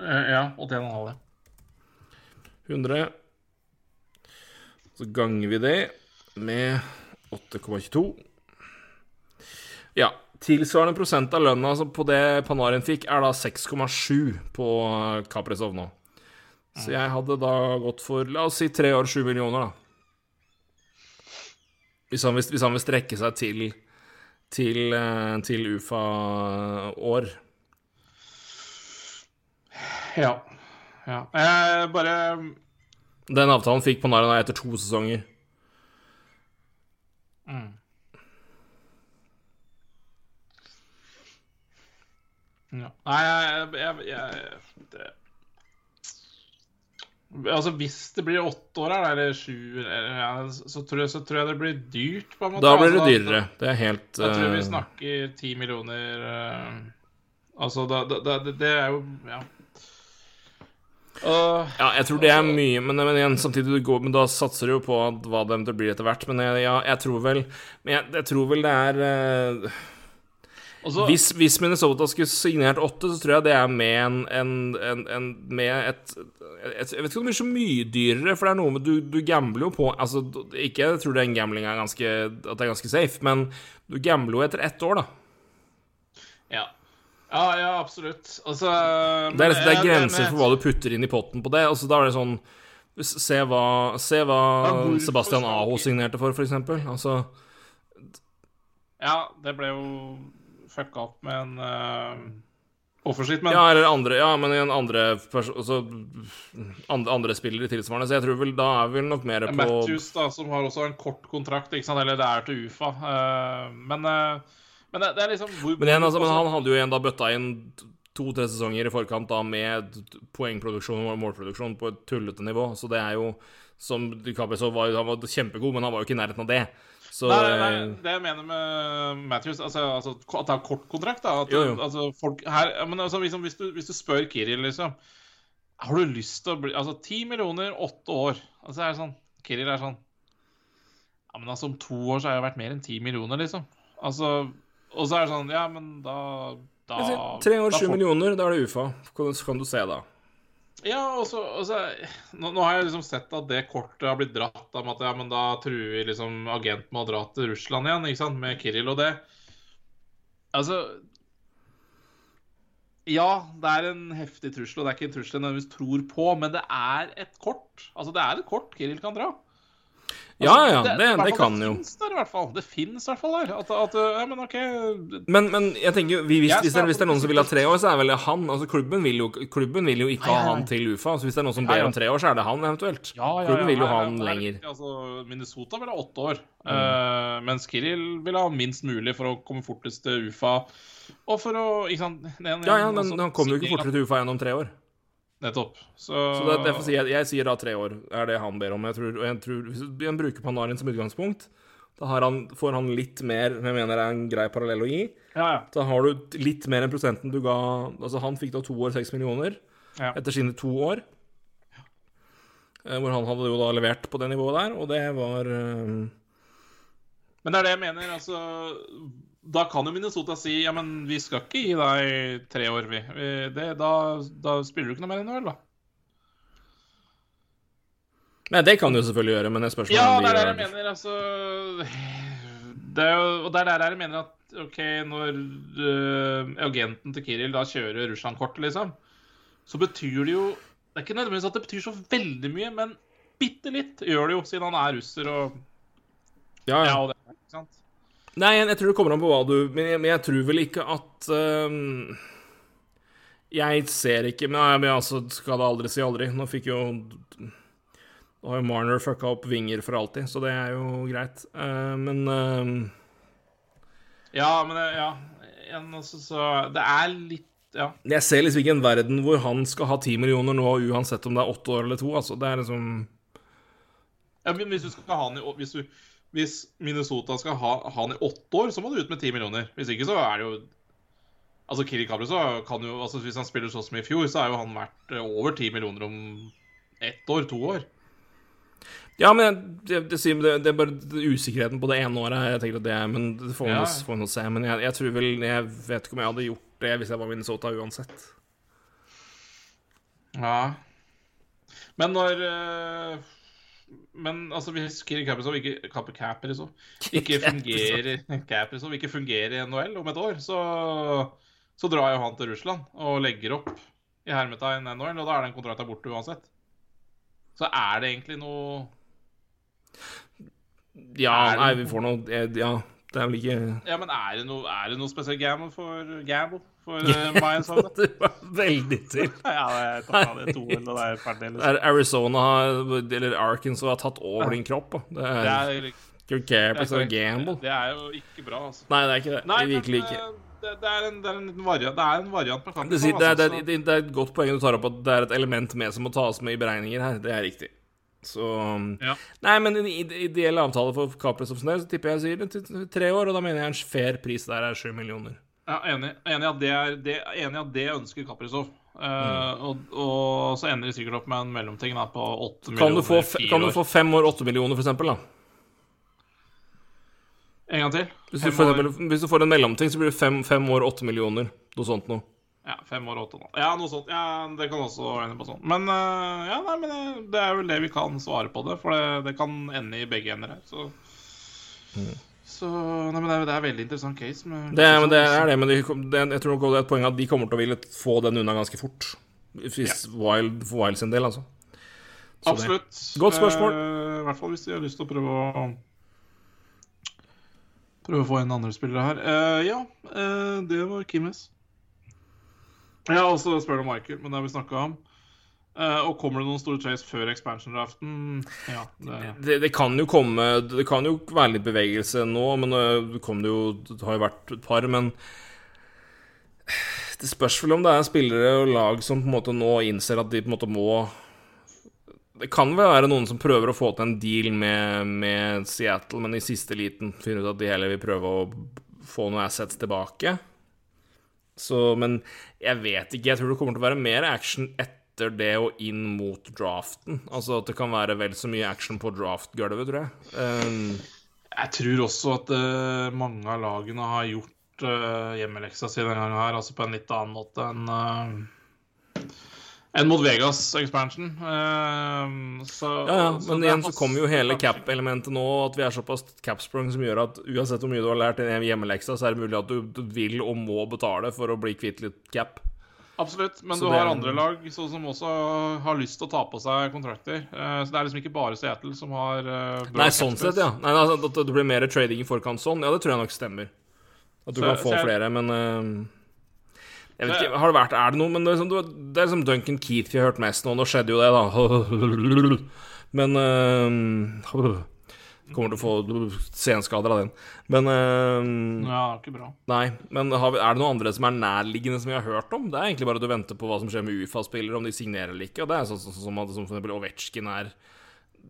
Eh, Ja, 81,5. 100. Så ganger vi det med 8,22. Ja. Tilsvarende prosent av lønna som på det Panarin fikk, er da 6,7 på eh, Kaprizov nå. Så jeg hadde da gått for la oss si tre år, sju millioner, da. Hvis han, vil- hvis han vil strekke seg til til, eh, til UFA-år. Ja. ja. Jeg bare Den avtalen fikk Panarin etter to sesonger. Ja. Nei, jeg, jeg, jeg det. Altså, hvis det blir åtte år her, eller sju, eller, så, tror jeg, så tror jeg det blir dyrt, på en måte. Da blir det Altså, dyrere. Det er helt Jeg tror vi eh, snakker ti millioner eh, Altså, da, det- det er jo Ja. Uh, Ja, jeg tror det er mye, men, men igjen, samtidig du går, men da satser du jo på hva det eventuelt blir etter hvert. Men jeg, ja, jeg tror vel Men jeg, jeg tror vel det er eh, og så- hvis, hvis Minnesota skulle signert åtte, så tror jeg det er med en, en, en, Med et, et Jeg vet ikke om det blir så mye dyrere, for det er noe med Du, du gambler jo på Altså, ikke jeg tror den gambling ganske At det er ganske safe, men du gambler jo etter ett år, da. Ja. Ja, ja, absolutt. Altså Det er, det er grenser for hva du putter inn i potten på det. Altså, da er det sånn Se hva, se hva Sebastian Aho signerte for, for eksempel. Altså, Ja, det ble jo fucka opp med en uh, offerskitt, men ja, eller andre Ja, men en andre altså, andre, andre spillere tilsvarende. Så jeg tror vel da er vi vel nok mer på Matthews, da, som har også en kort kontrakt, ikke sant? eller det er til UFA. Uh, men, uh, men det, det er liksom hvor, Men igjen, altså, men han hadde jo igjen da bøtta inn to-tre sesonger i forkant da med poengproduksjon og målproduksjon på et tullete nivå. Så det er jo som Caprizov var, han var kjempegod, men han var jo ikke i nærheten av det. Så Nei, nei, nei, eh, det jeg mener med Matthews altså, altså At det er kort kontrakt, da. At, Jo, jo. Altså, folk her, men altså, liksom, hvis, du, hvis du spør Kiril, liksom Har du lyst til å bli Altså, ti millioner, åtte år. Altså, er det sånn Kiril er sånn Ja, men altså, om to år så har jeg vært mer enn ti millioner, liksom. Altså Og så er det sånn Ja, men da da, Tre år, sju millioner, da er det UFA. Hvordan kan du se, da. Ja, og så, nå, nå har jeg liksom sett at det kortet har blitt dratt om at ja, men da truer liksom agent med å dra til Russland igjen, ikke sant, med Kiril og det. Altså Ja, det er en heftig trussel, og det er ikke en trussel jeg nødvendigvis tror på, men det er et kort. Altså, det er et kort Kiril kan dra. Ja, ja, det, det, det kan jo. Det fins der, i hvert fall. Det fins i hvert fall der. At, at Ja, men okay. Men, men jeg tenker, vi- hvis, hvis, det, hvis det er noen som vil ha tre år, så er vel det han. Altså, klubben vil jo, klubben vil jo ikke ha han til UFA. Så hvis det er noen som ber om tre år, så er det han eventuelt. Ja, ja, Klubben vil jo ha han er lenger. Altså, Minnesota vil ha åtte år, eh, mens Kiril vil ha minst mulig for å komme fortest til UFA. Og for å ikke sant, den- Ja, ja, men altså, han kommer jo ikke fortere til UFA enn om tre år. Nettopp. Så, Så det, derfor sier jeg, jeg sier da tre år, er det han ber om. Jeg tror, og jeg tror Hvis du bruker Panarin som utgangspunkt, da har han, får han litt mer jeg mener er en grei parallell å gi. ja, ja. Da har du litt mer enn prosenten du ga Altså, han fikk da to år, seks millioner Ja. etter sine to år. Eh, Hvor han hadde jo da levert på det nivået der, og det var eh, Men det er det jeg mener. altså Da kan jo Minnesota si ja, men vi skal ikke gi deg tre år, vi. det, da, da spiller du ikke noe mer vel, da. Nei, det kan du selvfølgelig gjøre, men det spørs Ja, det er der jeg mener, altså det er jo, Og det er der jeg mener at OK, når uh, agenten til Kiril da kjører Russland-kortet, liksom, så betyr det jo Det er ikke nødvendigvis at det betyr så veldig mye, men bitte litt gjør det jo, siden han er russer og Ja, Ja, ja. og det? Nei, jeg, jeg tror det kommer an på hva du Men jeg, men jeg tror vel ikke at øhm, Jeg ser ikke Men, nei, men altså, skal det aldri si aldri. Nå fikk jo Nå har jo Marner fucka opp vinger for alltid, så det er jo greit. Uh, men uh, Ja, men ja. Igjen, altså, så Det er litt Ja. jeg ser liksom ikke en verden hvor han skal ha ti millioner nå, uansett om det er åtte år eller to. Altså, det er liksom ja men hvis du skal ha han i hvis, du, hvis Minnesota skal ha han i åtte år, så må du ut med ti millioner. Hvis ikke, så er det jo Altså, Kiri så kan jo altså Hvis han spiller sånn som i fjor, så er jo han verdt eh, over ti millioner om ett år, to år. Ja, men det, det, det, det er bare usikkerheten på det ene året. Jeg tenker at det er, Men det får vi nå- se. Men jeg, jeg tror vel Jeg vet ikke om jeg hadde gjort det hvis jeg var Minnesota uansett. Ja. Men når eh, Men altså, hvis Kiri Kaprizov ikke Kap- Kaprizov. [laughs] Ikke fungerer [laughs] Kaprizov ikke fungerer i NHL om et år, så, så drar jo han til Russland og legger opp i hermetegn NHL, og da er den kontrakten borte uansett. Så er det egentlig noe Ja, det nei, vi får noe Ja, det er vel ikke Ja, men er det noe, er det noe spesielt gamble for gamble for [laughs] meg. Sånn. Det var veldig til. [laughs] Ja, det er tatt det to, det er ferdig. Der Arizona eller Arkansas har tatt over din kropp. Det Det er er, Kirk Capris og gamble. det er jo ikke bra, altså. Nei, det er ikke det. Nei, Virkelig men, ikke. eh, Det, det, er en, det er en variant. Det er en variant på kampen. Det, sier- det, er, det, altså, er, det, det er et godt poeng du tar opp, at det er et element med som må tas med i beregninger her. Det er riktig. Så Ja. Nei, men en ide- ideell avtale for Caprisovs del, så tipper jeg sier det tre år, og da mener jeg en fair pris der er sju millioner. Ja, enig. Enig i at det, er, det, enig at det ønsker Kaprizov. Uh, Mm. og, og så ender de sikkert opp med en mellomting da, på åtte Kan millioner du, få, f- fire kan du få fem år, åtte millioner, for eksempel, da? En gang til? Hvis du, for eksempel, hvis du får en mellomting, så blir det fem, fem år, åtte millioner. Noe sånt noe. Ja, fem år åtte nå. Ja, noe sånt. Ja, det kan også ende på sånn. Men uh, ja, nei, men det, det er vel det vi kan svare på det. For det, det kan ende i begge ender her. Så, så nei, men det, er, det er veldig interessant case. Det er, men det er det, men de, det, jeg tror nok det er et poeng at de kommer til å ville få den unna ganske fort. Hvis Wild, for Wild sin del, altså. Så det- Absolutt. Godt spørsmål. Eh, I hvert fall hvis de har lyst til å prøve å Prøve å få inn andre spillere her. Eh, ja, eh, det var Kimes. Jeg har også spurt om Michael, men det har vi snakka om. Eh, og kommer det noen store trades før expansion-draften? Ja, det det, det kan jo komme Det kan jo være litt bevegelse nå, men kom det jo Det har jo vært et par, men Det spørs vel om det er spillere og lag som på en måte nå innser at de på en måte må Det kan vel være noen som prøver å få til en deal med, med Seattle, men i siste liten finner ut at de heller vil prøve å få noen assets tilbake. Så, men jeg vet ikke. Jeg tror det kommer til å være mer action etter det og inn mot draften. Altså at det kan være vel så mye action på draft-gulvet, tror jeg. Um, Jeg tror også at uh, mange av lagene har gjort uh, hjemmeleksa si denne gangen her, altså på en litt annen måte enn uh, enn mot Vegas expansion. Uh, ja, ja, men igjen så kommer jo hele cap-elementet nå, at vi er såpass capsprung som gjør at uansett hvor mye du har lært i hjemmeleksa, så er det mulig at du, du vil og må betale for å bli kvitt litt cap. Absolutt, men Så du har er- andre lag så, som også har lyst til å ta på seg kontrakter. Eh, så det er liksom ikke bare Seattle som har eh, Nei, sånn sett, ja. Nei, altså, at det blir mer trading i forkant sånn, ja, det tror jeg nok stemmer. At du Så- kan få jeg- flere, men uh, Jeg vet ikke, Har det vært Er det noe Men det er, liksom, det er liksom Duncan Keith vi har hørt mest nå. Nå skjedde jo det, da. [laughs] Men øh, Kommer til å få senskader av den. Men uh, Ja, ikke bra. Nei. Men har vi, er det noen andre som er nærliggende som vi har hørt om? Det er egentlig bare at du venter på hva som skjer med UFA-spillere, om de signerer eller ikke. Og det er sånn sånn som, at- som for eksempel Ovetsjkin er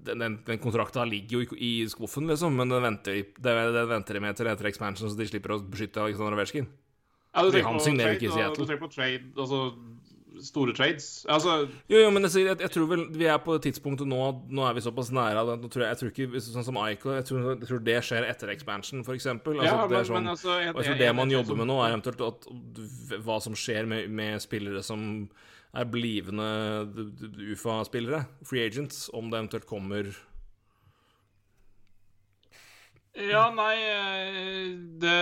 Den, den, den kontrakta ligger jo i, i skuffen, liksom, men den venter, den, den venter med til etter expansion, så de slipper å beskytte Alexander Ovetsjkin. Ja, tenker på trade. Du tenker på trade, altså store trades? Altså, Jo, jo, men jeg, jeg, jeg tror vel vi er på det tidspunktet nå Nå er vi såpass nære at nå tror jeg, jeg tror ikke Sånn som Eichel, jeg tror, jeg tror det skjer etter expansion, eksempel. Altså, ja, det er sånn, men altså jeg, jeg det man jobber med nå, er eventuelt at, hva som skjer med, med spillere som er blivende UFA-spillere, free agents, om det eventuelt kommer Ja, nei eh, Det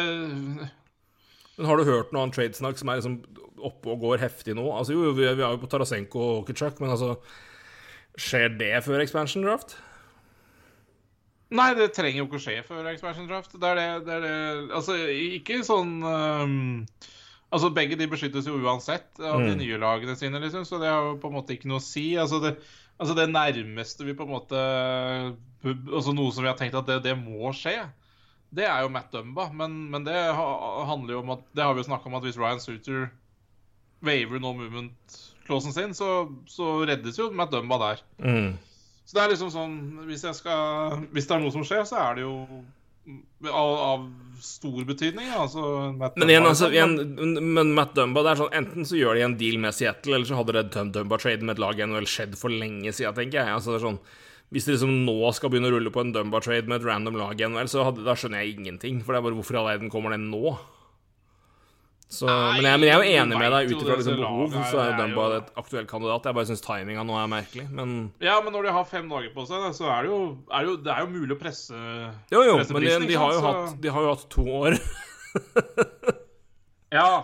Men har du hørt noe annet tradesnakk som er liksom oppe og går heftig nå? Altså Jo, vi, vi er jo på Tarasenko og Kitsjak, men altså Skjer det før expansion draft? Nei, det trenger jo ikke å skje før expansion draft. Det er det, det, er det Altså, ikke sånn um, Altså, Begge de beskyttes jo uansett av de Mm. nye lagene sine, liksom, så det har jo på en måte ikke noe å si. Altså, det, altså, det nærmeste vi på en måte Altså noe som vi har tenkt at det, det må skje, det er jo Matt Dumba. Men, men det handler jo om at Det har vi jo snakka om at hvis Ryan Suter waver no movement-klåsen sin, så, så reddes jo Matt Dumba der. Mm. Så det er liksom sånn Hvis, jeg skal, hvis det er noe som skjer, så er det jo av, av stor betydning. Altså, Matt Men igjen, altså, igjen, men Matt Dumba det er sånn, Enten så gjør de en deal med Seattle, eller så hadde det Dumba-traden med et lag i NHL skjedd for lenge siden, tenker jeg. Altså, det er sånn, hvis de liksom nå skal begynne å rulle på en Dumba-trade med et random lag igjen, vel, så hadde, da skjønner jeg ingenting. For det er bare hvorfor i all verden kommer den nå? Så, Nei, men, jeg, men jeg er jo enig med deg ut ifra liksom, behov, så er jo Dumba et aktuell kandidat. Jeg bare syns timinga nå er merkelig, men Ja, men når de har fem dager på seg, så er det jo, er det jo, det er jo mulig å presse Jo, jo, presse men de, de, har jo hatt, de har jo hatt to år. [laughs] Ja.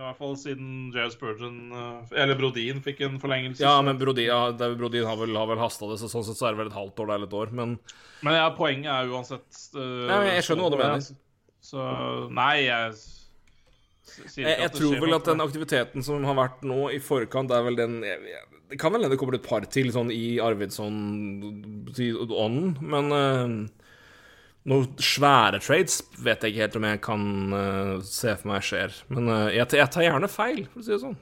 I hvert fall siden Jared Spurgeon eh, Eller Brodin fikk en forlengelse. Ja, men Brodin, ja, Brodin har vel, har vel hasta det, så sånn sett så er det vel et halvt år eller et år, men Men ja, poenget er uansett uh, Ja, jeg skjønner hva du så- mener. Så nei, jeg Jeg, jeg tror vel at den aktiviteten som har vært nå i forkant, er vel den jeg, jeg, Det kan vel hende det kommer et par til sånn i Arvidsson-ånden, men uh, noen svære trades vet jeg ikke helt om jeg kan uh, se for meg skjer. Men uh, jeg, jeg tar gjerne feil, for å si det sånn.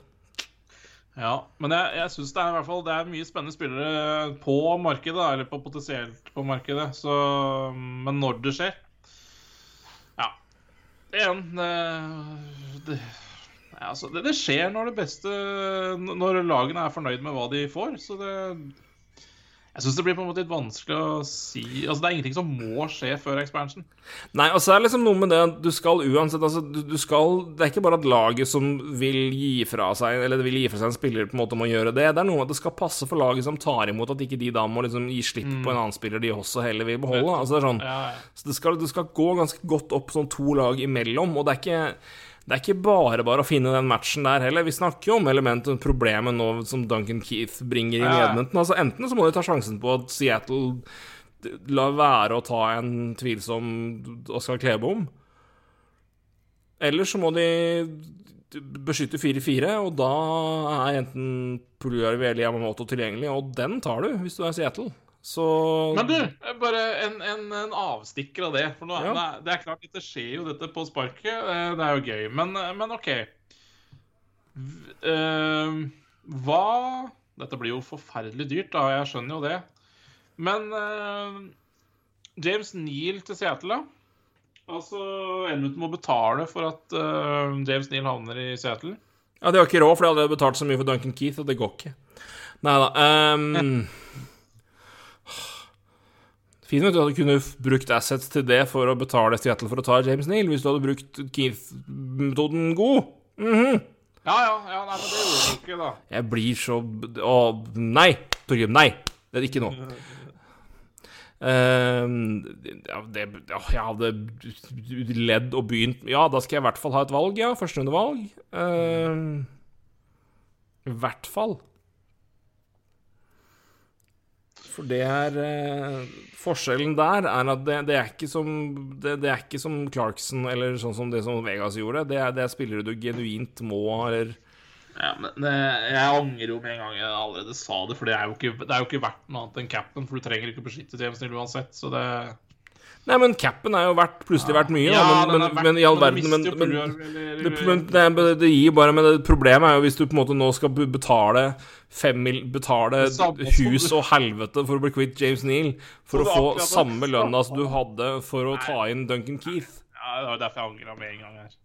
Ja, men jeg, jeg syns det er i hvert fall Det er mye spennende spillere på markedet, eller på potensielt på markedet. Så, men når det skjer Ja. Igjen det, det, altså, det, det skjer når det beste Når lagene er fornøyd med hva de får. Så det Jeg syns det blir på en måte litt vanskelig å si Altså, det er ingenting som må skje før expansion. Nei, og så er det liksom noe med det at du skal uansett altså, du, du skal Det er ikke bare at laget som vil gi fra seg Eller vil gi fra seg en spiller, på en måte må gjøre det. Det er noe med at det skal passe for laget som tar imot, at ikke de da må liksom gi slipp på en annen spiller de også heller vil beholde. Altså det er sånn Ja, ja. Så det skal, det skal gå ganske godt opp sånn to lag imellom, og det er ikke det er ikke bare bare å finne den matchen der heller. Vi snakker jo om elementet problemet nå som Duncan Keith bringer inn i. Edmonton. Altså Enten så må de ta sjansen på at Seattle lar være å ta en tvilsom Oskar Klebom, eller så må de beskytte 4-4, og da er enten Puljuarvi eller Yamamoto tilgjengelig, og den tar du hvis du er Seattle. Så Men du, bare en, en, en avstikker av det. For nå, Ja. det, er, det er klart, dette skjer jo dette på sparket. eh, Det er jo gøy. Men, men OK. Eh, hva Dette blir jo forferdelig dyrt, da. Jeg skjønner jo det. Men eh, James Neal til Seattle, da? Altså, Edmundton må betale for at uh, James Neal havner i Seattle. Ja, de har ikke råd, for de hadde betalt så mye for Duncan Keith, og det går ikke. Nei da. Um, Fint at du hadde kunnet brukt assets til det for å betale Seattle for å ta James Neal, hvis du hadde brukt Keith-metoden god. Mhm. Ja, ja, ja, nei, men det gjorde du ikke, da. Jeg blir så Å, nei! Torgrim, nei! Det er ikke nå. Uh, ja, det, ja, jeg hadde ledd og begynt Ja, da skal jeg i hvert fall ha et valg, ja. Førsterundevalg. Uh, I hvert fall. For det er eh, Forskjellen der er at det, det, er ikke som, det, det er ikke som Clarkson eller sånn som det som Vegas gjorde. Det er, det er spillere du genuint må eller Ja, men eh, Jeg angrer jo med en gang jeg allerede sa det, for det er jo ikke, det er jo ikke verdt noe annet enn capen. For du trenger ikke å beskytte James Neal uansett, så det Nei, men capen er jo verdt, plutselig verdt mye, Ja, da, men, men, men i all verden men, men, det, det, det gir bare Men det, problemet er jo hvis du på en måte nå skal betale fem mil, Betale hus og helvete for å bli kvitt James Neal, for å få samme lønna som du hadde for å ta inn Duncan Keith. Ja, Det var derfor jeg angra med en gang her.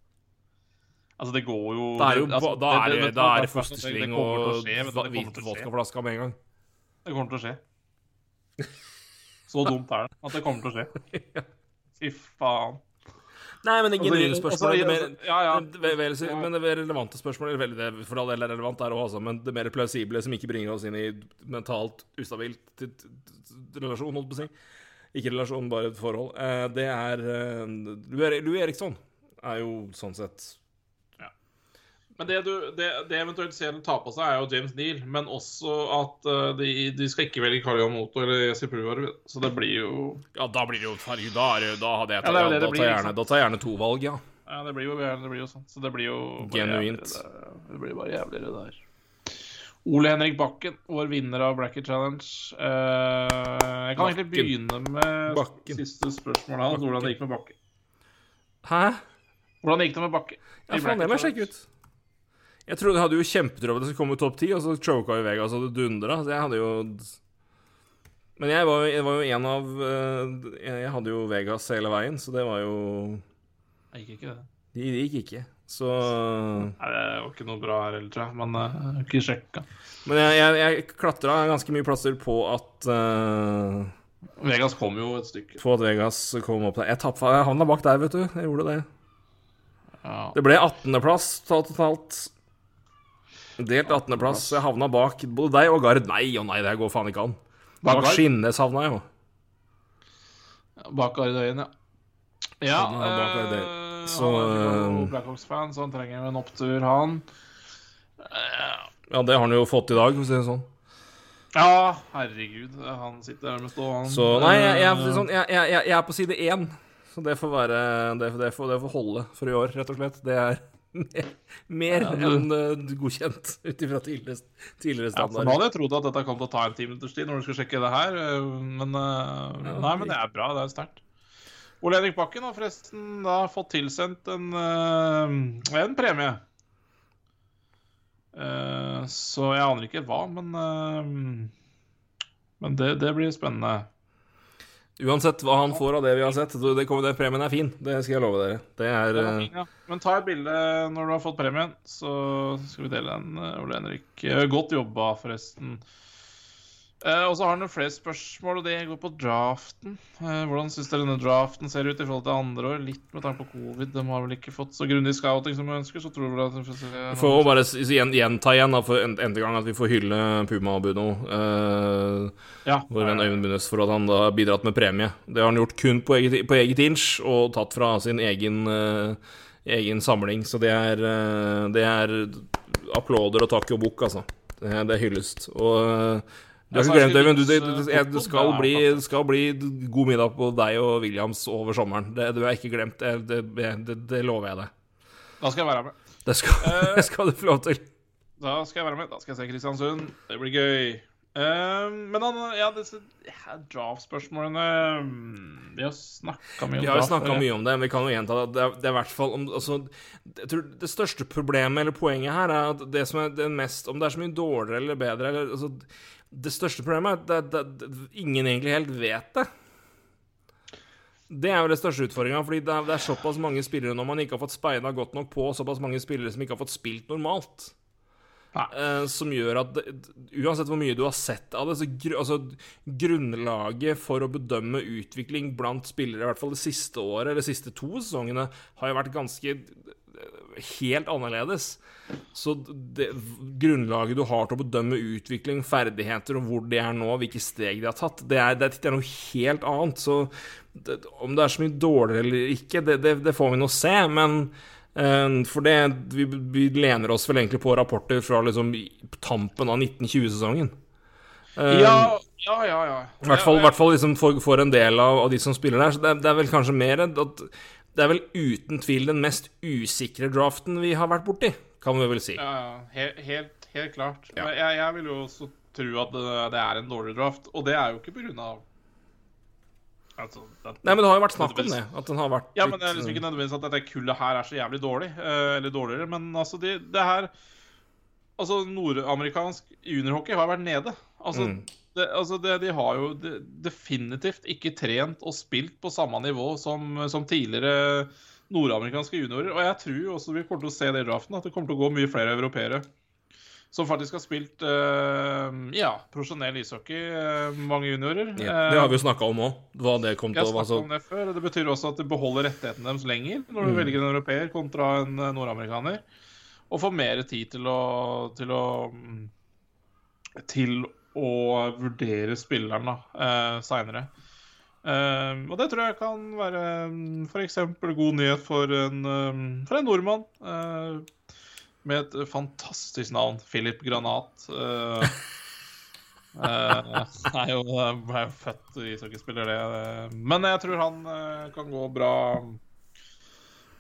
Altså, det går jo Da er, altså, det, er det, er kommer og hvit til vodkaflaske med en gang. Det kommer til å skje. Så dumt er det at det kommer til å skje. [laughs] Fy faen. Nei, men det genuine spørsmålet det mer, ja, ja. det, mer relevante spørsmålet veldig, For all del er relevant der også, men det mer plausible som ikke bringer oss inn i mentalt ustabilt relasjon, holdt på å si. Ikke relasjon, bare et forhold. Eh, det er eh, Louis Eriksson er jo sånn sett Men det, du, det, det eventuelt Seattle tar på seg, er jo James Neal, men også at uh, de, de skal ikke velge Carl Johan Moto eller Jesse Pruvar. Så det blir jo Ja, da blir det jo Herregud, da, da hadde jeg Ja, det det da, blir, jeg gjerne, da tar jeg gjerne to valg, ja. Ja, det blir jo, det blir jo sånn. Så det blir jo Genuint. jævligere, Det, blir bare jævligere der. Ole Henrik Bakken, vår vinner av Bracket Challenge. Uh, jeg kan egentlig begynne med Bakken. siste spørsmål hans. Hvordan det gikk med Bakken. Hæ? Hvordan gikk det med Bakken? Ja, faen, det må jeg sjekke ut. Jeg trodde jeg hadde jo kjempetro på at det skulle komme topp ti, og så choka jo Vegas og det dundra. Så jeg hadde jo Men jeg var, jeg var jo en av eh, Jeg hadde jo Vegas hele veien, så det var jo Det gikk ikke det. Det gikk ikke. Så Nei, det var ikke noe bra her heller, tror jeg. Men eh, jeg har ikke sjekka. Men jeg, jeg, jeg klatra ganske mye plasser på at uh, Vegas kom jo et stykke. På at Vegas kom opp der. Jeg, tapp, jeg havna bak der, vet du. Jeg gjorde det. Ja. Det ble 18.-plass totalt. Delt 18.-plass. Jeg havna bak både deg og Gard. Nei og nei, det går faen ikke an. Bak Bak Gard? Skinnes havna jeg jo. Bak Ardøyen, ja. Ja, er bak eh, så Så, Han er eh, Blackhawks-fan, så han trenger en opptur, han. Eh, Ja, det har han jo fått i dag, for å si det sånn. Ja, herregud. Han sitter her med stående. Så nei, jeg, jeg, sånn, jeg, jeg, jeg jeg er på side én. Så det får være Det, det, får, det får holde for i år, rett og slett. Det er mer Ja, du- enn uh, godkjent ut ifra tidligere, tidligere Ja, for nå hadde jeg trodd at dette kom til å ta en ti minutters tid når du skulle sjekke det her, men men ja, Nei, men det er bra. Det er sterkt. Ole Henrik Bakken har forresten da fått tilsendt en, uh, en premie. Uh, så jeg aner ikke hva, men uh, Men det, det blir spennende. Uansett hva han får av det vi har sett, det kommer, den premien er fin. Det skal jeg love dere. Det er det er fin, ja. Men ta et bilde når du har fått premien, så skal vi dele den, eh, Ole Henrik. Eh, Godt jobba, forresten. Eh, og så har han flere spørsmål, og det går på draften. Uh, hvordan syns dere denne draften ser ut i forhold til andre år? Litt med tanke på covid. De har vel ikke fått så grundig scouting som vi ønsker, så tror dere at vi får får bare gjenta igjen da, for en, en gang at vi får hylle Puma og Buno. Uh, Ja. vår venn Øyvind Bunnes for at han da har bidratt med premie. Det har han gjort kun på eget, på eget inch og tatt fra sin egen, uh, egen samling. Så det er, eh, det er applauder og takk og bukk, altså. Det det er hyllest. Og eh, du har ikke glemt, det, men du, det, det, det, skal bli, det skal bli god middag på deg og Williams over sommeren. Det, du har ikke glemt det. Det, lover jeg deg. Da skal jeg være med. Det skal, uh, [laughs] det skal du få lov til. Da skal jeg være med. Da skal jeg se Kristiansund. Det blir gøy. Uh, men han, ja, disse ja, draft-spørsmålene mm, Vi har snakka mye om det. Vi har snakka mye om det, men vi kan jo gjenta det. Det er, det er hvert fall om, altså, jeg tror Det største problemet eller poenget her er at det som er det mest Om det er så mye dårligere eller bedre eller, altså, Det største problemet er at det, det, ingen egentlig helt vet det. Det er jo det største utfordringa, fordi det er, det er såpass mange spillere når man ikke har fått speida godt nok på, såpass mange spillere som ikke har fått spilt normalt. Eh, som gjør at uansett hvor mye du har sett av det, så gr altså, grunnlaget for å bedømme utvikling blant spillere, i hvert fall det siste året, eller de siste to sesongene, har jo vært ganske helt annerledes. Så det, grunnlaget du har til å bedømme utvikling, ferdigheter og hvor de er nå, hvilke steg de har tatt, det er, det er noe helt annet. Så det, om det er så mye dårligere eller ikke, det, får vi nå se. Men uh, for det vi, vi lener oss vel egentlig på rapporter fra liksom tampen av 1920-sesongen. Uh, Ja, ja, ja. ja. i hvert fall, i hvert fall liksom for, for en del av, av de som spiller der. Så det, det er vel kanskje mer at Det er vel uten tvil den mest usikre draften vi har vært borti, kan vi vel si. Ja, ja. Helt, helt, helt klart. Ja. Jeg, jeg vil jo også tro at det, det er en dårlig draft, og det er jo ikke av altså, det, Nei, men det har jo vært snakk om det. At den har vært Ja, men det er liksom ikke nødvendigvis at dette kullet her er så jævlig dårlig, eh, eller dårligere, men altså, det, det her Altså, nordamerikansk juniorhockey har vært nede. Altså, Mm. Det, altså det, de har jo de, definitivt ikke trent og spilt på samme nivå som, som tidligere nordamerikanske juniorer. Og jeg tror også vi kommer til å se det i draften, at det kommer til å gå mye flere europeere som faktisk har spilt uh, ja, profesjonell ishockey, uh, mange juniorer. ja, Det har vi jo snakka om òg, hva det kom til å snakket altså, om det før. Det betyr også at du beholder rettighetene deres lenger når du Mm. velger en europeer kontra en eh, nordamerikaner. Og får mer tid til å, til å mm, Til å vurdere spilleren da, eh, seinere. Eh, og det tror jeg kan være f.eks. god nyhet for en, eh, for en nordmann. eh, med et fantastisk navn. Philip Granat. Eh, uh, er jo, er jo født ishockeyspiller, det. eh. Men jeg tror han uh, kan gå bra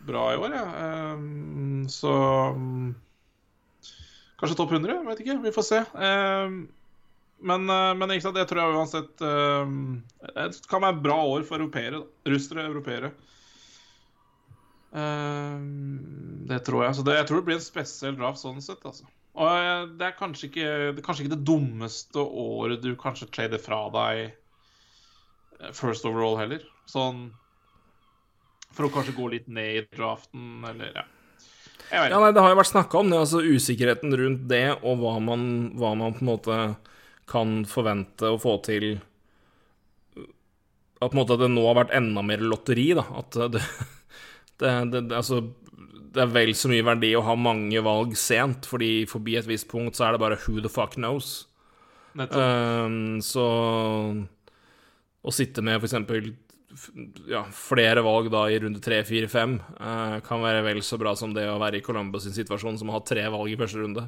bra i år. Ja. Um, så um, Kanskje topp 100? Vet ikke. Vi får se. Um, men, uh, men sant, det tror jeg uansett Det kan være et bra år for europeere. Russere, europeere. det tror jeg. Så det, jeg tror det blir en spesiell draft sånn sett, altså. Og det er kanskje ikke det, er kanskje ikke det dummeste året du kanskje trader fra deg first overall heller. Sånn For å kanskje gå litt ned i draften, eller ja. Ja, nei, Det har jo vært snakka om det, altså usikkerheten rundt det, og hva man, hva man, på en måte kan forvente å få til At på en måte det nå har vært enda mer lotteri, da. At [laughs] det, det, det Altså det er vel så mye verdi å ha mange valg sent, fordi forbi et visst punkt så er det bare who the fuck knows. Um, så å sitte med f.eks. Ja, flere valg da i runde tre, fire, fem uh, kan være vel så bra som det å være i Columbus sin situasjon, som å ha tre valg i første runde.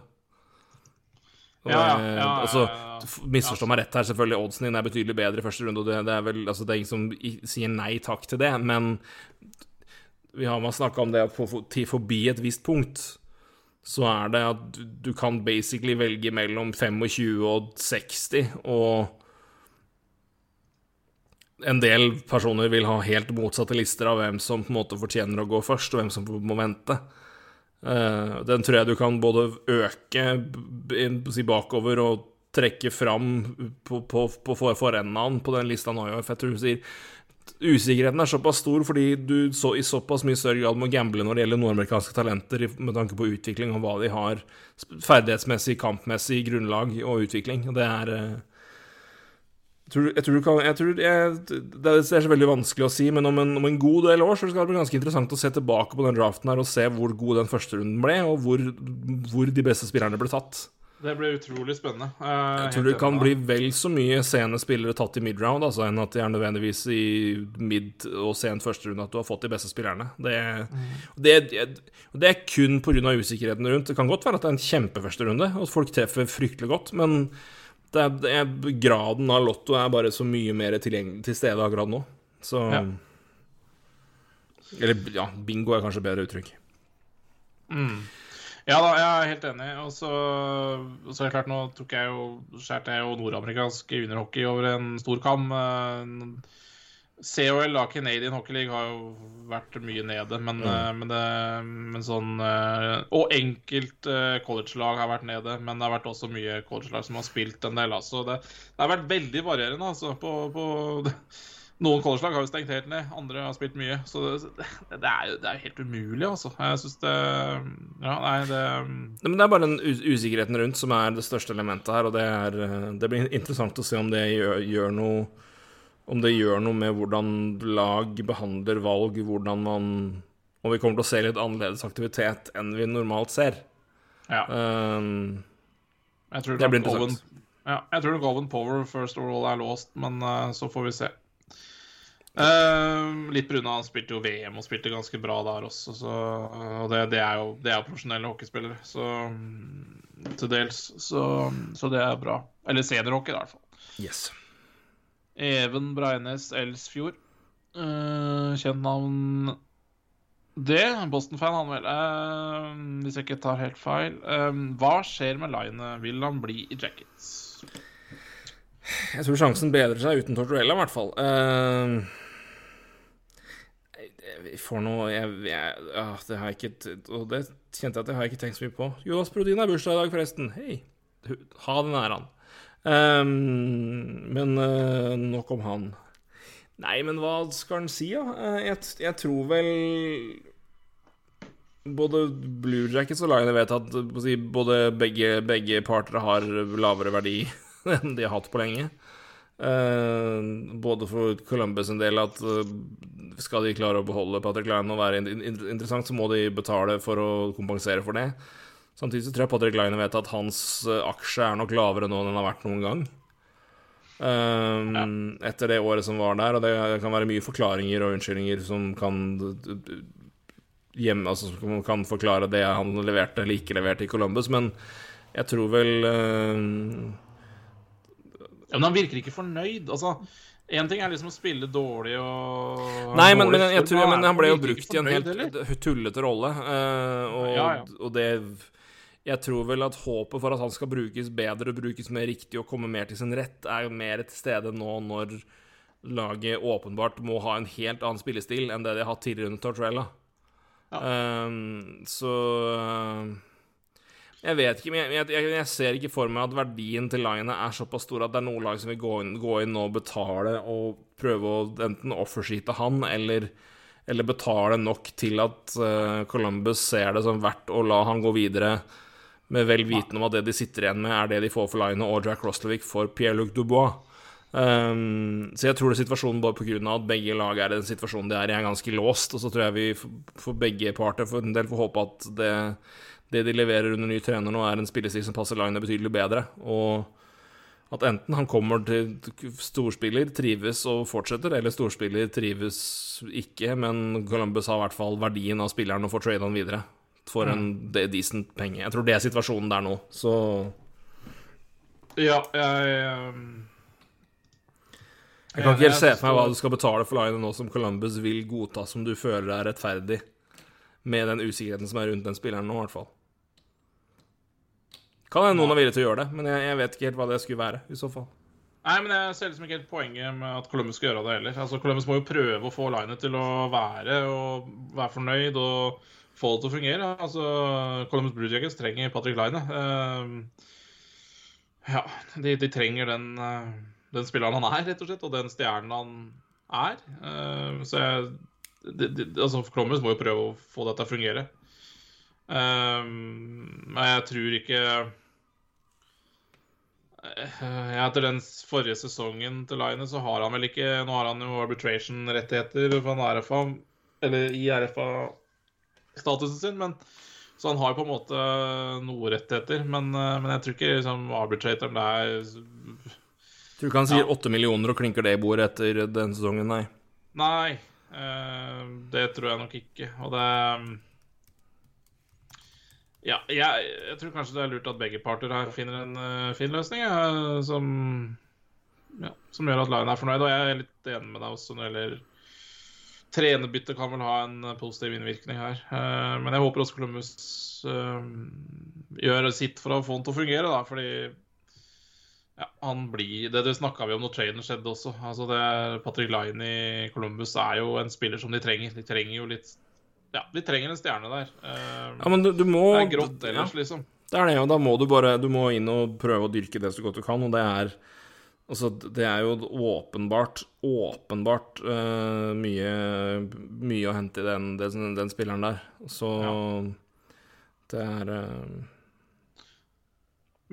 Og ja, ja, altså, Misforstå meg rett her, selvfølgelig. Oddsen din er betydelig bedre i første runde. Og det, det, er vel, altså, det er ingen som sier nei takk til det, men vi har snakka om det at til forbi et visst punkt, så er det at du kan basically velge mellom 25 og 60, og en del personer vil ha helt motsatte lister av hvem som på en måte fortjener å gå først, og hvem som må vente. Eh, den tror jeg du kan både øke si bakover og trekke fram på, på, på forenden på den lista nå, for jeg sier usikkerheten er såpass stor fordi du så i såpass mye større grad må gamble når det gjelder nordamerikanske talenter, med tanke på utvikling og hva de har ferdighetsmessig, kampmessig grunnlag og utvikling. Og det er eh, tror, jeg tror, kan, jeg tror jeg, Det er så veldig vanskelig å si, men om en, om en, god del år så skal det bli ganske interessant å se tilbake på den draften her og se hvor god den første runden ble, og hvor, hvor de beste spillerne ble tatt. Det blir utrolig spennende. Uh, jeg tror det kan bli vel så mye sene spillere tatt i mid-round altså, enn at de er nødvendigvis i mid- og sent første runde at du har fått de beste spillerne. Det, mm. det, det er kun pga. usikkerheten rundt. Det kan godt være at det er en kjempeførsterunde, og folk treffer fryktelig godt, men det er, det er, graden av lotto er bare så mye mer til stede akkurat nå. Så ja. Eller ja, bingo er kanskje bedre uttrykk. Mm. Ja da, jeg er helt enig. Og så, så er det klart, nå tok jeg jo, skjærte jeg jo nordamerikansk juniorhockey over en stor kam. Eh, COL, da, Canadian Hockey League, har jo vært mye nede. Men, mm. Eh, men, det, men sånn eh, Og enkelt college-lag har vært nede. Men det har vært også mye college-lag som har spilt en del. Altså. Det, det har vært veldig varierende altså, på, på noen collegelag har jo stengt helt ned, andre har spilt mye. Så det, er, det er, jo, helt umulig, altså. Jeg syns det Ja, nei, det Men det er bare den usikkerheten rundt som er det største elementet her, og det, er, det blir interessant å se om det gjør, gjør, noe Om det gjør noe med hvordan lag behandler valg, hvordan man Om vi kommer til å se litt annerledes aktivitet enn vi normalt ser. Ja. Um, jeg tror det blir interessant. Oven, ja, jeg tror nok Oven Power first overall er låst, men uh, så får vi se. Uh, litt pga. han spilte jo VM og spilte ganske bra der også. Så, og det, det, er jo, det er profesjonelle hockeyspillere, så til dels. Så, så, det er bra. Eller seniorhockey, i hvert fall. Yes. Even Breines Elsfjord. Uh, kjent navn det. Boston-fan, han vel. Uh, hvis jeg ikke tar helt feil. hva skjer med Line? Vil han bli i Jackets? Jeg tror sjansen bedrer seg uten Tortorella, i hvert fall. Uh, vi får noe jeg, jeg, ja, Det har jeg ikke Og det kjente jeg at jeg har ikke tenkt så mye på. Jonas Brodin har bursdag i dag, forresten. Hei. Ha den æren. Um, men uh, nok om han. Nei, men hva skal han si, da? Uh, jeg, jeg, tror vel både Blue Jackets og Lion vet at både begge, begge parter har lavere verdi [laughs] enn de har hatt på lenge. Uh, både for Columbus en del at uh, skal de klare å beholde Patrick Line og være in interessant, så må de betale for å kompensere for det. Samtidig så tror jeg Patrick Line vet at hans uh, aksje er nok lavere nå enn den har vært noen gang. Ja. Etter det året som var der, og det kan være mye forklaringer og unnskyldninger som kan hjemme, altså, som kan forklare det han leverte eller ikke leverte i Columbus, men jeg tror vel ja, men han virker ikke fornøyd. Altså, En ting er liksom å spille dårlig og Nei, men, men, jeg tror, men han ble jo brukt i en helt tullete rolle, uh, og, Ja, ja. og det Jeg tror vel at håpet for at han skal brukes bedre, brukes mer riktig og komme mer til sin rett, er mer til stede nå når laget åpenbart må ha en helt annen spillestil enn det de har hatt tidligere under Tortrella. Ja. Um, så uh, Jeg vet ikke, men jeg, jeg, jeg, ser ikke for meg at verdien til lagene er såpass stor at det er noen lag som vil gå inn, gå inn og betale og prøve å enten offersheete han, eller, eller betale nok til at uh, Columbus ser det som verdt å la han gå videre, med vel vitende om at det de sitter igjen med, er det de får for Line og Jack Roslevic for Pierre-Luc Dubois. Um, så jeg tror det er situasjonen bare pga. at begge lag er i den situasjonen de er i, er ganske låst. Og så tror jeg vi for, begge parter for en del får håpe at det, det de leverer under ny trener nå, er en spillestil som passer Line betydelig bedre. Og at enten han kommer til storspiller, trives og fortsetter, eller storspiller trives ikke, men Columbus har i hvert fall verdien av spilleren og får trade han videre for en decent penge. Jeg tror det er situasjonen der nå, så Ja, jeg um, Jeg kan ikke helt se for meg hva du skal betale for Line nå som Columbus vil godta som du føler er rettferdig, med den usikkerheten som er rundt den spilleren nå, i hvert fall. Kan hende noen er villig til å gjøre det, men jeg, jeg vet ikke helt hva det skulle være, i så fall. Nei, men jeg ser liksom ikke helt poenget med at Columbus skal gjøre det heller. Altså, Columbus må jo prøve å få Line til å være og være fornøyd og få det til å fungere. Altså, Columbus Blue Jackets trenger Patrick Line. Uh, ja, de, de trenger den, uh, den spilleren han er, rett og slett, og den stjernen han er. Uh, så jeg de, de, altså, Columbus må jo prøve å få dette til å fungere. Eh, men jeg tror ikke Eh, Etter den forrige sesongen til Line, så har han vel ikke Nå har han jo arbitration-rettigheter for en RFA, eller i RFA-statusen sin, men så han har jo på en måte noe rettigheter. Men, eh, men jeg tror ikke liksom, arbitratoren det er Tror ikke han sier åtte millioner og klinker det i bordet etter denne sesongen, nei. Nei, eh, det tror jeg nok ikke. Og det Ja, jeg, jeg tror kanskje det er lurt at begge parter her finner en uh, fin løsning, eh, som ja, som gjør at lagene er fornøyd. Og jeg er litt enig med deg også når det gjelder Trenerbytte kan vel ha en eh, positiv innvirkning her. Eh, men jeg håper også Columbus eh, gjør sitt for å få den til å fungere, da, fordi ja, han blir Det, det snakka vi om når traden skjedde også. Altså det, Patrick Line i Columbus er jo en spiller som de trenger. De trenger jo litt Ja, de trenger en stjerne der. Ja, men du, du må det er grått ellers, ja, liksom. Det er det, og da må du bare Du må inn og prøve å dyrke det så godt du kan, og det er Altså, det er jo åpenbart, åpenbart uh, mye, mye å hente i den, den, den spilleren der. Så det er uh...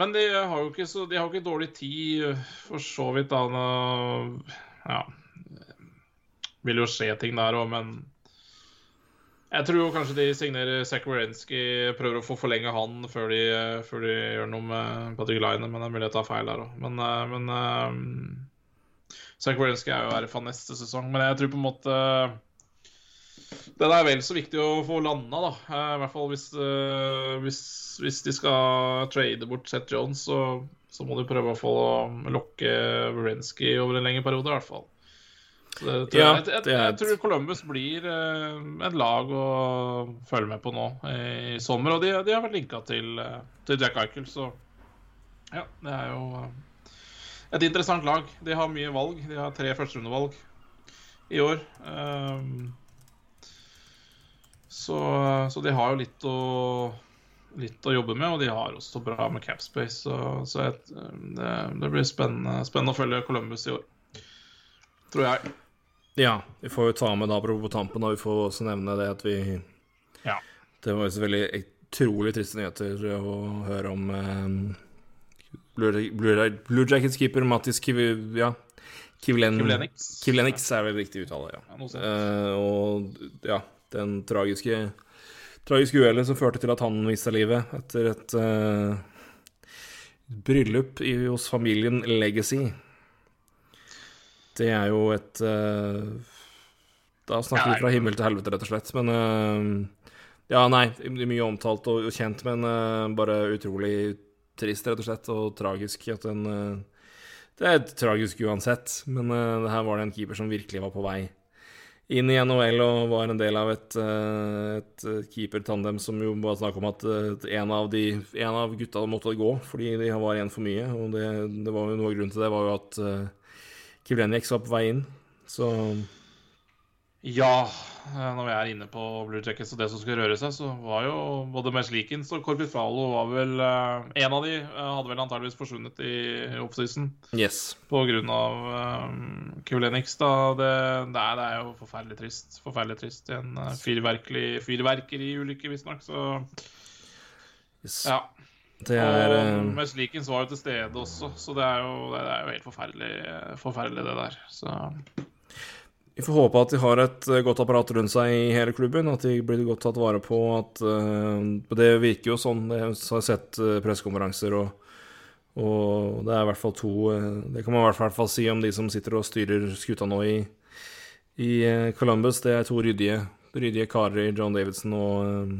Men de har jo ikke så De har ikke dårlig tid, øh, for så vidt. da Ja. Vil jo skje ting der òg, men jeg tror kanskje de signerer Zach Wierenski, prøver å få forlenge han før de, før de gjør noe med Patrick Line, men det er mulig jeg tar feil der òg. Men, øh, men um, Zach Wierenski er jo RFA neste sesong, men jeg tror på en måte den er vel så viktig å få landa, da. Eh, I hvert fall hvis, eh, hvis, hvis de skal trade bort Seth Jones, så, så må de prøve å få lokke Wierenski over en lengre periode, i hvert fall. Tror Ja, jeg, jeg, jeg, jeg tror Columbus blir eh, et lag å følge med på nå i sommer. Og de, de har vært linka til, eh, til Jack Eichel, så ja, det er jo eh, et interessant lag. De har mye valg. De har tre førsterundevalg i år. Um, så, så de har jo litt å, litt å jobbe med, og de har også bra med capspace. Så, så et, det, det blir spennende, spennende å følge Columbus i år. Tror jeg. Ja, vi får jo ta med da på tampen, og vi får også nevne det at vi Ja. Det var jo veldig utrolig triste nyheter å høre om eh, Blue, Blue, Blue Jackets keeper Mattis Kiv... Ja. Kivlen, Kivlenix. Kivlenix er vel riktig uttale, ja. Ja. Eh, og ja, den tragiske tragiske uhellet som førte til at han mista livet etter et eh, bryllup i, hos familien Legacy. Det er jo et eh, Da snakker vi fra himmel til helvete, rett og slett. Men eh, Ja, nei, mye omtalt og kjent, men eh, bare utrolig trist, rett og slett, og tragisk at en Det er tragisk uansett, men her var det en keeper som virkelig var på vei inn i NHL og var en del av et, et keepertandem som jo var snakk om at en, av de, en av gutta måtte gå fordi de var én for mye. Og det, det, var jo noe av grunnen til det var jo at Kivlenieks var på vei inn, så Ja, når vi er inne på Blue Jackets og det som skulle røre seg, så var jo både Meslikins og Corbifalo var vel En av de hadde vel antageligvis forsvunnet i offseason. Yes. På grunn av um, Kulenix, da. Det, det, er, det, er, jo forferdelig trist. Forferdelig trist. En uh, fyrverkeriulykke, visstnok, så yes. Ja. Det er Og Meslikins var jo til stede også, så det er jo, det er jo helt forferdelig, forferdelig, det der. Så vi får håpe at de har et godt apparat rundt seg i hele klubben, at de blir godt tatt vare på. At, uh, det virker jo sånn. Jeg har sett pressekonferanser, og, og, det er i hvert fall to Det kan man i hvert fall si om de som sitter og styrer skuta nå i, i Columbus. Det er to ryddige, ryddige karer, John Davidson og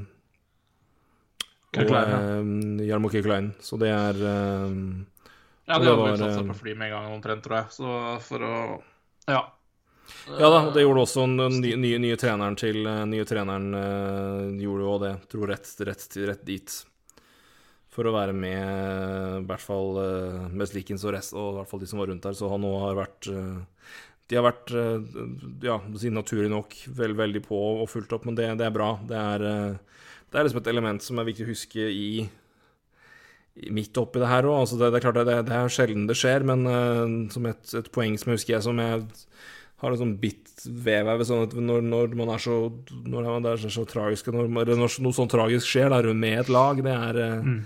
og Jarmo Kirklein. Så det er Ja, de hadde vel satt seg på fly med en gang omtrent, tror jeg. Så for å Ja. Ja da, det gjorde også den nye, nye, nye treneren til Nye treneren uh, gjorde jo det. Dro rett, rett, rett, dit. For å være med i hvert fall uh, Meslikins og rest, og i hvert fall de som var rundt der. Så han nå har vært uh, De har vært, uh, ja, siden naturlig nok, vel, veldig på og fulgt opp, men det, det er bra. Det er, det er liksom et element som er viktig å huske i midt oppi det her òg. Altså det, det, er klart det, det er sjelden det skjer, men som et, et poeng som jeg husker jeg som jeg har en sånn bitt her sånn at når, når, man er så Når det er så, så tragisk når, når, noe sånn tragisk skjer der med et lag, det er mm.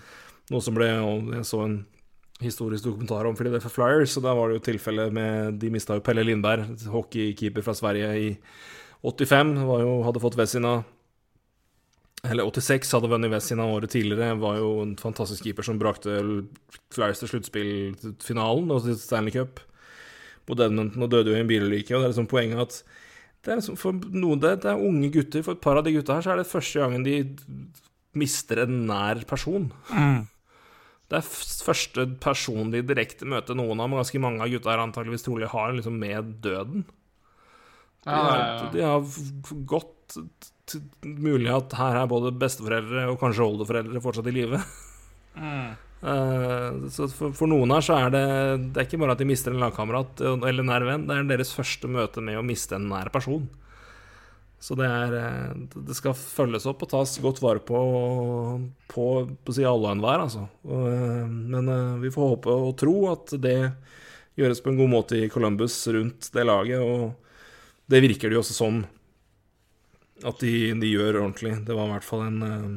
noe som ble Jeg så en historisk dokumentar om Philadelphia Flyers, og da var det jo tilfelle med De mista jo Pelle Lindberg, hockeykeeper fra Sverige, i 85. Jo, hadde fått Vessina Eller 86, hadde vunnet Vessina året tidligere. Var jo en fantastisk keeper som brakte Flyers til sluttspillfinalen og til Stanley Cup mot Edmonton og døde jo i en bilulykke. Og det er liksom poenget at det er liksom for noen det, det, er unge gutter. For et par av de gutta her så er det første gangen de mister en nær person. Mm. Det er første person de direkte møter noen av, men ganske mange av gutta her antakeligvis trolig har liksom med døden. De, har, ja, ja. de har gått Mulig at her er både besteforeldre og kanskje oldeforeldre fortsatt i live. Mm. Uh, [laughs] så for, for noen her så er det Det er ikke bare at de mister en lagkamerat eller en nær venn, det er deres første møte med å miste en nær person. Så det er eh, Det skal følges opp og tas godt vare på på, på si alle og enhver, altså. Og, eh, men eh, vi får håpe og tro at det gjøres på en god måte i Columbus rundt det laget, og det virker det jo også som at de, de gjør ordentlig. Det var i hvert fall en eh,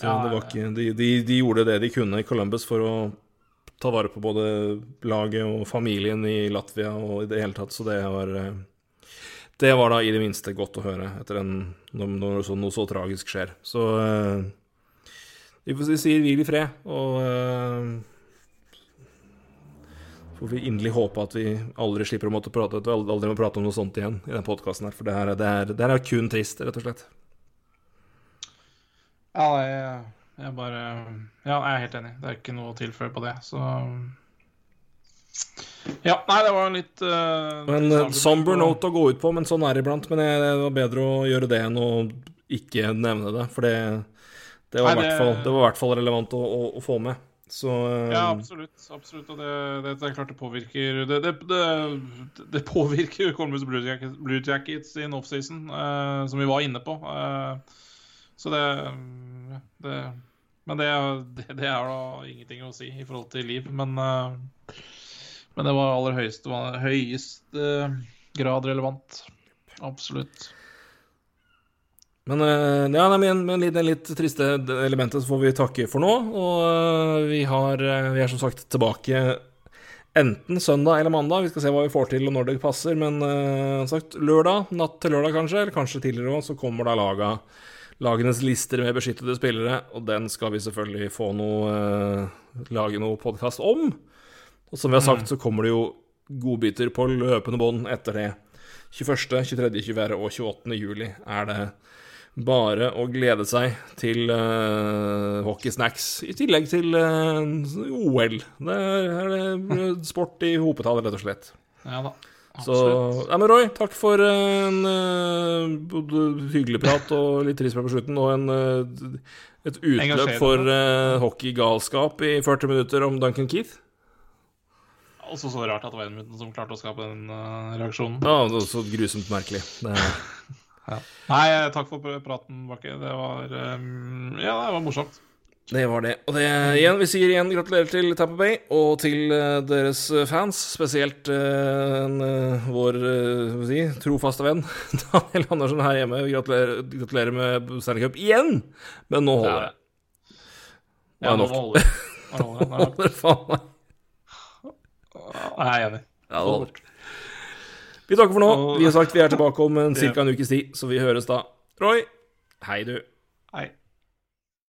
det, Ja, det var ikke, de, de, de gjorde det de kunne i Columbus for å ta vare på både laget og familien i Latvia og i det hele tatt, så det var eh, Det var da i det minste godt å høre etter en, når, så, noe så tragisk skjer. Så eh, vi får si hvil i fred, og får vi inderlig håpe at vi aldri slipper å måtte prate At vi aldri må prate om noe sånt igjen i den podkasten her, for det her, er- det, er, det her er kun trist, rett og slett. Ja, jeg, jeg bare Ja, jeg er helt enig. Det er ikke noe å tilføye på det, så Ja, nei, det var litt uh, En uh, somber note å gå ut på, men sånn er det iblant. Men jeg, det var bedre å gjøre det enn å ikke nevne det, for det, det, var, i hvert fall, det var i hvert fall relevant å, å, å få med. Så uh, Ja, absolutt. absolutt, Og det, det, det er klart det påvirker Det, det, påvirker [laughs] Columbus Blue Jackets, Blue Jackets in offseason, uh, som vi var inne på. Uh, så det, det Men det, er da ingenting å si i forhold til liv. Men, uh, men det var aller høyeste, høyeste grad relevant. Absolutt. Men uh, ja, nei, litt, det litt triste elementet så får vi takke for nå. Og uh, vi, har, uh, vi er som sagt tilbake enten søndag eller mandag. Vi skal se hva vi får til og når det passer. Men uh, sagt, lørdag, natt til lørdag kanskje, eller kanskje tidligere òg, så kommer da laga, lagenes lister med beskyttede spillere. Og den skal vi selvfølgelig få noe lage noe podkast om. Og som vi har sagt, så kommer det jo godbiter på løpende bånd etter det. 21., 23., 24. og 28. juli er det bare å glede seg til uh, hockeysnacks, i tillegg til uh, OL. Det er, er sport i hopetall, rett og slett. Ja da. Så ja, men Roy, takk for en uh, hyggelig prat og litt trist på slutten, og en, uh, et utløp for uh, hockeygalskap i 40 minutter om Duncan Keith. Også så rart at det var Edmundton som klarte å skape den reaksjonen. Ja, det var så grusomt merkelig. Det ja. Nei, takk for praten, Bakke. Det var um, Ja, det var morsomt. Det var det. Og det igjen, vi sier igjen gratulerer til Tapper Bay og til uh, deres fans, spesielt uh, uh, vår si, trofaste venn [laughs] Daniel Andersen her hjemme. Gratulerer, gratulerer med Stanley Cup igjen! Men nå holder det. Ja, ja nå holder det. Nå holder det. [laughs] Faen meg. Jeg er enig. Ja, det holder. Vi takker for nå. Vi har sagt vi er tilbake om ca. [laughs] en ukes tid, så vi høres da. Roy, hei du. Hei.